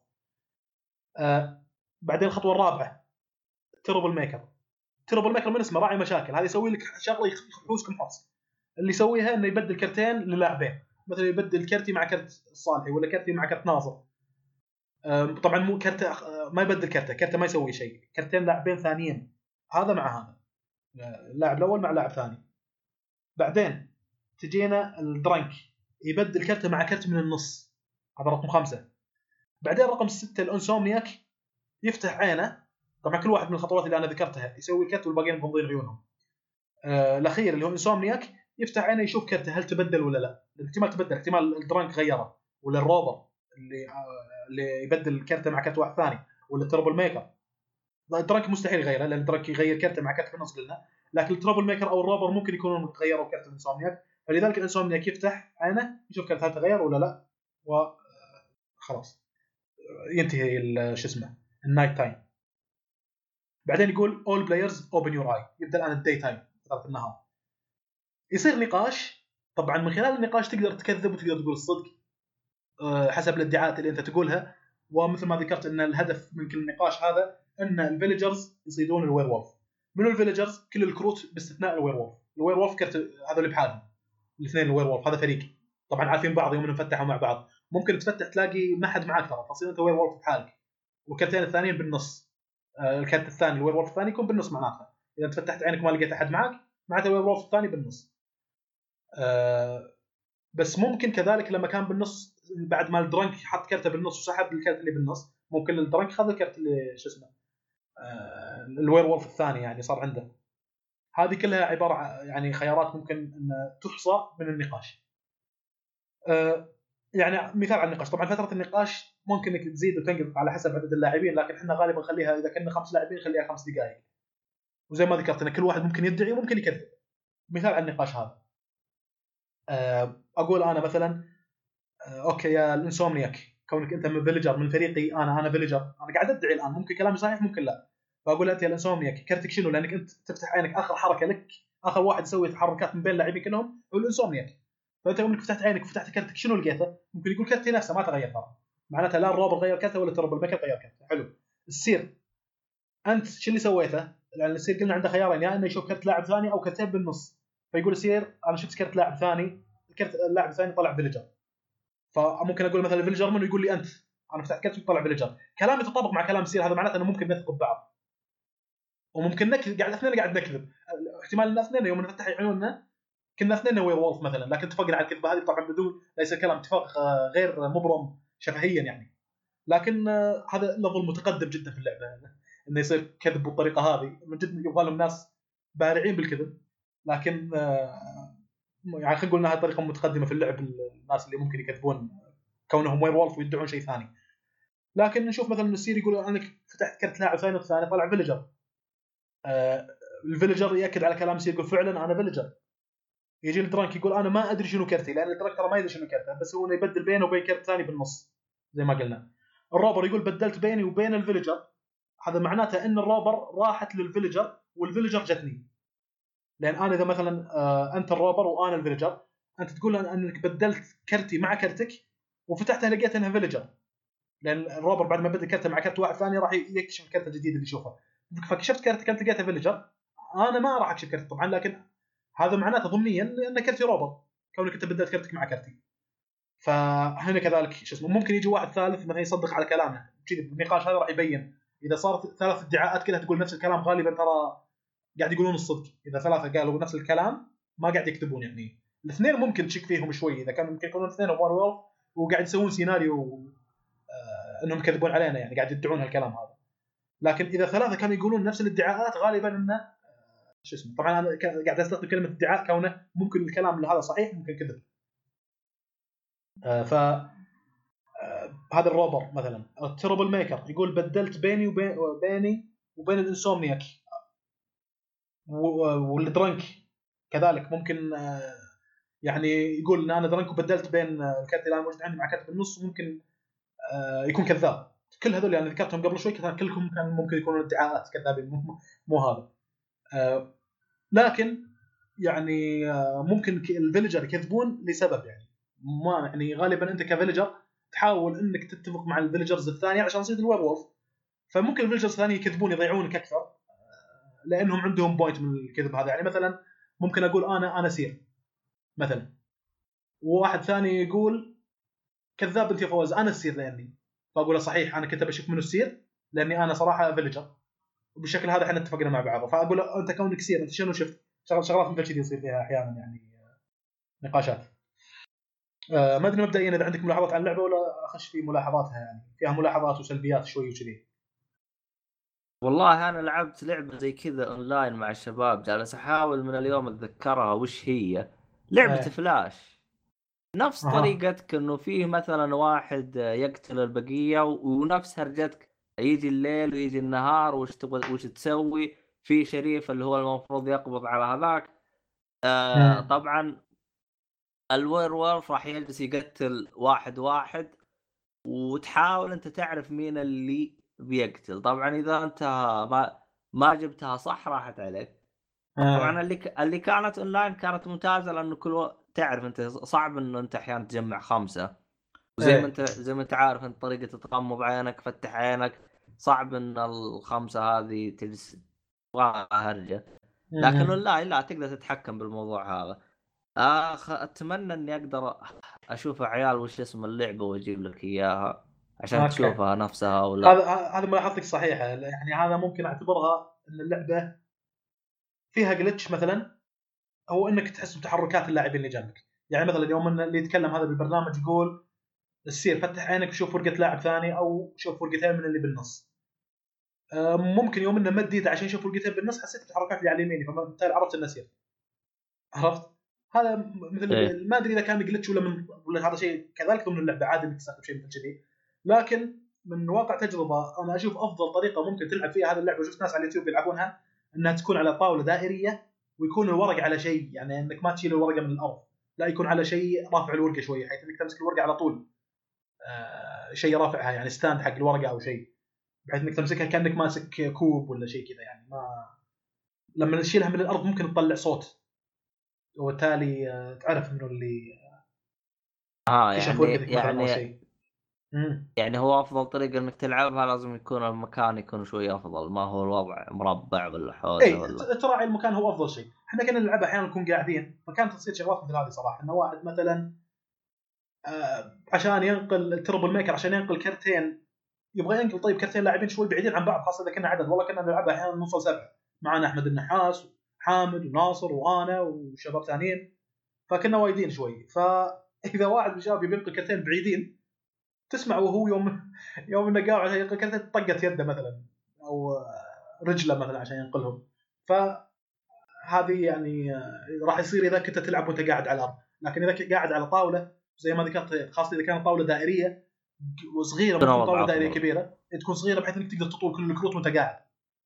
آه بعدين الخطوة الرابعة troublemaker troublemaker من اسمه؟ راعي مشاكل. هذا يسوي لك شغلة يحوسكم حوس اللي يسويها إنه يبدل كرتين للاعبين. مثلا يبدل كرتي مع كرت صالحي ولا كرتي مع كرت ناصر طبعا مو كرته ما يبدل كرته كرته ما يسوي شيء. كرتين لاعبين ثانيين هذا مع هذا. اللاعب الأول مع لاعب ثاني. بعدين تجينا الدرنك يبدل كرته مع كرت من النص هذا رقم خمسة. بعدين رقم ستة الأنسومنياك يفتح عينه طبعا كل واحد من الخطوات اللي أنا ذكرتها يسوي الكرت والباقيين مغمضين عيونهم آه الأخير اللي هو انسومنياك يفتح عينه يشوف كرته هل تبدل ولا لا؟ احتمال تبدل احتمال الدرنك غيره ولا الروبر اللي آه اللي يبدل كرته مع كرت واحد ثاني ولا ال troublemaker. ال drunk مستحيل يغيره لأن ال drunk يغير كرته مع كرت في النص قلنا. لكن ال troublemaker أو ال robber ممكن يكونون تغيروا كرت ال insomniac. فلذلك ال insomniac يفتح عينه يشوف كرت هل تغير ولا لا وخلاص ينتهي شو اسمه ال nighttime. بعدين يقول all players open your eye يبدأ الآن ال daytime فترة النهار. يصير نقاش. طبعا من خلال النقاش تقدر تكذب وتقدر تقول الصدق آه، حسب الادعاءات اللي انت تقولها. ومثل ما ذكرت إن الهدف من كل النقاش هذا إن ال villagers يصيدون ال werewolf منو ال villagers؟ كل الكروت باستثناء ال werewolf ال werewolf كرت هذول بحالهم. الاثنين ال werewolf هذا فريق. طبعا عارفين بعض يوم إنهم فتحوا مع بعض. ممكن تفتح تلاقي ما حد معك ترى. تصير أنت werewolf بحالك. والكرتين الثانيين بالنص. آه، الكرت الثاني ال werewolf الثاني يكون بالنص معناتها. إذا انت فتحت عينك ما لقيت أحد معك معناته ال werewolf الثاني بالنص. آه، بس ممكن كذلك لما كان بالنص بعد ما الدرنك حط كرته بالنص وسحب الكرت اللي بالنص ممكن الدرنك خذ الكرت اللي شو اسمه آه، الوير وولف الثاني يعني صار عنده هذه كلها عبارة عن يعني خيارات ممكن أن تحصى من النقاش. أه يعني مثال على النقاش طبعا فترة النقاش ممكن إنك تزيد وتنقص على حسب عدد اللاعبين لكن إحنا غالبا نخليها إذا كنا خمس لاعبين خليها خمس دقائق. وزي ما ذكرت إن كل واحد ممكن يدعي وممكن يكذب. مثال على النقاش هذا. أه أقول أنا مثلا أه okay يا ال insomniac كونك أنت من villager من فريقي أنا أنا villager أنا قاعد أدعي الآن ممكن كلامي صحيح ممكن لا. فأقول انت يا ال insomniac كرتك شنو؟ لأنك أنت تفتح عينك آخر حركة لك آخر واحد يسوي تحركات من بين اللاعبين كلهم هو ال insomniac. فأنت يوم فتحت عينك وفتحت كرتك شنو لقيته؟ ممكن يقول كرتي نفسه ما تغير ترى. معناتها لا ال robber غير كرته ولا troublemaker غير كرته. حلو. ال seer. أنت شو اللي سويته؟ لأن ال seer قلنا عنده خيارين يا إنه يشوف كرت لاعب ثاني أو كرتين بالنص. فيقول ال seer أنا شفت كرت لاعب ثاني. الكرت اللاعب الثاني طلع villager فممكن أقول مثلا ال villager منه يقول لي أنت أنا فتحت كرت وطلع villager كلام يتطابق مع كلام ال seer هذا معناته إنه ممكن نثق ببعض وممكن نكذب قاعد اثنين قاعد نكذب. احتمال إن اثنين يوم نفتح عيوننا كنا اثنين werewolf مثلا لكن اتفقنا على الكذبة هذه طبعا بدون ليس كلام اتفاق آه، غير مبرم شفهيا يعني. لكن آه، هذا level متقدم جدا في اللعبة إنه يصير كذب بالطريقة هذه. من جد يبغى لهم ناس بارعين بالكذب. لكن آه، يعني خلينا نقول إنها طريقة متقدمة في اللعب الناس اللي ممكن يكذبون كونهم werewolf ويدعون شيء ثاني. لكن نشوف مثلا ال seer يقول انك فتحت كرت لاعب ثاني والثاني طلع villager آه ال villager يأكد على كلام seer يقول فعلا أنا villager يجي ال drunk يقول أنا ما أدري شنو كرتي لأن ال drunk ترى ما يدري شنو كرته بس هو يبدل بينه وبين كرت ثاني بالنص زي ما قلنا. ال robber يقول بدلت بيني وبين ال villager هذا معناته إن ال robber راحت لل villager وال villager جتني. لأن أنا إذا مثلا آه أنت ال robber وأنا ال villager أنت تقول أنك بدلت كرتي مع كرتك وفتحتها لقيت إنها villager لأن ال robber بعد ما بدل كرته مع كرت واحد ثاني راح يكشف الكرت الجديد اللي يشوفه فكشفت كرتك أنت لقيتها villager أنا ما راح أكشف كرتي طبعا لكن هذا معناته ضمنيا ان كرتي robber كونك أنت بدلت كرتك مع كرتي. فهنا كذلك شو اسمه ممكن يجي واحد ثالث مثلا يصدق على كلامه. بالنقاش هذا راح يبين. إذا صارت ثلاث ادعاءات كلها تقول نفس الكلام غالبا ترى قاعد يقولون الصدق. إذا ثلاثة قالوا نفس الكلام ما قاعد يكذبون يعني. الاثنين ممكن تشك فيهم شوي. إذا كان ممكن يكونون اثنين werewolf وقاعد يسوون سيناريو آه إنهم يكذبون علينا يعني قاعد يدعون هالكلام هذا. لكن إذا ثلاثة كانوا يقولون نفس الادعاءات غالبا إنه آه، شو اسمه طبعا أنا قاعد أستخدم كلمة ادعاء كونه ممكن الكلام هذا صحيح ممكن كذب. آه ف آه، هذا ال robber مثلا ال troublemaker يقول بدلت بيني وبين بيني وبين ال insomniac. وال drunk كذلك ممكن آه، يعني يقول إن أنا drunk وبدلت بين آه، ال card اللي أنا موجود عندي مع كارت بالنص وممكن آه، يكون كذاب. كل هذول يعني ذكرتهم قبل شوي كلهم كان ممكن يكونون ادعاءات كذابين مو, مو هذا. لكن يعني ممكن ال villager يكذبون لسبب يعني. ما يعني غالبا أنت ك villager تحاول إنك تتفق مع ال villagers الثانية عشان تصيد ال werewolf. فممكن ال villagers الثانية يكذبون يضيعونك أكثر. لأنهم عندهم point من الكذب هذا يعني مثلا ممكن أقول أنا أنا seer مثلا وواحد ثاني يقول كذاب أنت يا أنا ال seer لأني فأقول له صحيح أنا كنت بشوف منه ال seer لأني أنا صراحة villager وبالشكل هذا إحنا اتفقنا مع بعض فأقول له أنت كونك seer أنت شنو شفت؟ شغل- شغلات مثل كذي يصير فيها أحيانا يعني نقاشات. آه، ما أدري مبدئيا إذا عندك ملاحظات عن اللعبة ولا أخش في ملاحظاتها يعني فيها ملاحظات وسلبيات شوي وكذي. والله أنا لعبت لعبة زي كذا أونلاين مع الشباب جالس أحاول من اليوم أتذكرها وش هي لعبة إيه. فلاش نفس أها. طريقتك إنه فيه مثلا واحد يقتل البقية ونفس هرجتك يجي الليل ويجي النهار وش تبغى وش تسوي في شريف اللي هو المفروض يقبض على هذاك آه مم. طبعا الوير وولف راح يجلس يقتل واحد واحد وتحاول أنت تعرف مين اللي بيقتل. طبعا إذا انت ما ما جبتها صح راحت عليك. طبعا اللي ك... اللي كانت اونلاين كانت ممتازة لأنه كل و... تعرف أنت صعب إنه أنت أحيانا تجمع خمسة. وزي إيه. ما أنت زي ما أنت عارف أنت طريقة تغمض عينك فتح عينك. صعب إن الخمسة هذه تجلس هرجه لكن مم. اونلاين لا تقدر تتحكم بالموضوع هذا. آخ أتمنى إني أقدر أشوف عيال وش اسم اللعبة وأجيب لك إياها. عشان okay. تشوفها نفسها ولا هذا هذا ملاحظتك صحيحة. يعني هذا ممكن أعتبرها إن اللعبة فيها جلتش مثلا هو إنك تحس بتحركات اللاعبين اللي جنبك. يعني مثلا يوم إن اللي يتكلم هذا بالبرنامج يقول السير فتح عينك وشوف ورقة لاعب ثاني أو شوف ورقتين من اللي بالنص. آه، ممكن يوم إنه مد عشان يشوف ورقتين بالنص حسيت بتحركات اللي على يميني فبالتالي عرفت إنه سير. عرفت؟ هذا مثل إيه. ما أدري إذا كان جلتش ولا من ولا هذا شيء كذلك ضمن اللعبة. عادي إنك تستخدم شيء مثل كذي. لكن من واقع تجربة أنا أشوف أفضل طريقة ممكن تلعب فيها هذه اللعبة شفت ناس على اليوتيوب يلعبونها إنها تكون على طاولة دائرية ويكون الورق على شيء يعني إنك ما تشيل الورقة من الأرض لا يكون على شيء رافع الورقة شوية حيث إنك تمسك الورقة على طول آه شيء رافعها يعني stand حق الورقة أو شيء بحيث إنك تمسكها كأنك ماسك كوب ولا شيء كذا يعني ما لما تشيلها من الأرض ممكن تطلع صوت وبالتالي آه، تعرف منه اللي آه يعني يعني مم. يعني هو أفضل طريقة إنك تلعبها لازم يكون المكان يكون شوي أفضل ما هو الوضع مربع ولا حوزة اي ولا. تراعي المكان هو أفضل شيء، إحنا كنا نلعبها أحيانا نكون قاعدين فكانت تصير شغلات مثل هذه صراحة انه واحد مثلا آه عشان ينقل التربل ميكر عشان ينقل كرتين يبغى ينقل طيب كرتين لاعبين شوي بعيدين عن بعض خاصة إذا كنا عدد. والله كنا نلعبها أحيانا نوصل سبعة. معنا أحمد النحاس وحامد وناصر وأنا وشباب ثانيين. فكنا وايدين شوي. فإذا واحد من الشباب يبي ينقل كرتين بعيدين تسمع وهو يوم يوم انه قاعد ينقل كرتين طقت يده مثلا أو رجله مثلا عشان ينقلهم. فهذه يعني آه، راح يصير إذا كنت تلعب وأنت قاعد على الأرض. لكن إذا كنت قاعد على طاولة زي ما ذكرت خاصة إذا كانت طاولة دائرية وصغيره تكون طاولة دائرية. كبيرة تكون صغيرة بحيث إنك تقدر تطول كل الكروت وأنت قاعد.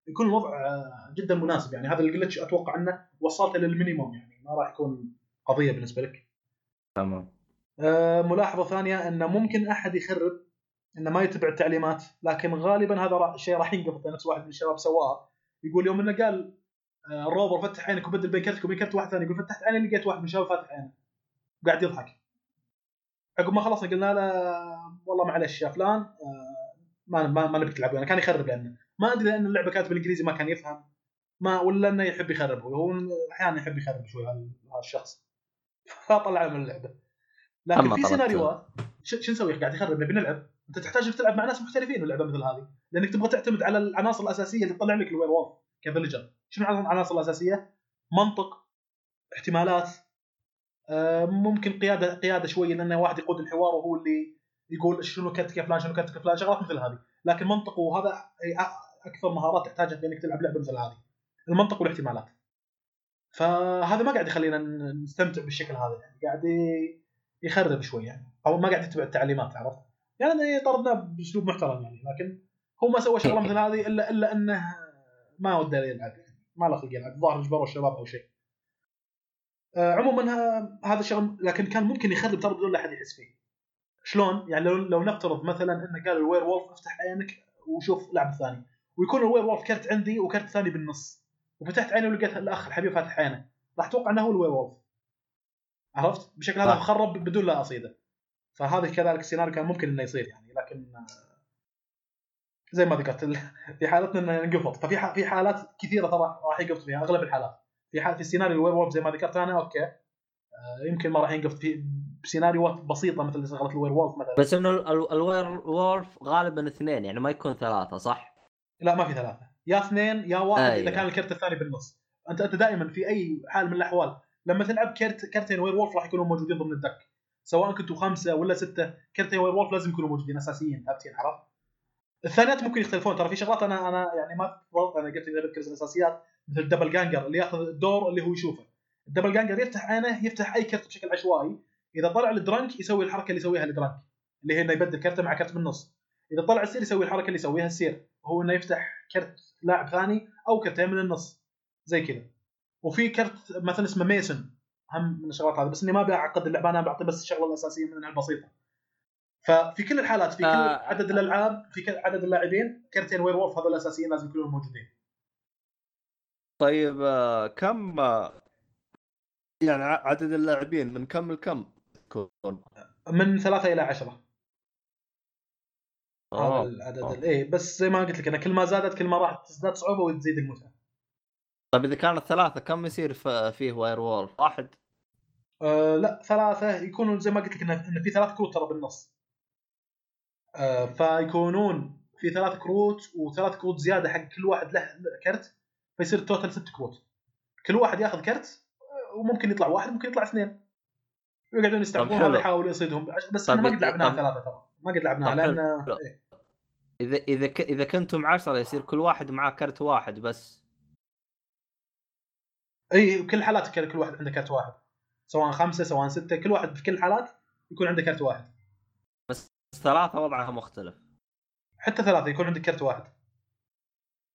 يكون الوضع آه، جدا مناسب. يعني هذا الجلتش أتوقع أنه وصلته للمينيموم يعني ما راح يكون قضية بالنسبة لك. تمام. ملاحظة ثانية انه ممكن أحد يخرب إنه ما يتبع التعليمات لكن غالبا هذا شيء راح ينقطع نفس واحد من الشباب سواه يقول يوم إنه قال آه، الروبر فتح عينك وبدل بين كرتك وبين كرت واحد ثاني يقول فتحت عيني لقيت واحد من الشباب فاتح عينه. قاعد يضحك. عقب ما خلصنا قلنا له والله معلش يا فلان آه، ما ما, ما تلعب يعني كان يخرب لأنه. ما أدري لأن اللعبة كانت بالإنجليزي ما كان يفهم. ما ولا إنه يحب يخرب. هو أحيانا يحب يخرب شوي هذا الشخص فطلعه من اللعبة. لكن في. سيناريوهات شو نسوي؟ قاعد يخرب نبي نلعب. أنت تحتاج تلعب مع ناس محترفين اللعبه مثل هذه. لأنك تبغى تعتمد على العناصر الأساسية اللي تطلع لك ال werewolf ك villager شنو العناصر الأساسية؟ منطق احتمالات آه، ممكن قياده قيادة شوي لأن واحد يقود الحوار وهو اللي يقول شنو كرتك يا فلان شنو كرتك يا فلان شغلات مثل هذه. لكن منطق وهذا أكثر مهارات تحتاجها في انك تلعب لعبة مثل هذه. المنطق والاحتمالات. فهذا ما قاعد يخلينا نستمتع بالشكل هذا. يعني قاعد يخرب شوي يعني. أو ما قاعد يتبع التعليمات عرفت؟ يعني طردناه بأسلوب محترم يعني لكن هو ما سوى شغلة مثل هذه الا إلا أنه ما وده يلعب يعني. ما له خلق يلعب. الظاهر اجبروا الشباب أو شيء. آه، عموما هذا الشغل لكن كان ممكن يخرب ترى بدون لا أحد يحس فيه. شلون؟ يعني لو لو نفترض مثلا انه قال ال werewolf افتح عينك وشوف لعب ثاني. ويكون ال werewolf كرت عندي وكرت ثاني بالنص. وفتحت عيني ولقيت الأخ الحبيب فاتح عينه. راح أتوقع إنه هو ال werewolf. عرفت؟ بشكل هذا صح. خرب بدون لا أصيده فهذا كذلك السيناريو كان ممكن إنه يصير يعني لكن زي ما ذكرت في حالتنا إنه انقفط ففي في حالات كثيرة ترى راح يقفط فيها أغلب الحالات في حال في السيناريو ال werewolf زي ما ذكرت أنا okay آه، يمكن ما راح ينقفط في بسيناريوهات بسيطة مثل شغله ال werewolf مثلا بس إنه ال- ال- ال werewolf غالبا اثنين يعني ما يكون ثلاثة صح؟ لا ما في ثلاثة يا اثنين يا واحد أيوة. إذا كان الكرت الثاني بالنص أنت أنت دائما في أي حال من الأحوال لما تلعب كرت كرتين werewolf راح يكونوا موجودين ضمن ال deck. سواء كنتوا خمسة ولا ستة كرتين werewolf لازم يكونوا موجودين أساسيين ثابتين عرفت؟ الثانيات ممكن يختلفون. ترى في شغلات أنا أنا يعني ما أنا قلت إذا بذكر الأساسيات مثل ال doppelganger اللي يأخذ الدور اللي هو يشوفه. ال doppelganger يفتح عينه يفتح أي كرت بشكل عشوائي. إذا طلع ال drunk يسوي الحركة اللي يسويها ال drunk اللي هي إنه يبدل كرته مع كرت بالنص إذا طلع ال seer يسوي الحركة اللي يسويها ال seer وهو إنه يفتح كرت لاعب ثاني أو كرتين من النص. زي كذا. وفي كرت مثلا اسمه mason هم من الشغلات هذه بس إني ما ابي اعقد اللعبة أنا بعطي بس الشغله الاساسيه منها البسيطه ففي كل الحالات في كل آه. عدد الألعاب في كل عدد اللاعبين كرتين werewolf هذول الأساسيين لازم يكونوا موجودين طيب آه، كم آه، يعني عدد اللاعبين من كم لكم تكون؟ من ثلاثة إلى عشرة هذا آه. العدد آه. ال- إيه بس زي ما قلت لك أنا كل ما زادت كل ما راح تزداد صعوبة وتزيد المتعة طيب إذا كانت ثلاثة كم يصير فيه وير وولف؟ واحد آه لا ثلاثة يكونون زي ما قلت لك إنه في ثلاث كروت ترى بالنص. آه فيكونون في ثلاث كروت وثلاث كروت زيادة حق كل واحد له كرت فيصير ال total ست كروت. كل واحد ياخذ كرت وممكن يطلع واحد ممكن يطلع اثنين. يقعدون يستهبلون يحاول يصيدهم بس طيب إحنا ما قد لعبناها ثلاثة ترى ما قد لعبناها. لأن. إيه. اذا إذا ك... إذا كنتم عشرة يصير كل واحد معاه كرت واحد بس اي كل حالات كل واحد عنده كرت واحد. سواء خمسة سواء ستة كل واحد في كل الحالات يكون عنده كرت واحد. بس ثلاثة وضعها مختلف حتى ثلاثة يكون عندك كرت واحد.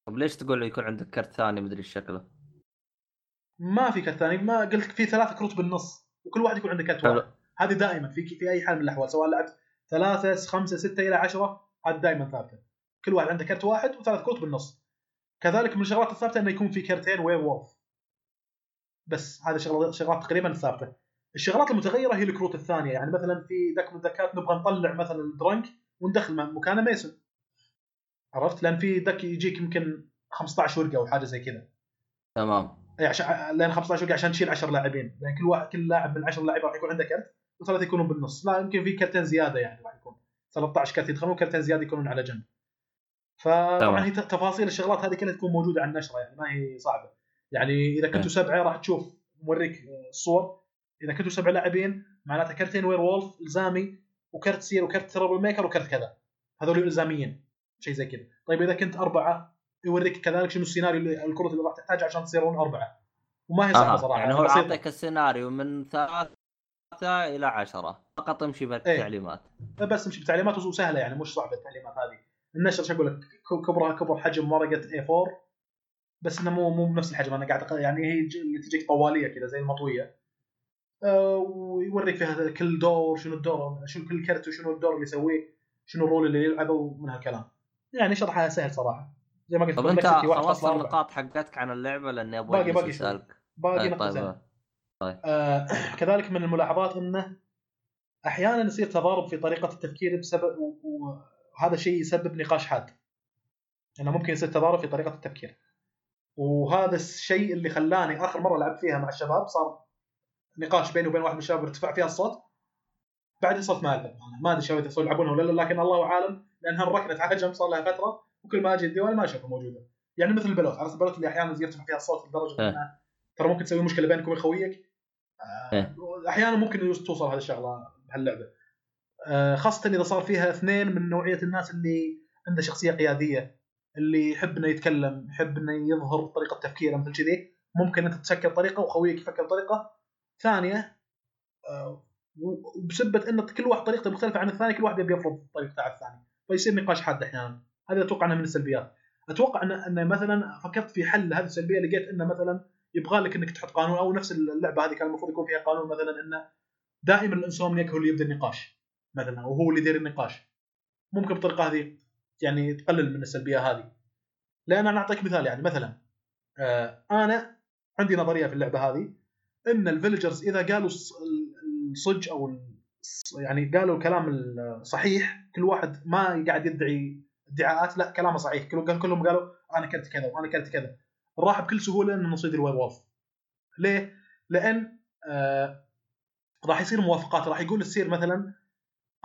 طب ليش تقول يكون عندك كرت ثاني مدري شكله؟ ما في كرت ثاني ما قلت لك في ثلاث كروت بالنص وكل واحد يكون عنده كرت. واحد هذه دائما في في أي حال من الأحوال سواء لعبت ثلاثة خمسة ستة إلى عشرة هذه دائما ثابتة كل واحد عنده كرت واحد وثلاث كروت بالنص كذلك من الشغلات الثابتة إنه يكون في كرتين werewolf بس هذه شغلات شغلات تقريبا ثابتة. الشغلات المتغيرة هي الكروت الثانية. يعني مثلا في دك من الدكات نبغى نطلع مثلا الدرنك وندخل مكانه ميسون عرفت؟ لأن في دك يجيك يمكن 15 ورقة أو حاجة زي كذا. تمام. اي عشان لأن 15 وقع عشان تشيل 10 لاعبين. لأن كل واحد كل لاعب من 10 لاعبين راح يكون عنده كرت وثلاثة يكونون بالنص. لا يمكن في كرتين زيادة يعني راح يكون. 13 كرت يدخلون كرتين زيادة يكونون على جنب. فطبعا هي تفاصيل الشغلات هذه كلها تكون موجودة على النشرة يعني ما هي صعبة. يعني إذا كنتوا سبعة راح تشوف موريك الصور إذا كنتوا سبع لاعبين معناته كرتين werewolf إلزامي وكرت seer وكرت troublemaker وكرت كذا. هذول إلزاميين شيء زي كذا. طيب إذا كنت أربعة يوريك كذلك شنو السيناريو اللي الكروت اللي راح تحتاجها عشان تصيرون أربعة. وما هي صعبة آه. صراحة يعني هو. أعطيك السيناريو من ثلاثة إلى عشرة فقط امشي بالتعليمات. بس تمشي بتعليمات وسهلة يعني مش صعبة التعليمات هذه. النشر شو أقول لك؟ كبرها كبر حجم ورقة A4 بس إنه مو مو بنفس الحجم. أنا قاعد يعني هي اللي تجيك طوالية كذا زي المطوية. آه، ويوريك فيها كل دور شنو الدور شنو كل كرت وشنو الدور اللي يسويه شنو الرول اللي يلعبه ومن هالكلام يعني شرحها سهل صراحة. زي ما قلت طب أنت complexity 1.4. خلصت النقاط حقتك عن اللعبة لأني أبغى باقي- باقي. اسالك باقي آه، نقطتين. طيب آه، كذلك من الملاحظات إنه أحيانا يصير تضارب في طريقة التفكير بسبب وهذا الشيء يسبب نقاش حاد. إنه ممكن يصير تضارب في طريقة التفكير. وهذا الشيء اللي خلاني آخر مرة لعبت فيها مع الشباب صار نقاش بيني وبين واحد من الشباب ارتفع فيها الصوت. بعدين صرت ما العب أنا ما أدري يصير يلعبونها ولا لا لكن الله أعلم لأنها ركنت على جنب صار لها فترة وكل ما أجي الديوان ما أشوفها موجودة. يعني مثل البلوت عرفت البلوت اللي أحيانا يرتفع فيها الصوت لدرجة إيه. انها ترى ممكن تسوي مشكلة بينك وبين خويك. آه، إيه. أحيانا ممكن توصل هذه الشغلة بهاللعبة. آه، خاصة إذا صار فيها اثنين من نوعية الناس اللي عنده شخصية قيادية. اللي يحب إنه يتكلم يحب إنه يظهر طريقة تفكيره مثل كذي ممكن إنت تفكر بطريقه وخويك يفكر بطريقه ثانية آه، وبسبة إن كل واحد طريقته مختلفة عن الثاني كل واحد يبي يفرض طريقته على الثاني فيصير نقاش حاد إحيانا. هذا أتوقع انها من السلبيات. أتوقع ان إن مثلا فكرت في حل لهذه السلبية لقيت انه مثلا يبغى لك إنك تحط قانون أو نفس اللعبة هذه كان المفروض يكون فيها قانون مثلا إنه دائما الانسومنياك هو اللي يبدأ النقاش مثلا أو هو اللي يدير النقاش. ممكن بالطريقة هذه يعني تقلل من السلبية هذه. لأن أنا أعطيك مثال يعني مثلا آه أنا عندي نظرية في اللعبة هذه إن الفيلجرز إذا قالوا الص- الصج أو يعني قالوا الكلام الصحيح كل واحد ما قاعد يدعي ادعاءات لا كلامه صحيح. كلهم قالوا أنا كنت كذا وأنا كنت كذا. راح بكل سهولة ان نصيد ال werewolf. ليه؟ لأن آه راح يصير موافقات راح يقول ال seer مثلا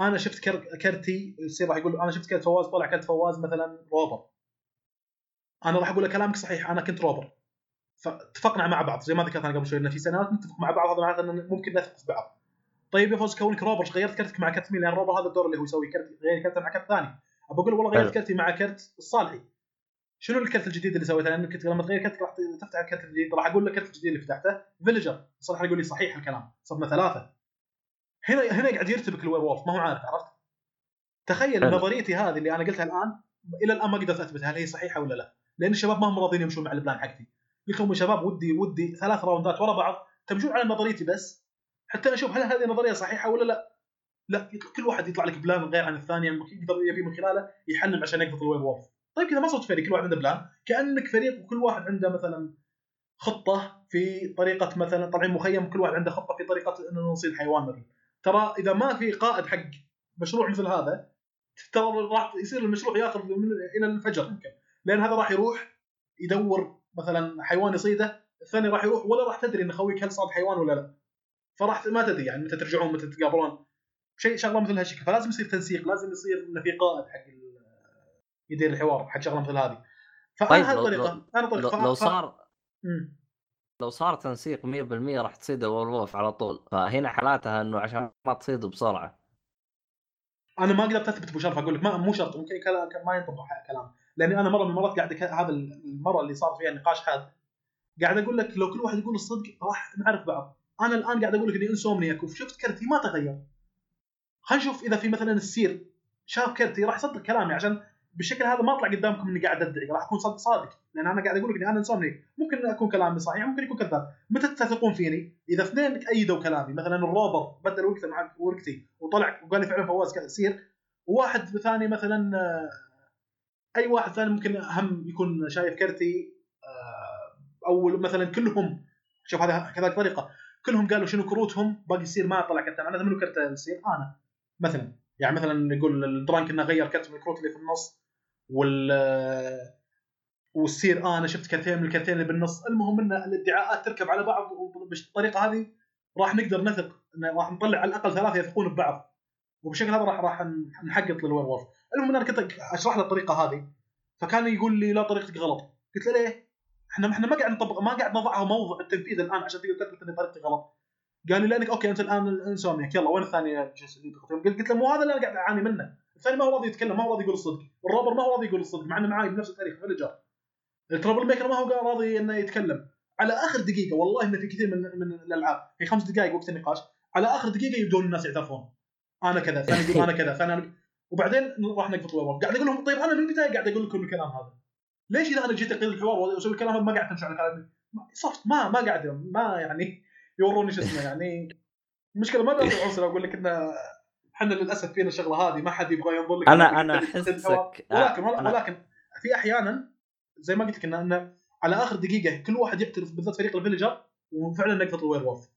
أنا شفت كر- كرتي ال seer راح يقول أنا شفت كرت فواز طلع كرت فواز مثلا robber. أنا راح أقول له كلامك صحيح أنا كنت robber. فاتفقنا مع بعض زي ما ذكرت أنا قبل شوي ان في سنوات نتفق مع بعض هذا معناته ان ممكن نثق في بعض. طيب يا فواز كونك robber غيرت كرتك مع كرت مين؟ لأن robber هذا الدور اللي هو يسوي كرت غير كرته مع كرت ثاني. ابى أقول له والله غيرت. كرتي مع كرت الصالحي. شنو الكرت الجديد اللي سويته؟ لأن كنت لما تغير كرتك راح تفتح الكرت الجديد راح أقول لك الكرت الجديد اللي فتحته villager صراحة يقول لي صحيح الكلام صرنا ثلاثة. هنا هنا قاعد يرتبك ال werewolf ما هو عارف عرفت؟ تخيل. نظريتي هذه اللي أنا قلتها الآن إلى الآن ما قدرت أثبت هل هي صحيحة ولا لا لأن الشباب ما هم راضيين يمشون مع ال plan حقتي. يا شباب ودي ودي ثلاث راوندات ورا بعض تمشون على نظريتي بس حتى أشوف هل هذه النظرية صحيحة ولا لا. لا يطلع- كل واحد يطلع لك plan غير عن الثاني يعني يقدر يبي من خلاله يحلم عشان يقبض ال werewolf. طيب كذا ما صرت فريق كل واحد عنده plan. كأنك فريق وكل واحد عنده مثلا خطة في طريقة مثلا طالعين مخيم كل واحد عنده خطة في طريقة إنه نصيد حيوان مثلا. ترى إذا ما في قائد حق مشروع مثل هذا ترى راح يصير المشروع ياخذ من إلى الفجر يمكن. لأن هذا راح يروح يدور مثلا حيوان يصيده الثاني راح يروح ولا راح تدري إن خويك هل صاد حيوان ولا لا. فراح ما تدري يعني متى ترجعون متى تتقابلون شيء شغلة مثل هالشكل فلازم يصير تنسيق لازم يصير إنه في قائد حق يدير الحوار حق شغلة مثل هذه. فأنا طيب، هذه لو- الطريقة. أنا لو, طريقة. لو ف- صار. لو صار تنسيق 100% راح تصيد الولف على طول. فهنا حالاتها إنه عشان ما تصيد بسرعة. أنا ما قدرت أثبت أبو شرف أقول لك مو شرط ممكن ما ينطبق كلام لأني أنا مرة من المرات قاعد هذا المرة اللي صار فيها النقاش هذا قاعد أقول لك لو كل واحد يقول الصدق راح نعرف بعض. أنا الآن قاعد أقول لك إني insomniac وشفت كرتي ما تغير. خلينا نشوف إذا في مثلا ال seer شاف كرتي راح يصدق كلامي عشان بالشكل هذا ما اطلع قدامكم إني قاعد ادعي راح أكون صادق صادق. لأن أنا قاعد أقول لك إني أنا insomniac ممكن أكون كلامي صحيح ممكن يكون كذاب. متى تثقون فيني؟ إذا اثنين أيدوا كلامي. مثلا ال robber بدل ورقته مع ورقتي وطلع وقال لي فعلا فواز كذا seer وواحد ثاني مثلا آه، أي واحد ثاني ممكن هم يكون شايف كرتي آه، أو مثلا كلهم شوف هذا كذلك طريقة. كلهم قالوا شنو كروتهم؟ باقي يصير ما طلع كرت معناته منو كرت يصير؟ أنا. مثلا. يعني مثلا يقول الدرانك إنه غير كرت من الكروت اللي في النص. وال آه، والسير أنا شفت كرتين من الكرتين اللي بالنص. المهم إن الإدعاءات تركب على بعض وبالطريقه هذه راح نقدر نثق راح نطلع على الأقل ثلاثة يثقون ببعض. وبالشكل هذا راح راح نحقق لل werewolf المهم إن أنا كنت أشرح له الطريقة هذه فكان يقول لي لا طريقتك غلط. قلت له ليه؟ إحنا إحنا ما قاعد نطبق ما قاعد نضعها موضع التنفيذ الآن عشان تقدر تثبت إن طريقتي غلط. قال لي لأنك أوكي أنت الآن insomniac يلا وين الثاني جالس اللي بيخطئ؟ قلت قلت له مو هذا اللي أنا قاعد أعاني منه. الثاني ما هو راضي يتكلم ما هو راضي يقول الصدق. وال robber ما هو راضي يقول الصدق مع إنه معاي بنفس الفريق villager ال troublemaker ما هو راضي إنه يتكلم. على آخر دقيقة والله إنه في كثير من من الألعاب في خمس دقائق وقت النقاش على آخر دقيقة يبدون الناس يعترفون. أنا كذا ثاني يقول أنا كذا ثاني أنا... وبعدين راح نقفط ال werewolf قاعد أقول لهم طيب أنا من البداية قاعد أقول لكم الكلام هذا. ليش إذا أنا جيت اقيد الحوار وأسوي الكلام هذا ما قاعد تمشي على كلامي؟ صفت ما ما قاعد ما يعني يوروني شو اسمه يعني المشكلة ما بيعطي أقول لك إنه إحنا للأسف فينا الشغله هذه ما حد يبغى ينظر لك أنا أنا. أحسك ولكن أنا- ولكن في أحيانا زي ما قلت لك انه على آخر دقيقة كل واحد يعترف بالذات فريق ال villager وفعلا نقفط ال werewolf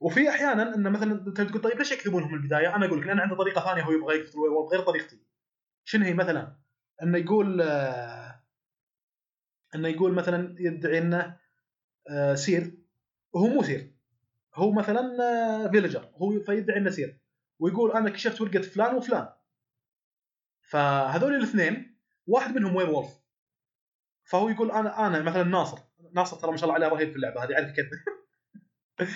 وفي أحيانا انه مثلا أنت تقول طيب ليش يكذبونهم من البدايه؟ أنا أقول لك لأن عنده طريقة ثانية هو يبغى يقفط ال werewolf غير طريقتي. شنو هي مثلا؟ إنه يقول آه، إنه يقول مثلا يدعي إنه آه، seer وهو مو seer هو مثلا آه، villager هو فيدعي إنه seer ويقول أنا كشفت ورقة فلان وفلان. فهذول الاثنين واحد منهم werewolf؟ فهو يقول أنا أنا مثلا ناصر. ناصر ترى ما شاء الله عليه رهيب في اللعبة هذه يعرف كذا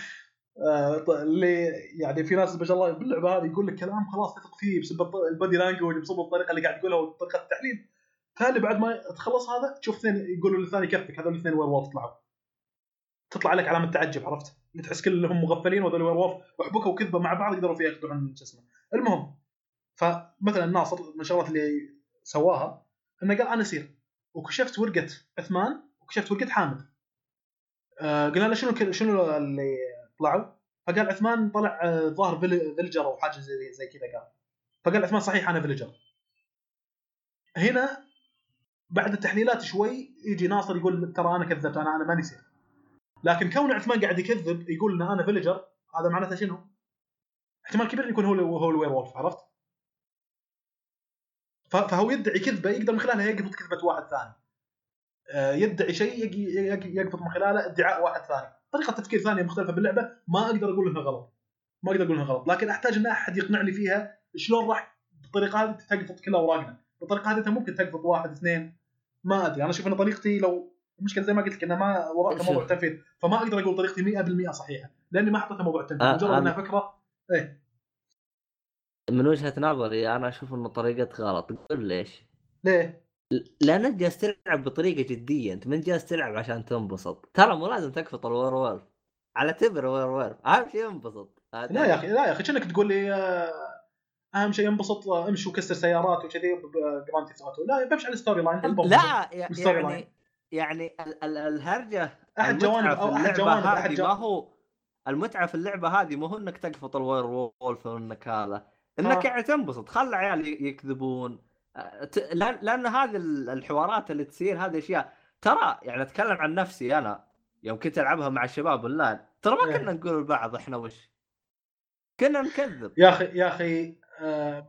آه، اللي يعني في ناس ما شاء الله باللعبة هذه يقول لك كلام خلاص تثق فيه بسبب ال body language بسبب الطريقة اللي قاعد يقولها وطريقة التحليل. تالي بعد ما تخلص هذا تشوف اثنين يقولوا للثاني كفك هذول الاثنين werewolf طلعوا تطلع عليك علامة تعجب عرفت؟ تحس كلهم مغفلين وهذول werewolf وحبكوا وكذبة مع بعض يقدروا فيها ياخذون شو اسمه. المهم فمثلا ناصر من الشغلات اللي سواها إنه قال أنا seer وكشفت ورقة عثمان وكشفت ورقة حامد. آه قلنا له شنو شنو اللي طلعوا؟ فقال عثمان طلع آه، ظاهر vil- villager أو حاجة زي زي كذا قال. فقال عثمان صحيح أنا villager. هنا بعد التحليلات شوي يجي ناصر يقول ترى أنا كذبت أنا أنا ماني seer. لكن كون عثمان قاعد يكذب يقول إن أنا villager هذا معناته شنو؟ احتمال كبير يكون هو هو الوير وولف عرفت؟ فهو يدعي كذبة يقدر من خلالها يقبض كذبة واحد ثاني. آه، يدعي شيء يقبض من خلاله ادعاء واحد ثاني. طريقة تفكير ثانية مختلفة باللعبة ما أقدر أقول إنها غلط. ما أقدر أقول إنها غلط، لكن أحتاج إن أحد يقنعني فيها شلون راح بالطريقة هذه تقبض كل اوراقنا. بالطريقة هذه أنت ممكن تقبض واحد اثنين ما أدري أنا أشوف إن طريقتي لو المشكلة زي ما قلت لك انها ما وراء. موضوع التنفيذ فما أقدر أقول طريقتي 100% صحيحة لأني ما حطيتها موضوع التنفيذ آه، مجرد أنا- انها فكرة من وجهة نظري أنا أشوف انه طريقتك غلط. تقول ليش؟ ليه؟ لانك جالس تلعب بطريقة جدية أنت من جالس تلعب عشان تنبسط. ترى مو لازم تقفط ال werewolf على تبر werewolf أهم شيء انبسط لا يا أخي لا يا أخي كأنك تقول لي آه، أهم شيء انبسط آه، امشي وكسر سيارات وكذي ب Grand Theft Auto لا بمشي على ال story line. لا يعني يعني ال- ال- الهرجة أحد جوانب أو أحد جوانب أحد هذه ما جوانب هو المتعة في اللعبة هذه مو هو إنك تقفط ال werewolf وانك هذا إنك آه. يعني تنبسط. خلى عيال ي- يكذبون. آه، لأن هذه ال- الحوارات اللي تصير هذه أشياء. ترى يعني أتكلم عن نفسي أنا يوم كنت ألعبها مع الشباب أونلاين ترى ما إيه. كنا نقول لبعض إحنا وش؟ كنا نكذب. يا أخي يا أخي آه،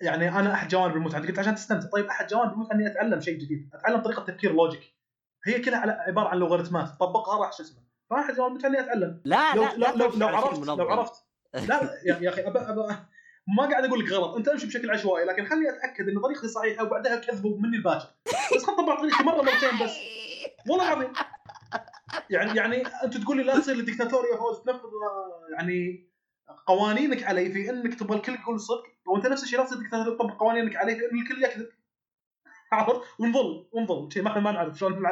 يعني أنا أحد جوانب المتعه قلت عشان تستمتع. طيب أحد جوانب المتعه إني أتعلم شيء جديد. أتعلم طريقة تفكير logic هي كلها على عبارة عن لوغاريتمات طبقها راح شو اسمه؟ فاحد جوانب المتعه إني أتعلم. لا لو لا لو لا لو, لو عرفت لو منظم. عرفت. لا يا, أخي أبا أبا ما قاعد أقول لك غلط. أنت أمشي بشكل عشوائي لكن خليني أتأكد إن طريقتي صحيحة وبعدها كذبوا مني الباكر. بس خل طبق طريقتي مرة مرتين بس. والله العظيم. يعني يعني أنت تقول لي لا تصير لي ديكتاتوريا يا فوز تنفذ آه، يعني قوانينك علي في انك تبغى الكل يقول الصدق وانت نفس الشيء لا ديكتاتوريا تطبق قوانينك علي في ان الكل يكذب. عرفت؟ ونظل ونظل. شيء ما إحنا ما نعرف شلون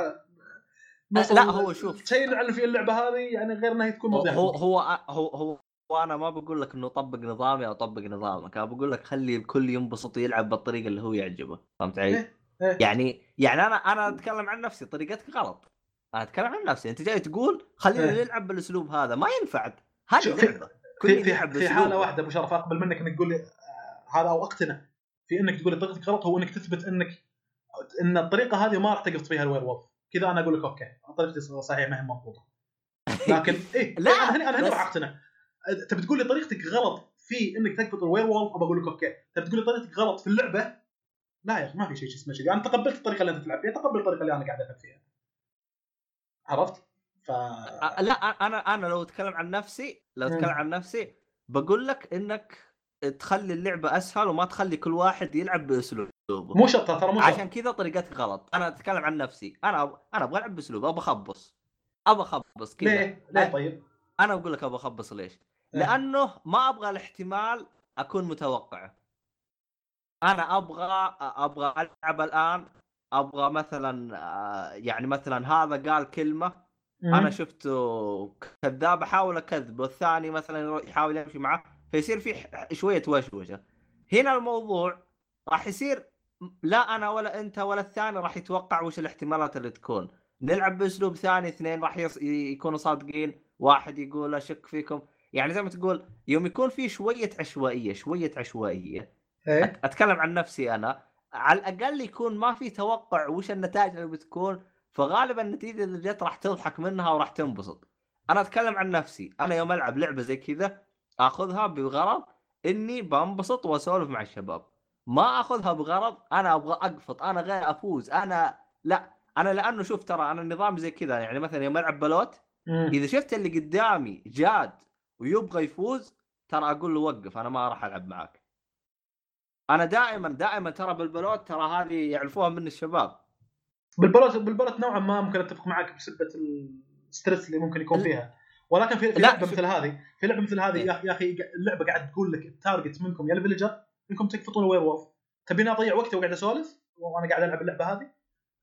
لا، هو شوف. شيء نعلم فيه اللعبة هذه يعني غير إنها تكون هو مضيعه هو هو هو, هو وأنا ما بقول لك إنه طبق نظامي أو طبق نظامك أنا بقول لك خلي الكل ينبسط ويلعب بالطريقة اللي هو يعجبه. فهمت علي؟ إيه، إيه. يعني يعني أنا أنا أتكلم عن نفسي طريقتك غلط. أنا أتكلم عن نفسي. أنت جاي تقول خلينا إيه. نلعب بالأسلوب هذا ما ينفع. هذه في- لعبه في في, يلعب في. حالة واحدة أبو شرف اقبل منك إنك تقول لي آه، هذا أو أقتنع. في إنك تقول لي طريقتك غلط هو إنك تثبت إنك إن الطريقة هذه ما راح تقف فيها ال werewolf. كذا أنا أقول لك okay طريقتي صحيح ما هي مضبوطة. لكن إيه لا، أنا هنا أنا هنا راح أقتنع. تبي تقول لي طريقتك غلط في إنك تثبت ال werewolf؟ ابى أقول لك okay. تبي تقول لي طريقتك غلط في اللعبة؟ لا يا أخي ما في شيء اسمه كذي أنا تقبلت الطريقة اللي أنت تلعب فيها تقبل الطريقة اللي أنا قاعد ألعب فيها. عرفت؟ ف لا أنا أنا لو أتكلم عن نفسي لو. أتكلم عن نفسي بقول لك إنك تخلي اللعبة أسهل وما تخلي كل واحد يلعب بأسلوبه مو شرط ترى مو شرط عشان كذا طريقتك غلط أنا أتكلم عن نفسي أنا أب... أنا أبغى ألعب بأسلوب أبغى أخبص أبغى أخبص كذا ليه؟ ليه طيب؟ أنا أقول لك أبغى أخبص ليش؟ إيه. لأنه ما أبغى الاحتمال أكون متوقعه أنا أبغى أبغى ألعب الآن أبغى مثلا آه، يعني مثلا هذا قال كلمة أنا شفته كذاب أحاول اكذب والثاني مثلا يحاول يمشي معه فيصير في شوية وشوشة. هنا الموضوع راح يصير لا أنا ولا أنت ولا الثاني راح يتوقع وش الاحتمالات اللي تكون. نلعب بأسلوب ثاني اثنين راح يص... يكونوا صادقين واحد يقول أشك فيكم. يعني زي ما تقول يوم يكون في شوية عشوائية شوية عشوائية. أت- أتكلم عن نفسي أنا. على الأقل يكون ما في توقع وش النتائج اللي بتكون. فغالبا النتيجة اللي جت راح تضحك منها وراح تنبسط. أنا أتكلم عن نفسي. أنا يوم ألعب لعبة زي كذا آخذها بغرض إني بنبسط وأسولف مع الشباب. ما آخذها بغرض أنا أبغى أقفط أنا غير أفوز أنا لا. أنا لأنه شوف ترى أنا النظام زي كذا يعني مثلا يوم ألعب بلوت. إذا شفت اللي قدامي جاد ويبغى يفوز ترى أقول له وقف أنا ما راح ألعب معاك. أنا دائما دائما ترى بالبلوت ترى هذه يعرفوها من الشباب. بالبلوت بالبلوت نوعا ما ممكن أتفق معك بسبه ال stress اللي ممكن يكون فيها. ولكن في, في لعبة. مثل هذه في لعبة مثل هذه إيه. يا أخي اللعبة قاعد تقول لك ال target منكم يا ال villager إنكم تقفطون werewolf تبيني أضيع وقتي وقاعد أسولف؟ وأنا قاعد ألعب اللعبة هذه؟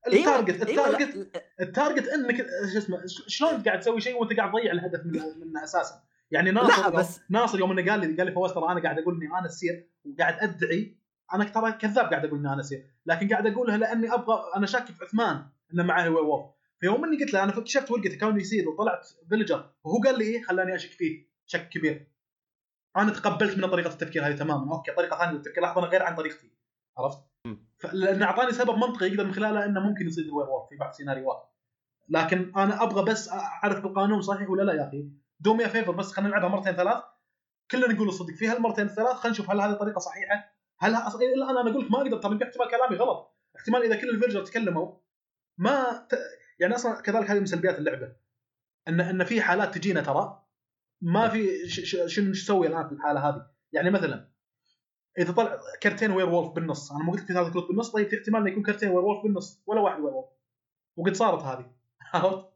ال target ال target ال target إنك شو اسمه شلون قاعد تسوي شيء وأنت قاعد تضيع الهدف من منه أساسا؟ يعني ناصر لا بس ناصر يوم إنه قال لي قال لي فواز ترى أنا قاعد أقول إني أنا ال seer وقاعد أدعي أنا ترى كذاب قاعد أقول اني أنا لكن قاعد اقولها لأني أبغى أنا شاك في عثمان إنه معاه werewolf فيوم إني قلت له أنا اكتشفت ورقته كوني seer وطلعت villager وهو قال لي إيه خلاني أشك فيه شك كبير. أنا تقبلت منه طريقة التفكير هذه تماما. okay طريقة ثانية للتفكير لحظة غير عن طريقتي. عرفت؟ لأنه أعطاني سبب منطقي يقدر من خلاله إنه ممكن يصير ال werewolf في بعض السيناريوهات لكن أنا أبغى بس أعرف القانون صحيح ولا لا يا أخي. do me a favor بس خلينا نلعبها مرتين ثلاث. كلنا نقول الصدق. في هالمرتين الثلاث خلينا نشوف هل هذه طريقة صحيحة هل ه- أصلاً الان أنا أقول لك ما أقدر ترى يمكن احتمال كلامي غلط. احتمال إذا كل ال villager تكلموا ما ت... يعني أصلا كذلك هذه من سلبيات اللعبة. إن إن في حالات تجينا ترى ما في ش... ش... شنو نسوي الآن في الحالة هذه. يعني مثلا إذا طلع كرتين werewolf بالنص أنا ما قلت في ثلاث كروت بالنص طيب في احتمال إنه يكون كرتين werewolf بالنص ولا واحد werewolf وقد صارت هذه. عرفت؟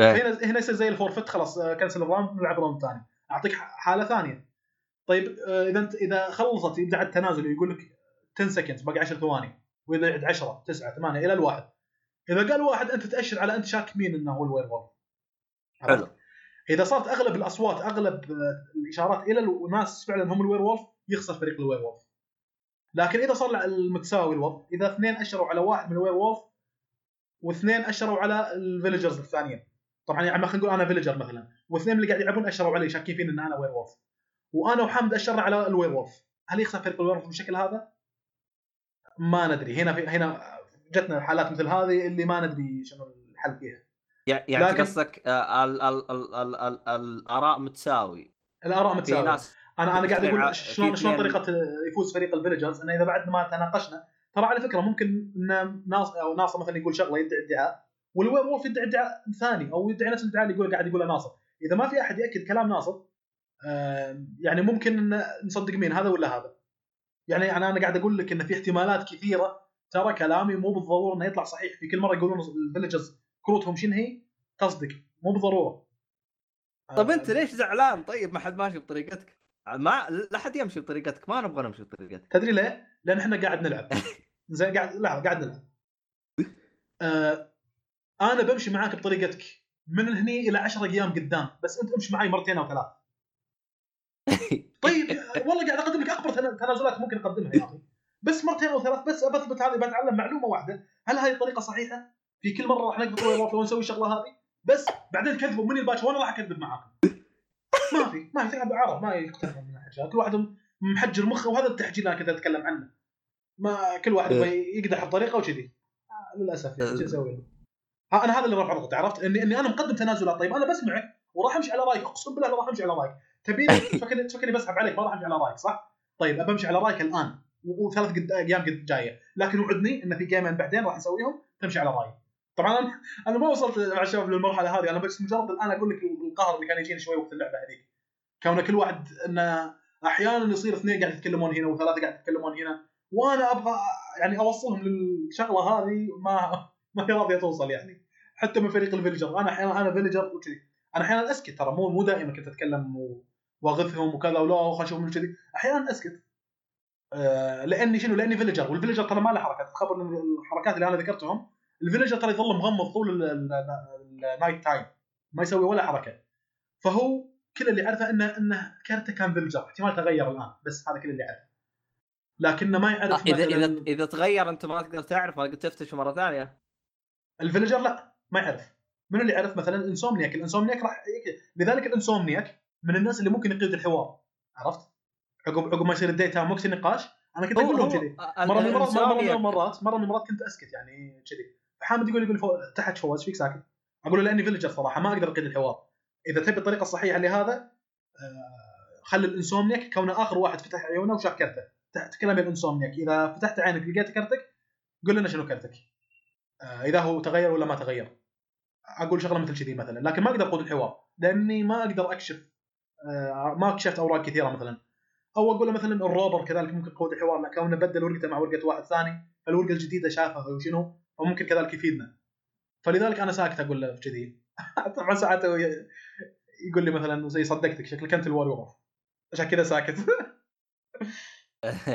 إيه. هنا هنا يصير زي ال forfeit خلاص آه، cancel ال round نلعب round ثاني. أعطيك حالة ثانية. طيب آه، إذا انت إذا خلصت يبدا التنازل ويقول لك 10 second باقي 10 ثواني. وإذا يعد 10 9 8 إلى الواحد. إذا قال واحد أنت تأشر على أنت شاك مين إنه هو ال werewolf؟ حلو. إذا صارت أغلب الأصوات أغلب آه، الإشارات إلى الناس فعلا هم ال werewolf يخسر فريق ال werewolf. لكن إذا صار المتساوي الوضع إذا اثنين أشروا على واحد من ال werewolf واثنين أشروا على ال villagers الثانيين. طبعا يعني خلينا نقول أنا villager مثلا. واثنين اللي قاعد يلعبون أشروا علي شاكين فيني إن أنا werewolf. وأنا وحمد اشرنا على ال werewolf هل يخسر فريق ال werewolf بالشكل هذا؟ ما ندري. هنا في هنا جتنا حالات مثل هذه اللي ما ندري شنو الحل فيها. يع- يعني لكن- قصدك آه، ال- ال- ال- ال- ال- الآراء متساوي. الآراء في متساوية. ناس أنا أنا قاعد أقول شلون شلون طريقة يفوز فريق ال villagers إنه إذا بعد ما تناقشنا ترى على فكرة ممكن إن ناصر أو ناصر مثلا يقول شغلة يدعي ادعاء وال werewolf يدعي ادعاء ثاني أو يدعي نفس الادعاء اللي يقول قاعد يقوله ناصر. إذا ما في أحد يأكد كلام ناصر آه، يعني ممكن إن نصدق مين هذا ولا هذا؟ يعني أنا أنا قاعد أقول لك إن في احتمالات كثيرة ترى كلامي مو بالضرورة إنه يطلع صحيح. في كل مرة يقولون ال villagers كروتهم شنو هي؟ تصدق. مو بالضرورة. طب آه، أنت ليش زعلان؟ طيب ما حد ماشي بطريقتك. ما لا حد يمشي بطريقتك. ما نبغى نمشي بطريقتك. تدري ليه؟ لأن إحنا قاعد نلعب. زين قاعد لا قاعد نلعب. آه أنا بمشي معاك بطريقتك من هني إلى 10 أيام قدام. بس أنت امشي معي مرتين أو ثلاث طيب والله قاعد أقدم لك اكبر تنا- تنازلات ممكن أقدمها يا أخي. بس مرتين أو ثلاث بس بثبت هذه بتعلم معلومة واحدة. هل هذه الطريقة صحيحة؟ في كل مرة راح نقبض وير وولف لو نسوي الشغلة هذه؟ بس بعدين كذبوا مني الباتش وأنا راح أكذب معاكم. ما في ما في تلعب عرب ما يقتنعون من احد كل واحد محجر مخه وهذا التحجير اللي أنا كنت أتكلم عنه. ما كل واحد يبغى يقدح بطريقه وكذي. آه، للأسف يعني شو أسوي أنا هذا اللي رفع ضغطي عرفت اني إني أنا مقدم تنازلات. طيب أنا بسمعك وراح أمشي على رأيك. أقسم بالله راح أمشي على رأيك. تبيني تفكرني تفكرني بسحب عليك ما راح أمشي على رايك صح؟ طيب أبى أمشي على رايك الآن وثلاث قد- أيام قد جاية. لكن وعدني إن في جيمين بعدين راح نسويهم تمشي على رايي. طبعا أنا أنا ما وصلت مع الشباب للمرحله هذه أنا بس مجرد الآن أقول لك القهر اللي كان يجيني شوي وقت اللعبة هذيك. كون كل واحد انه أحيانا يصير اثنين قاعد يتكلمون هنا وثلاثة قاعد يتكلمون هنا وأنا أبغى يعني أوصلهم للشغلة هذه ما ما هي راضية توصل يعني. حتى من فريق الفيلجر أنا أحيانا أنا فيلجر وكذي. أنا أحيانا أسكت ترى مو مو دائما كنت أتكلم و- واغثهم وكذا ولا خلينا نشوف من كذي. أحيانا أسكت. آه لأني شنو؟ لأني villager وال villager ترى ما له حركات. تخبر الحركات اللي أنا ذكرتهم ال villager ترى يظل مغمض طول ال- ال- ال- ال night time ما يسوي ولا حركة. فهو كل اللي عرفه انه إنه كارته كان villager احتمال تغير الآن بس هذا كل اللي عرفه. لكنه ما يعرف اذا مثلاً- اذا إذا تغير أنت ما تقدر تعرف ما تقدر تفتش مرة ثانية. ال villager لا ما يعرف. من اللي يعرف؟ مثلا ال insomniac ال insomniac راح لذلك ال insomniac من الناس اللي ممكن يقيد الحوار. عرفت؟ عقب عقب ما يصير ال day time وقت النقاش. أنا كنت أقول لهم كذي. مره من المرات مره من المرات مرة من المرات كنت أسكت يعني كذي. فحامد يقول يقول فو... تحت فواز شفيك ساكت. أقول له لأني villager صراحة ما أقدر أقيد الحوار. إذا تبي الطريقة الصحيحة لهذا آه، خلي ال insomniac كونه آخر واحد فتح عيونه وشاف كرته. تحت كلام ال insomniac. إذا فتحت عينك لقيت كرتك قول لنا شنو كرتك. آه، إذا هو تغير ولا ما تغير. أقول شغلة مثل كذي مثلا. لكن ما أقدر أقود الحوار. لأني ما أقدر أكشف ما اكتشفت اوراق كثيرة مثلا. أو أقول له مثلا ال robber كذلك ممكن قود الحوار لكن كونه بدل ورقته مع ورقة واحد ثاني فالورقة الجديدة شافها وشنو فممكن كذلك يفيدنا. فلذلك أنا ساكت أقول له في كذي. طبعا ساعات يقول لي مثلا زي صدقتك شكلك انت ال werewolf عشان كذا ساكت.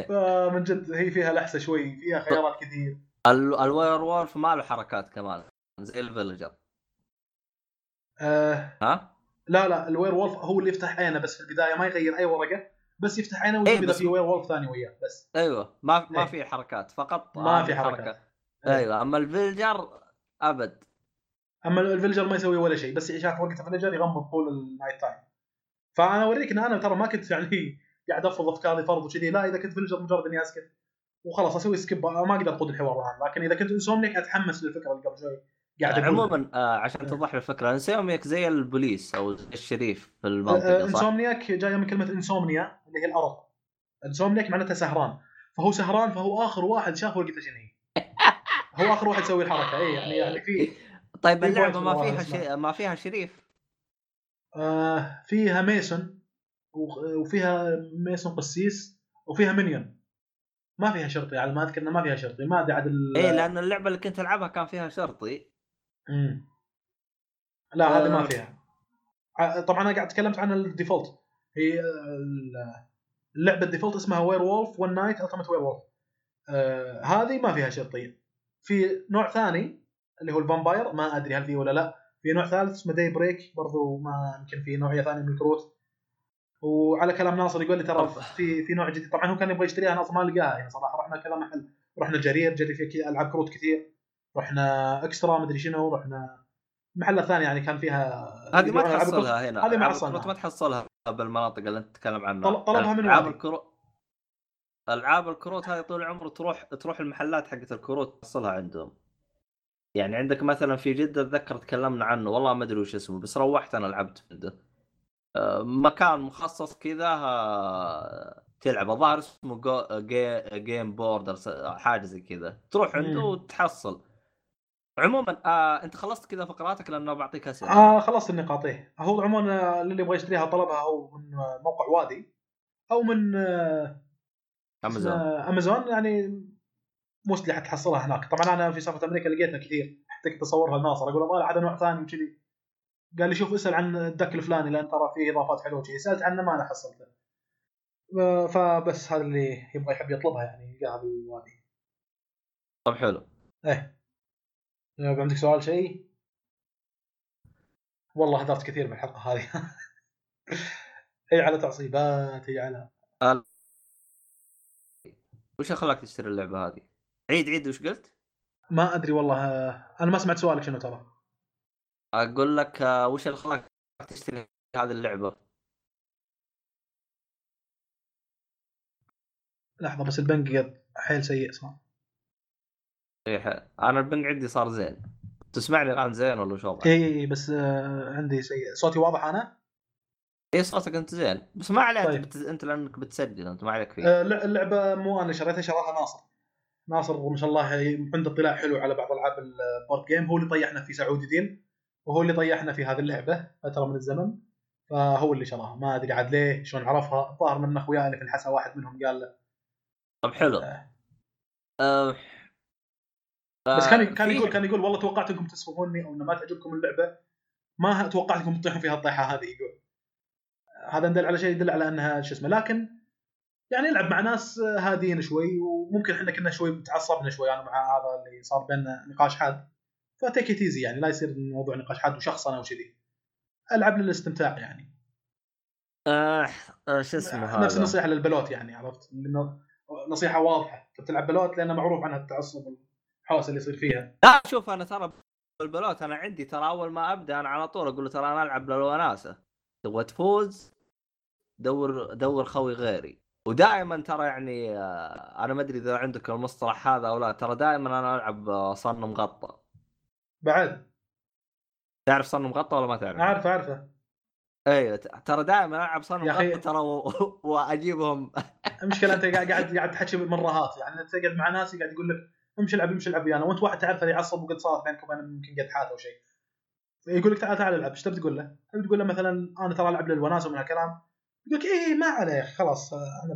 فمن جد هي فيها لحسة شوي فيها خيارات كثير. ال- ال werewolf ما له حركات كمان زي ال villager. آه ها؟ لا لا ال werewolf هو اللي يفتح عينه بس في البداية ما يغير أي ورقة بس يفتح عينه ويشوف اذا في werewolf ثاني وياه بس أيوه ما ما إيه. في حركات فقط ما في. حركات إيه. أيوه أما ال villager أبد أما ال villager ما يسوي ولا شيء بس شاف وقت ال villager يغمض طول ال night time فأنا أوريك إن أنا ترى ما كنت يعني قاعد أفرض أفكاري فرض وكذي لا إذا كنت villager مجرد إني أسكت وخلاص أسوي skip ما أقدر أقود الحوار الآن لكن إذا كنت insomniac أتحمس للفكرة اللي قبل شوي قاعد اقولها. عموما آه عشان إيه. توضح الفكرة insomniac زي البوليس أو ال sheriff في آه، المنطقة صح؟ insomniac جاية من كلمة insomnia اللي هي الأرق insomniac معناتها سهران فهو سهران فهو آخر واحد شاف ورقته شنو هي هو آخر واحد يسوي الحركة اي يعني يعني في طيب اللعبة ما فيها. شيء ما فيها sheriff آه فيها mason وفيها mason قسيس وفيها minion ما فيها شرطي على ما أذكر ما فيها شرطي ما أدري عاد إيه لأن اللعبة اللي كنت ألعبها كان فيها شرطي لا هذه ما آه. فيها. ع- طبعا أنا قاعد تكلمت عن ال default. هي ال- اللعبة ال default اسمها Werewolf One Night Ultimate Werewolf آه هذه ما فيها شرطي في نوع ثاني اللي هو ال Vampire ما أدري هل فيه ولا لا. في نوع ثالث اسمه Daybreak برضو ما يمكن في نوعية ثانية من الكروت. وعلى كلام ناصر يقول لي ترى. في في نوع جديد. طبعا هو كان يبغى يشتريها ناصر ما لقاها. يعني صراحة رحنا كذا محل رحنا الجرير جري فيه كي- ألعاب كروت كثير. رحنا اكسترا مدري شنو رحنا محلات ثانية يعني كان فيها هذه ما. تحصلها هنا هذه ما. الكروت ما تحصلها بالمناطق اللي أنت تتكلم عنها طل- طلبها من ألعاب وادي. الكروت ألعاب الكروت هذه طول العمر تروح تروح المحلات حقت الكروت تحصلها عندهم يعني عندك مثلا في جدة أتذكر تكلمنا عنه والله ما أدري وش اسمه بس روحت أنا لعبت عنده آه، مكان مخصص كذا آه، تلعب الظاهر اسمه جو جي game board أو س- حاجة زي كذا تروح عنده. وتحصل عموما آه أنت خلصت كذا فقراتك لأنه بعطيك أسئلة. آه خلصت النقاط إيه. هو عموما آه، اللي يبغى يشتريها طلبها أو من آه، موقع وادي أو من آه، امازون امازون يعني mostly حتحصلها هناك. طبعا أنا في سالفه أمريكا لقيتها كثير. حتى كنت أصورها لناصر أقول والله هذا نوع ثاني وكذي. قال لي شوف اسأل عن الدك الفلاني لأن ترى فيه إضافات حلوة وكذي. سألت عنه ما أنا حصلته. آه، فبس هذا اللي يبغى يحب يطلبها يعني يلقاها بالوادي طب حلو. إيه. يبقى عندك سؤال شيء والله هدرت كثير بالحلقة هذه هي على تعصيبات هي على وش خلاك تشتري اللعبة هذه؟ عيد عيد وش قلت؟ ما أدري والله آه، أنا ما سمعت سؤالك شنو ترى أقول لك آه، وش اللي خلاك تشتري هذه اللعبة؟ لحظة بس البنك حيل سيء اسمع إيه، ح- أنا البنج عندي صار زين. تسمعني الآن زين ولا شو؟ اي اي بس آه، عندي سيء صوتي واضح أنا؟ اي صوتك أنت زين. بس ما عليك طيب. انت, بت... أنت لأنك بتسجل أنت ما عليك فيه. آه، لا- اللعبة مو أنا شريتها شراها ناصر. ناصر ما شاء الله عنده اطلاع حلو على بعض ألعاب ال board game. هو اللي طيحنا في سعودي deal وهو اللي طيحنا في هذه اللعبة فترة من الزمن. فهو اللي شراها. ما أدري عاد ليه شلون عرفها. الظاهر من اخوياي اللي في الحسا واحد منهم قال له طب حلو. آه. أه... بس كان كان يقول كان يقول والله توقعت انكم تسفهوني أو ما تعجبكم اللعبة. ما توقعت انكم تطيحون فيها الطيحة هذه يقول. هذا يدل على شيء يدل على أنها شو اسمه لكن يعني العب مع ناس هادين شوي وممكن إحنا كنا شوي تعصبنا شوي أنا مع هذا اللي صار بيننا نقاش حاد. ف take it easy يعني لا يصير الموضوع نقاش حاد وشخصنه وكذي ألعب للاستمتاع يعني. آه... آه... شو اسمه هذا؟ نفس النصيحة للبلوت يعني عرفت؟ نصيحة واضحة. أنت بتلعب بلوت لأنه معروف عنها التعصب والحوسه اللي يصير فيها. لا شوف أنا ترى بالبلوت أنا عندي ترى أول ما أبدأ أنا على طول أقول له ترى أنا ألعب للوناسه تبغى تفوز دور دور خوي غيري. ودائما ترى يعني آه، أنا ما أدري إذا عندك المصطلح هذا أو لا ترى دائما أنا ألعب آه، صن مغطى بعد. تعرف صن مغطى ولا ما تعرف؟ عارفه عارفه أيوه ترى دائما ألعب صن مغطى ترى و... وأجيبهم. المشكلة أنت قاعد قاعد تحكي مرات يعني تقعد مع ناس قاعد يقول لك امشي العب امشي العب ويانا؟ وأنت واحد تعرف يعصب وقد صارت بينكم وبين يمكن قد حاته أو شيء. يقول لك تعال تعال العب إيش تبي تقول له؟ تبي تقول له مثلا أنا ترى ألعب للوناسه ومن هالكلام. يقول لك إيه ما عليه خلاص آه، أنا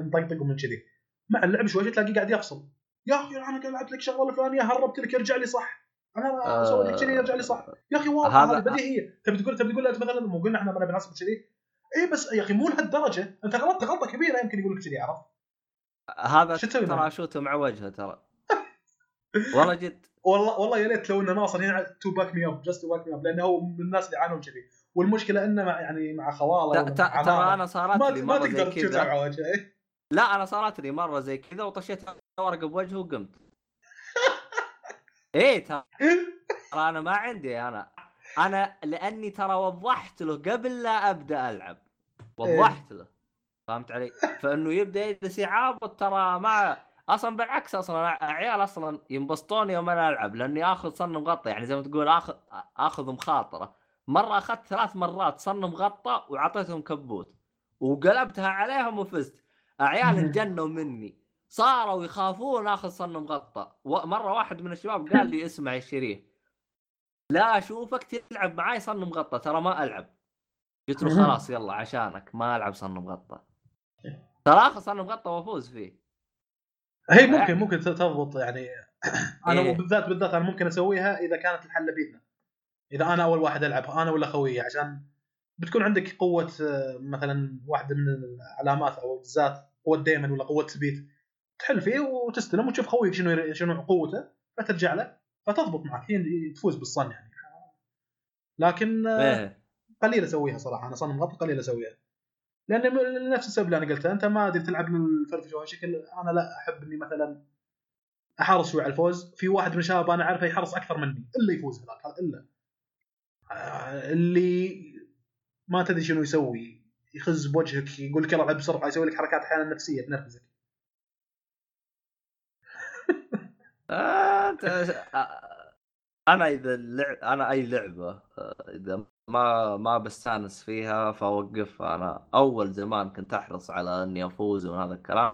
بنطقطق من كذي. مع اللعب شوي تلاقيه قاعد يفصل. يا أخي أنا قاعد لعبت لك شغلة الفلانيه هربت لك يرجع لي صح. أنا أسوي لك كذي يرجع لي صح. يا أخي واضح هذا- هذه بديهية. تبي تقول تبي تقول له مثلا مو قلنا إحنا ما نبي نعصب كذي اي بس يا أخي مو لهالدرجة. أنت غلطت غلطة كبيرة يمكن يقول لك كذي عرفت؟ هذا شو تسوي ترى معه؟ أشوته مع وجهه ترى. والله جد. والله والله يا ليت لو إنه ناصر هنا to back me up just to back me up لأنه هو من الناس اللي يعانون كذي. والمشكلة إنه مع يعني مع خواله ترى أنا صارت ما لي ما مرة زي تقدر على وجهه إيه. لا أنا صارت لي مرة زي كذا وطشيت ورقة بوجهه وقمت. إيه ترى ترى أنا ما عندي أنا. أنا لأني ترى وضحت له قبل لا أبدأ ألعب. وضحت له. فهمت علي؟ فإنه يبدأ يجلس يعابط ترى ما أصلا بالعكس أصلا عيال أصلا ينبسطون يوم أنا العب لاني آخذ صن مغطى يعني زي ما تقول اخذ آخذ مخاطرة. مرة أخذت ثلاث مرات صن مغطى وعطيتهم كبوت وقلبتها عليهم وفزت. عيال انجنوا مني. صاروا يخافون آخذ صن مغطى. مرة واحد من الشباب قال لي اسمع يا شريف لا أشوفك تلعب معاي صن مغطى ترى ما ألعب. قلت له خلاص يلا عشانك ما ألعب صن مغطى. ترى آخذ صن مغطى وأفوز فيه. هي ممكن ممكن تضبط يعني. أنا إيه. بالذات بالذات أنا ممكن أسويها إذا كانت الحله بيدنا. إذا أنا أول واحد ألعب أنا ولا خويي عشان بتكون عندك قوة آه، مثلا واحدة من العلامات أو بالذات قوة دايما ولا قوة ثبيت تحل فيه وتستلم وتشوف خويك شنو شنو قوته فترجع له فتضبط معك. هي تفوز بالصن يعني. لكن آه، إيه. قليل أسويها صراحة. أنا صنم غطى قليل أسويها. لأن م- نفس السبب اللي أنا قلته. أنت ما ادري تلعب للفرفشه بشكل أنا لا أحب إني مثلا أحرص شوي على الفوز. في واحد من الشباب أنا أعرفه يحرص أكثر مني. الا يفوز هذاك هذا إلا. آه، اللي ما تدري شنو يسوي. يخز بوجهك يقول لك يلا العب بسرعة يسوي لك حركات أحيانا نفسية تنرفزك. آه، آه، أنا إذا اللعب أنا أي لعبة إذا ما ما بستأنس فيها فاوقفها أنا أول زمان كنت أحرص على إني أفوز وهذا الكلام.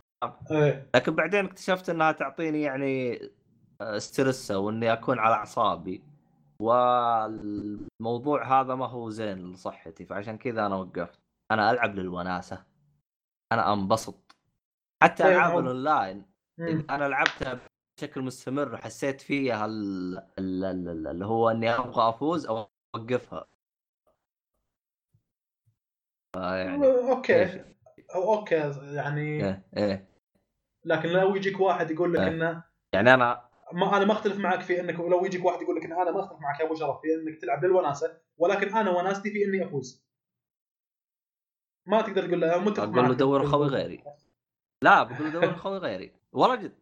إيه. لكن بعدين اكتشفت إنها تعطيني يعني آه، ستريس وإني أكون على أعصابي. والموضوع هذا ما هو زين لصحتي فعشان كذا أنا وقفت. أنا ألعب للوناسة. أنا أنبسط. حتى طيب، ألعاب الأونلاين أنا لعبتها بشكل مستمر وحسيت فيها ال- ال- ال- ال- اللي هو إني أبغى أفوز أو أوقفها. يعني okay. أو okay يعني إيه إيه. لكن لو يجيك واحد يقول لك إيه. إنه يعني أنا ما أنا ما أختلف معك في إنك لو يجيك واحد يقول لك إن أنا ما أختلف معك يا أبو شرف في إنك تلعب للوناسه ولكن أنا وناستي في إني أفوز. ما تقدر تقول له متفق أقول له. دور خوي غيري. لا بقول له دور خوي غيري. والله جد.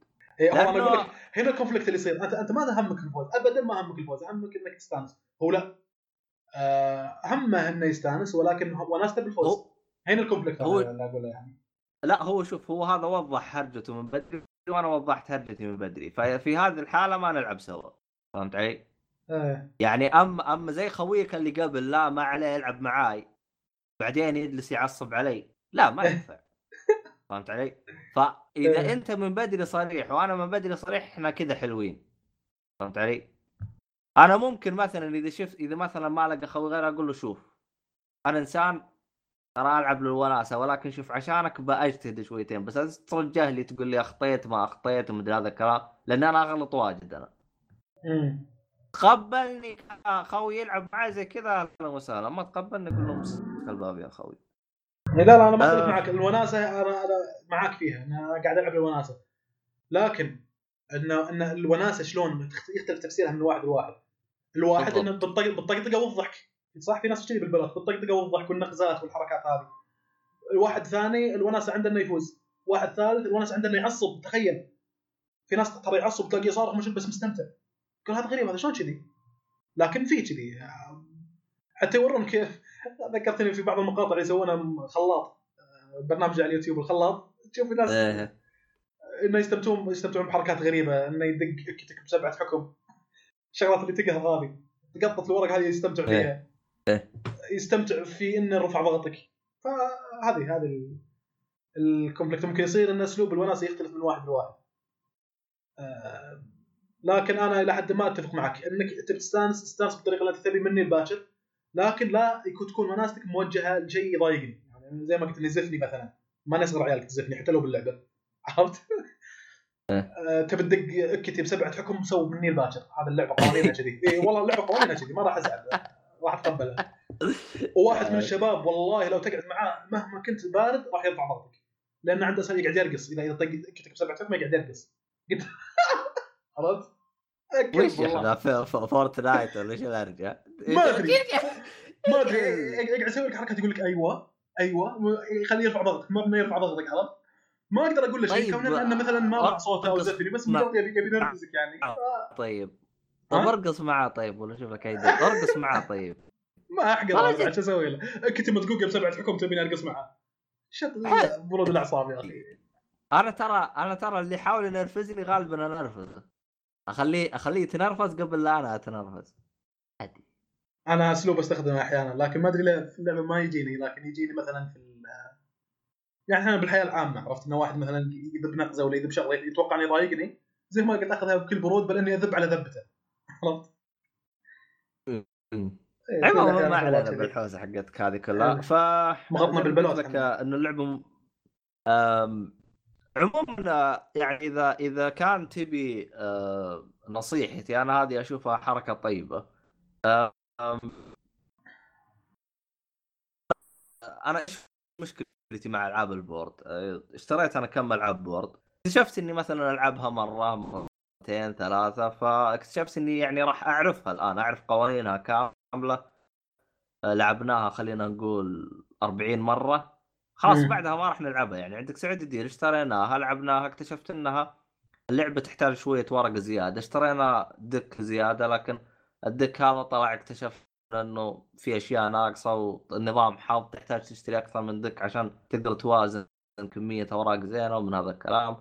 إيه، هو أنا لأنه- أقول لك هنا ال conflict اللي يصير. أنت أنت ما همك الفوز. ابدا ما همك الفوز. همك إنك تستانس. هو لا. همه إنه يستانس ولكن وناسته بالفوز هنا ال conflict هو- اللي أقوله يعني. لا هو شوف هو هذا وضح هرجته من بدري وأنا وضحت هرجتي من بدري. ففي هذه الحالة ما نلعب سوا. فهمت علي؟ إيه. يعني اما اما زي خويك اللي قبل لا ما عليه يلعب معاي. بعدين يجلس يعصب علي. لا ما ينفع. فهمت علي؟ فاذا إيه. أنت من بدري صريح وأنا من بدري صريح إحنا كذا حلوين. فهمت علي؟ أنا ممكن مثلا إذا شفت إذا مثلا ما لقى خوي غير أقول له شوف أنا إنسان ترى ألعب للوناسة ولكن شوف عشانك بأجتهد شويتين بس ترجع لي تقول لي أخطيت ما أخطيت ومدري هذا الكلام لأن أنا أغلط واجد أنا. امم تقبلني خوي يلعب معي زي كذا أهلا وسهلا ما تقبلني قول له الباب يا خوي. لا لا أنا ما آه. معك. الوناسة أنا أنا معاك فيها أنا قاعد ألعب الوناسه لكن انه ان الوناسة شلون يختلف تفسيرها من واحد لواحد. الواحد. إنه بالطق- بالطقطقه والضحك صح؟ في ناس كذي بالبلد بالطقطقه والضحك والنقزات والحركات هذه. الواحد ثاني الوناسة عنده إنه يفوز. واحد ثالث الوناسة عنده إنه يعصب تخيل. في ناس ترى يعصب تلاقيه صارخ مش بس مستمتع. قال هذا غريب هذا شلون كذي؟ لكن في كذي. حتى يورون كيف. ذكرتني في بعض المقاطع اللي يسوونها خلاط. برنامج على اليوتيوب الخلاط. تشوف ناس إيه. انه يستمتعون يستمتعون بحركات غريبة إنه يدق اكتك بسبعة حكم. الشغلات اللي تقهر هذه. تقطط الورق هذه يستمتع فيها. إيه. يستمتع في انه رفع ضغطك. فهذه هذه ال- الكونفليكت ممكن يصير إن أسلوب الوناسة يختلف من واحد لواحد. آه، لكن أنا إلى حد ما أتفق معك. إنك تبي تستانس تستانس بالطريقة اللي انت تبي مني الباكر لكن لا يكون تكون مناستك موجهة لشيء يضايقني. يعني زي ما قلت لي زفني مثلا. ما نصغر عيالك تزفني حتى لو باللعبة. عرفت؟ إيه. آه، تبي تدق اكتب سبعه حكم سوي مني الباكر. هذا اللعبة قوانينها كذي اي والله اللعبة قوانينها كذي ما راح أزعل. راح أتقبلها. وواحد من الشباب والله لو تقعد معاه مهما كنت بارد راح يرفع ضغطك. لأن عنده أصلا يقعد يرقص. إذا إذا طق كتب سبعه حكم يقعد يرقص. قلت عرفت؟ وش في فورتنايت ولا إيش الارجع؟ ما أدري. ما أدري. يقعد يسوي لك حركات يقول لك أيوه أيوه. يخليه يرفع ضغطك ما يرفع ضغطك عرفت؟ ما أقدر أقول له شيء طيب، كونه أنه مثلا ما مع صوته أو زفني بس مجرد يبي يبي ينرفزك يعني. ف- طيب. ها؟ طب أرقص معاه طيب ولا شوف لك أرقص معاه طيب. ما أحقر. بعد شو أسوي له؟ كتبت جوجل سبعة حكم تبيني أرقص معاه. شط برود الأعصاب يا أخي. أنا ترى أنا ترى اللي يحاول ينرفزني غالبا أنا أنرفزه. اخليه أخليه يتنرفز قبل لا أنا أتنرفز. عادي. أنا أسلوب أستخدمه أحيانا لكن ما أدري ليه في اللعبه ما يجيني لكن يجيني مثلا في ال- يعني أحيانا بالحياة العامة عرفت إنه واحد مثلا يذب نقزة ولا يذب شغلة يتوقع إنه يضايقني زي ما قلت آخذها بكل برود بل اني اذب على ذبته عرفت؟ إيه، عموما ما علينا كذي. بالحوسه حقتك هذه كلها إيه. ف مغطنا بالبلوت لك إحنا. إنه اللعبة. عموما يعني إذا إذا كان تبي نصيحتي أنا هذه أشوفها حركة طيبة. أنا إيش مشكلتي مع ألعاب ال board. آه، اشتريت أنا كم ألعاب board. اكتشفت إني مثلا ألعبها مرة مرتين ثلاثة فاكتشفت إني يعني راح أعرفها الآن أعرف قوانينها كاملة. آه، لعبناها خلينا نقول 40 مرة. خلاص مم. بعدها ما راح نلعبها. يعني عندك سعودي deal اشتريناها لعبناها اكتشفت انها اللعبة تحتاج شوية ورق زيادة. اشترينا deck زيادة لكن الدك هذا طلع اكتشف انه في أشياء ناقصة والنظام حاط تحتاج تشتري أكثر من دك عشان تقدر توازن كمية أوراق زينة ومن هذا الكلام.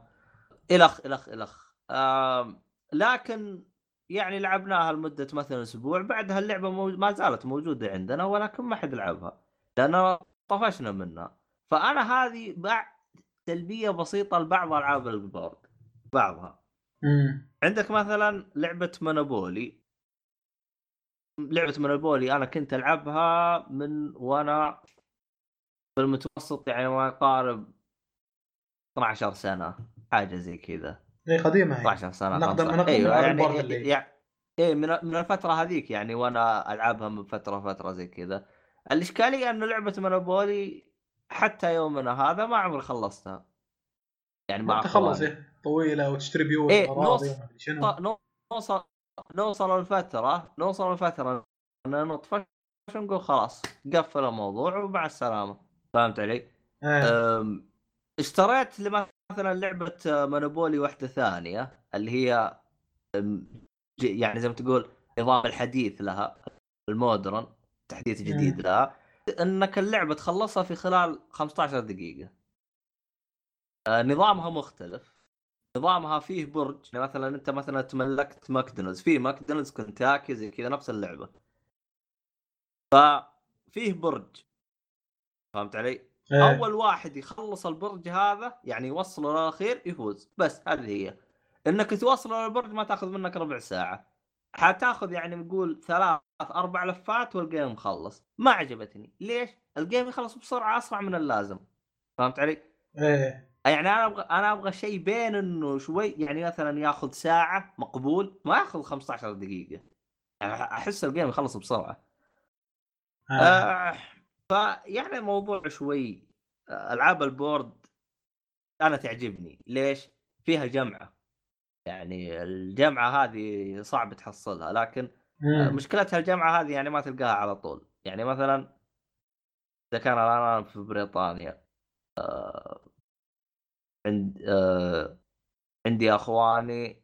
إلخ إلخ إلخ. لكن يعني لعبناها لمدة مثلا أسبوع بعدها اللعبة مو... ما زالت موجودة عندنا ولكن ما حد لعبها لأن طفشنا منها. فأنا هذه بعد سلبيه بسيطة لبعض ألعاب البورد بعضها. مم. عندك مثلا لعبة مونوبولي. لعبة مونوبولي أنا كنت ألعبها من وأنا في المتوسط يعني ما يقارب 12 سنة حاجة زي كذا. إي قديمة هي. 12 سنة من أقدم- 15. من أقدم أيوه ألعاب يعني يعني إيه من من الفترة هذيك يعني وأنا ألعبها من فترة فتره زي كذا. الإشكالية إنه لعبة مونوبولي حتى يومنا هذا ما عمري خلصتها. يعني ما تخلص. طويلة وتشتري بيوت إيه، شنو. ط- نوصل نوصل الفترة نوصل الفترة ان نطفش ونقول خلاص قفل الموضوع ومع السلامه فهمت علي؟ إيه. أم، اشتريت مثلا لعبة مونوبولي واحدة ثانية اللي هي يعني زي ما تقول نظام الحديث لها ال modern تحديث جديد مم. لها إنك اللعبة تخلصها في خلال 15 دقيقة آه، نظامها مختلف نظامها فيه برج. يعني مثلا أنت مثلا تملكت ماكدونالدز. في ماكدونالدز كنتاكي زي كذا نفس اللعبة. ففيه برج. فهمت علي؟ إيه. أول واحد يخلص البرج هذا يعني يوصله للأخير يفوز. بس هذه هي. إنك توصله للبرج ما تأخذ منك ربع ساعة. حتأخذ يعني نقول ثلاث أربع لفات وال game مخلص. ما عجبتني. ليش؟ ال game يخلص بسرعة أسرع من اللازم. فهمت علي؟ إيه. يعني أنا أبغى أنا أبغى شيء بين إنه شوي يعني مثلا ياخذ ساعة مقبول ما ياخذ 15 دقيقة يعني أحس ال game يخلص بسرعة آه. آه فيعني الموضوع شوي آه، ألعاب ال board أنا تعجبني ليش؟ فيها جمعة يعني الجمعة هذه صعب تحصلها لكن آه، مم. مشكلتها الجمعة هذه يعني ما تلقاها على طول يعني مثلا إذا كان الان في بريطانيا آه عند آه عندي أخواني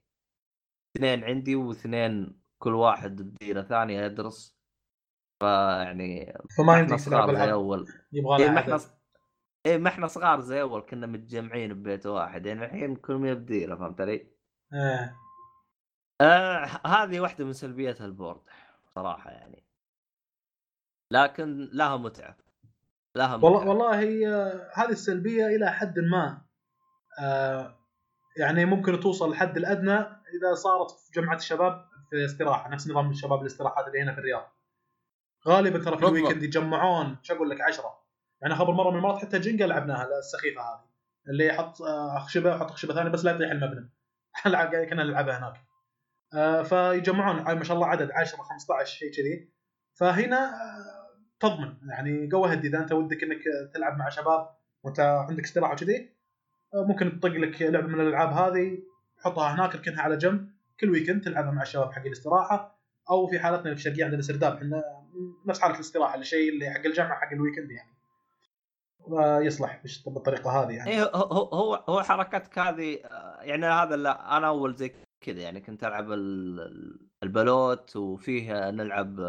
اثنين عندي واثنين كل واحد بديره ثانية يدرس فيعني فما تلعب صغار زي أول. يبغى لها ما إحنا عدد. اي ما إحنا صغار زي أول كنا متجمعين ببيت واحد. يعني الحين كل مية بديره فهمت علي؟ إيه. آه هذه واحدة من سلبيات البورد صراحة يعني. لكن لها متعة لها متعة. والله والله هي هذه السلبية إلى حد ما. يعني ممكن توصل الحد الأدنى إذا صارت في جمعة الشباب في استراحة نفس نظام الشباب الاستراحات اللي هنا في الرياض. غالبا ترى في. ال weekend يتجمعون شو أقول لك عشرة. يعني خبر مرة من المرات حتى جنجا لعبناها السخيفة هذه. اللي يحط آه، خشبة ويحط خشبة ثانية بس لا يطيح المبنى. كنا نلعبها هناك. آه، فيجمعون ما شاء الله عدد 10 15 شيء كذي. فهنا آه، تضمن. يعني جو هدي اذا أنت ودك إنك تلعب مع شباب وأنت عندك استراحة وكذي. آه، ممكن تطق لك لعبة من الألعاب هذه تحطها هناك اركنها على جنب كل weekend تلعبها مع الشباب حق الاستراحة أو في حالتنا اللي في الشرقيه عندنا سرداب إحنا نفس حالة الاستراحة الشيء اللي حق الجامعة حق ال weekend يعني. ويصلح بش- بالطريقة هذه يعني. إيه هو هو حركتك هذه آه، يعني هذا لا أنا أول زي كذا يعني كنت ألعب ال- البلوت وفيه نلعب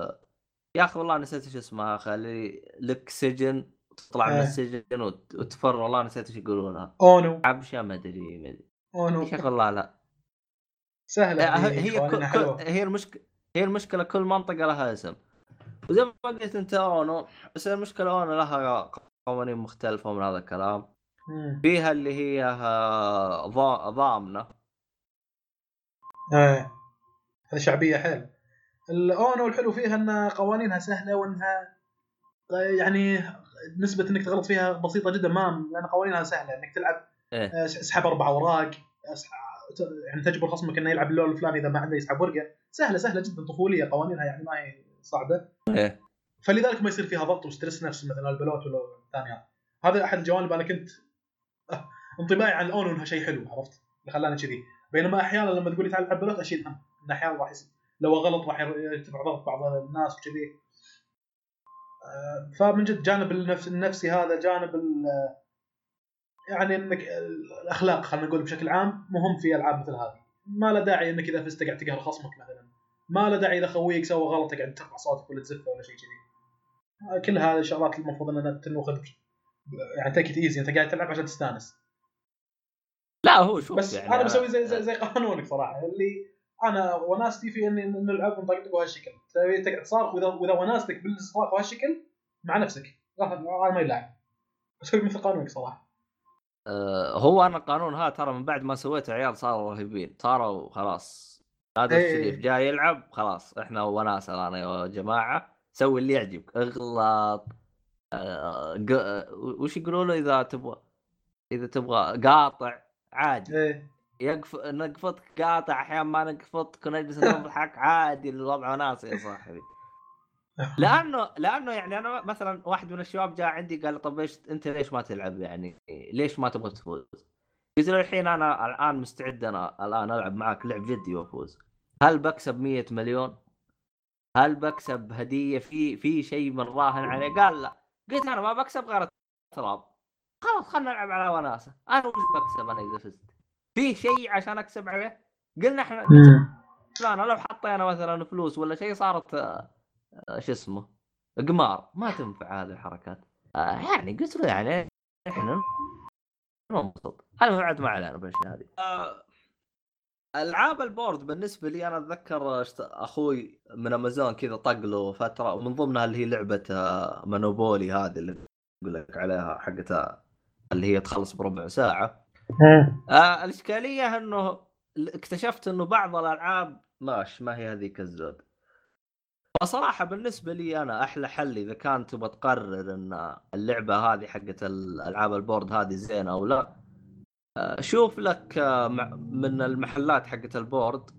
يا أخي والله نسيت إيش اسمها خلي لك سجن تطلع من إيه. السجن وت- وتفر والله نسيت إيش يقولونها. أونو. عبشه ما أدري ما أدري. أونو. أخي والله لا سهلة هي هذه، هي كل- حلوة. هي المشكلة هي المشكلة كل منطقة لها اسم. وزي ما قلت أنت أونو بس المشكلة أونو لها قوانين مختلفة من هذا الكلام. مم. فيها اللي هي آه، ضا- ضامنة. إيه. هذه شعبية حيل. الأونو الحلو فيها إن قوانينها سهلة وإنها يعني نسبة إنك تغلط فيها بسيطة جدا ما لأن قوانينها سهلة إنك تلعب إيه. آه، اسحب أربع أوراق يعني تجبر خصمك إنه يلعب اللون الفلاني إذا ما عنده يسحب ورقة. سهلة سهلة جدا طفولية قوانينها يعني ما هي صعبة. إيه. فلذلك ما يصير فيها ضغط و stress نفسي مثلا البلوت ولا الثانيات هذا أحد الجوانب أنا كنت آه، انطباعي عن الاونو انها شيء حلو عرفت؟ اللي خلاني كذي. بينما أحيانا لما تقول لي تعال ألعب بلوت أشيل هم ان أحيانا راح لو غلط راح يرتفع ضغط بعض الناس وكذي. فمن جد جانب النفس النفسي هذا جانب يعني إنك الأخلاق خلينا نقول بشكل عام مهم في ألعاب مثل هذه. ما له داعي إنك إذا فزت قاعد تقهر خصمك مثلا. ما له داعي إذا خويك سوى غلط تقعد ترفع صوتك ولا تزفه ولا شيء كذي. آه، كل هذه الشغلات المفروض إنها تنوخذ يعني تيك ايزي أنت قاعد تلعب عشان تستانس. لا هو شوف بس يعني أنا بسوي زي زي, زي قانونك صراحة. اللي أنا وناستي في اني نلعب ونطقطق بهالشكل تبي تقعد تصارخ واذا وإذا وناستك بالصراخ بهالشكل مع نفسك. أنا ما يلعب. أسوي مثل قانونك صراحة. آه، هو أنا القانون هذا ترى من بعد ما سويته عيال صاروا رهيبين. صاروا خلاص. هذا إيه. الشريف جاي يلعب خلاص. إحنا وناسة أنا يا جماعة. سوي اللي يعجبك. اغلط. ق- آه، وش يقولوا له إذا تبغى إذا تبغى قاطع؟ عادي. إيه. يقف نقفطك قاطع أحيانا ما نقفطك ونجلس نضحك عادي الوضع وناسه يا صاحبي لأنه لأنه يعني أنا مثلا واحد من الشباب جاء عندي قال طب إيش أنت ليش ما تلعب يعني ليش ما تبغى تفوز؟ قلت له الحين أنا الآن مستعد أنا الآن ألعب معك لعب جدي وأفوز هل بكسب 100 مليون؟ هل بكسب هدية في في شيء من راهن عليه؟ قال لا قلت أنا ما بكسب غير التراب خلاص خلينا نلعب على وناسة أنا وش بكسب أنا إذا فزت؟ في شيء عشان أكسب عليه؟ قلنا إحنا لا أنا لو حطينا مثلا فلوس ولا شيء صارت آه، آه، شو اسمه؟ قمار ما تنفع هذه الحركات. آه، يعني قلت له يعني إحنا ننبسط. المهم عاد ما علينا بالاشياء هذه. ألعاب البورد بالنسبة لي أنا أتذكر أخوي من أمازون كذا طق له فترة ومن ضمنها اللي هي لعبة مونوبولي هذه اللي أقول لك عليها حقتها اللي هي تخلص بربع ساعة. آه الإشكالية إنه اكتشفت إنه بعض الألعاب ماش ما هي هذيك الزود. فصراحه بالنسبة لي أنا أحلى حل إذا كان تبغى تقرر إن اللعبة هذه حقت الألعاب ال board هذه زينة أو لا آه، شوف لك آه، من المحلات حقت ال board.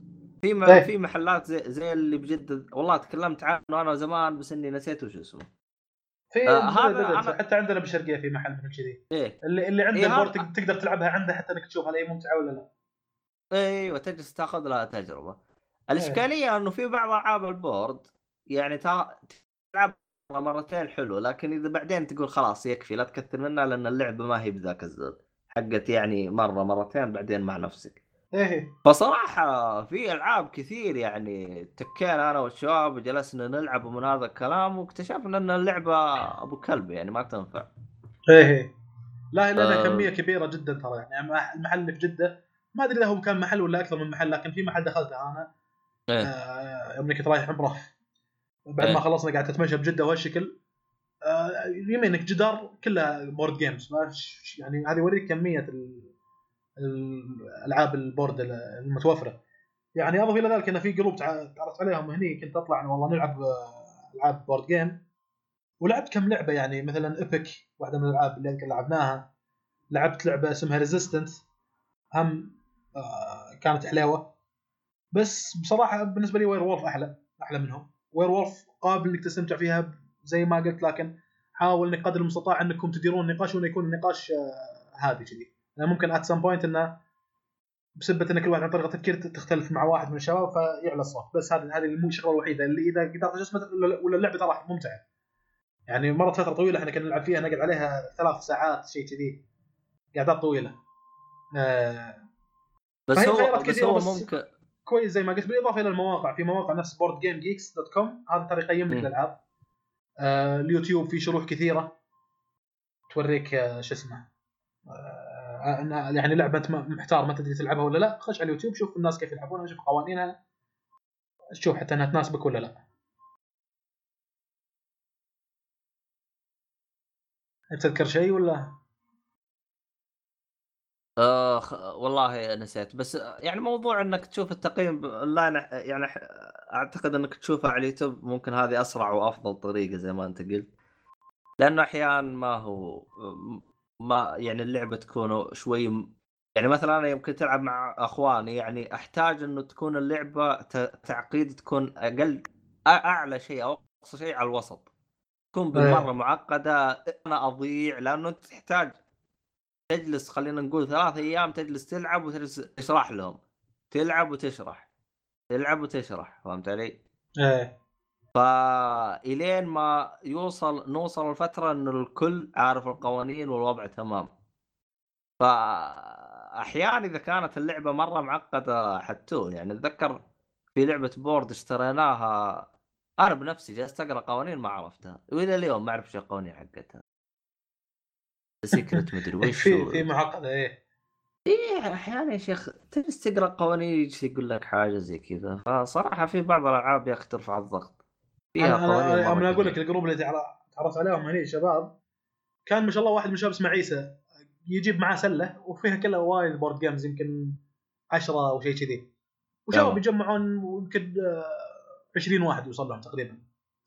في إيه. في محلات زي, زي اللي بجد والله تكلمت عنه أنا زمان بس إني نسيت وش اسمه. في آه، هذا أنا- حتى عندنا بالشرقيه في محل مثل كذي. إيه. اللي اللي عنده إيه، ال board هذا- تق- تقدر تلعبها عنده حتى إنك تشوف هل هي ممتعة ولا لا. أيوه تجلس تاخذ لها تجربة. الإشكالية إنه في بعض ألعاب ال board يعني تا- تلعب مرتين حلو لكن إذا بعدين تقول خلاص يكفي لا تكثر منها لأن اللعبة ما هي بذاك الزود. حقت يعني مرة مرتين بعدين مع نفسك. إيه. فصراحة في ألعاب كثير يعني تكينا أنا والشباب وجلسنا نلعب من هذا الكلام واكتشفنا أن اللعبة أبو كلب يعني ما تنفع. إيه. لا لانها آه. كمية كبيرة جدا ترى يعني. مح- المحل اللي في جدة. ما أدري إذا هو كان محل ولا أكثر من محل لكن في محل دخلته أنا. إيه. آه، يوم كنت رايح عمرة. بعد إيه. ما خلصنا قاعد تتمشى بجدة وهالشكل آه، يمينك جدار كلها board games يعني هذه يوريك كمية ال- الألعاب ال board المتوفرة. يعني أضف إلى ذلك إن في group تع- تعرفت عليهم هني كنت أطلع والله نلعب آه، ألعاب board game ولعبت كم لعبة يعني مثلا ايبك واحدة من الألعاب اللي يمكن لعبناها. لعبت لعبة اسمها Resistance هم آه، كانت حليوه بس بصراحة بالنسبة لي Werewolf أحلى أحلى منهم. Werewolf قابل إنك تستمتع فيها زي ما قلت لكن حاول انك قدر المستطاع أنكم تديرون النقاش وانه يكون النقاش آه، هادي كذي. ممكن at some point إنه بسبة إن كل واحد عن طريقه تفكير تختلف مع واحد من الشباب فيعلى الصوت. بس هذه هذه مو الشغلة الوحيدة. اللي إذا قدرت اجسمت ولا اللعبة ترى ممتعة. يعني مرت فترة طويلة إحنا كنا نلعب فيها نقعد عليها ثلاث ساعات شيء كذي. قعدات طويلة. آه بس هو بس هو ممكن كويس زي ما قلت بالإضافة إلى المواقع. في مواقع نفس BoardGameGeeks dot com هذا ترى يقيم لك. الالعاب آه اليوتيوب في شروح كثيرة. توريك آه شو اسمه. يعني لعبة انت ما- محتار ما تدري تلعبها ولا لا. خش على اليوتيوب شوف الناس كيف يلعبونها شوف قوانينها شوف حتى إنها تناسبك ولا لا. تذكر شيء ولا؟ آه خ- والله نسيت. بس آه، يعني موضوع إنك تشوف التقييم اونلاين يعني أعتقد إنك تشوفه على اليوتيوب ممكن هذه أسرع وأفضل طريقة زي ما أنت قلت. لأنه أحيانا ما هو ما يعني اللعبة تكون شوي يعني مثلا أنا يمكن تلعب مع أخواني يعني أحتاج إنه تكون اللعبة تعقيد تكون أقل أعلى شيء أو أقصى شيء على الوسط تكون بالمرة إيه. معقدة أنا أضيع لأنه انت تحتاج تجلس خلينا نقول ثلاث أيام تجلس تلعب وتجلس تشرح لهم تلعب وتشرح تلعب وتشرح فهمت علي؟ إيه فإلين ما يوصل نوصل لفتره انه الكل عارف القوانين والوضع تمام. فاحيانا إذا كانت اللعبة مرة معقدة حتى يعني أتذكر في لعبة board اشتريناها أنا بنفسي جلست أقرأ قوانين ما عرفتها وإلى اليوم ما أعرف شو القوانين حقتها. Secret مدري وش في في معقدة إيه. إيه أحيانا يا شيخ تجلس تقرأ قوانين يقول لك حاجة زي كذا. فصراحة في بعض الألعاب يا أخي ترفع الضغط. فيها أنا أنا أنا أقول لك. ال group اللي تعر- تعرفت عليهم هني شباب. كان ما شاء الله واحد من الشباب اسمه عيسى يجيب معاه سلة وفيها كلها وايد board games يمكن 10 أو شيء كذي. وشباب. يجمعون يمكن آه، 20 واحد يوصل لهم تقريبا.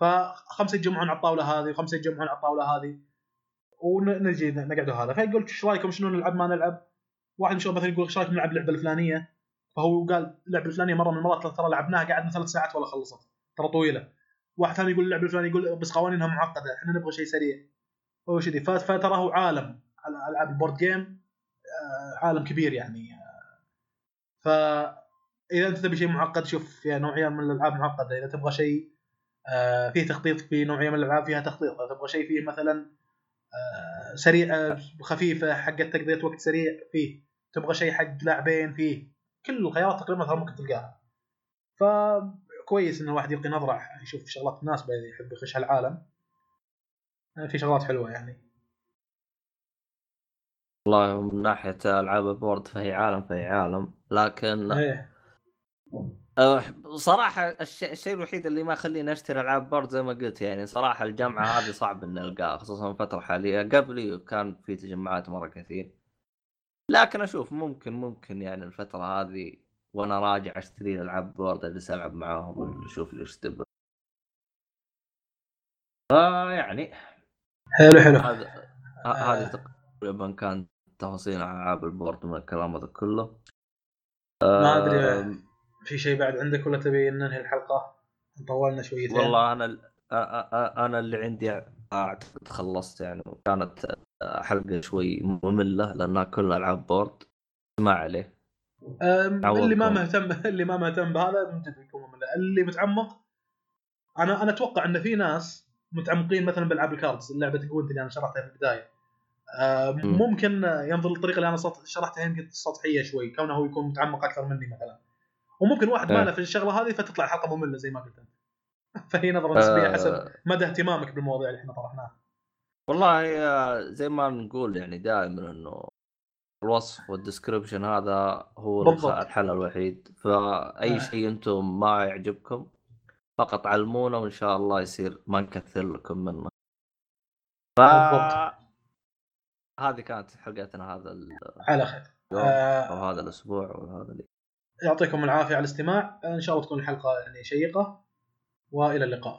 فخمسة يتجمعون على الطاولة هذه وخمسة يتجمعون على الطاولة هذه. ونجي نقعدوا هذا. فيقول إيش رأيكم؟ شنو نلعب ما نلعب؟ واحد من الشباب مثلا يقول إيش رأيكم نلعب اللعبه الفلانية؟ فهو قال اللعبه الفلانية مرة من المرات ترى لعبناها قعدنا ثلاث ساعات ولا خلصت. ترى طويلة. واحد ثاني يقول اللعبة الفلانية يقول بس قوانينها معقدة إحنا نبغى شيء سريع. هو شذي ف- فترى هو عالم العاب البورد جيم آه، عالم كبير يعني. فاذا أنت تبي شيء معقد شوف فيها نوعية من الألعاب معقدة. إذا تبغى شيء آه، فيه تخطيط في نوعية من الألعاب فيها تخطيط. إذا تبغى شيء فيه مثلا آه، سريع خفيفة حقت تقضيه وقت سريع فيه. تبغى شيء حق لاعبين فيه. كل الخيارات تقريبا ممكن تلقاها. فكويس إن الواحد يلقي نظرة يشوف شغلات اذا يحب يخش هالعالم آه، في شغلات حلوة يعني. والله من ناحية ألعاب ال board فهي عالم فهي عالم. لكن إيه. أه، صراحة الشيء, الشيء الوحيد اللي ما يخليني أشتري ألعاب board زي ما قلت يعني صراحة الجامعة هذه صعب إني ألقاها خصوصا الفترة الحالية. قبلي كان في تجمعات مرة كثير. لكن أشوف ممكن ممكن يعني الفترة هذه وأنا راجع أشتري ألعاب board أجلس ألعب معاهم أشوف ليش تبغى فيعني حلو حلو هذا ه- آه. هذه تقريبا كان تفاصيل ألعاب ال board من الكلام هذا كله ما أدري في شيء بعد عندك ولا تبي ننهي الحلقة؟ طولنا شويتين والله أنا أنا اللي عندي اعتقد خلصت يعني كانت حلقة شوي مملة لأنها كلها ألعاب board ما عليه. اللي ما مهتم اللي ما مهتم بهذا من جد بيكون ممل اللي متعمق أنا أنا أتوقع إن في ناس متعمقين مثلا بألعاب ال cards اللعبة جوينت اللي أنا شرحتها في البداية. ممكن ينظر للطريقة اللي أنا شرحتها يمكن سطحية شوي كونه هو يكون متعمق أكثر مني مثلا. وممكن واحد ما إيه. له في الشغلة هذه فتطلع الحلقة مملة زي ما قلت أنت. فهي نظره نسبية آه، حسب مدى اهتمامك بالمواضيع اللي إحنا طرحناها. والله آه، زي ما نقول يعني دائما إنه الوصف وال description هذا هو بالضبط. الحل الوحيد. فأي آه. شيء أنتم ما يعجبكم فقط علمونا وإن شاء الله يصير ما نكثر لكم منه. ف. هذه كانت حلقتنا هذا ال- على خير. أو آه هذا الأسبوع وهذا اللي يعطيكم العافية على الاستماع. إن شاء الله تكون الحلقة يعني شيقة. وإلى اللقاء.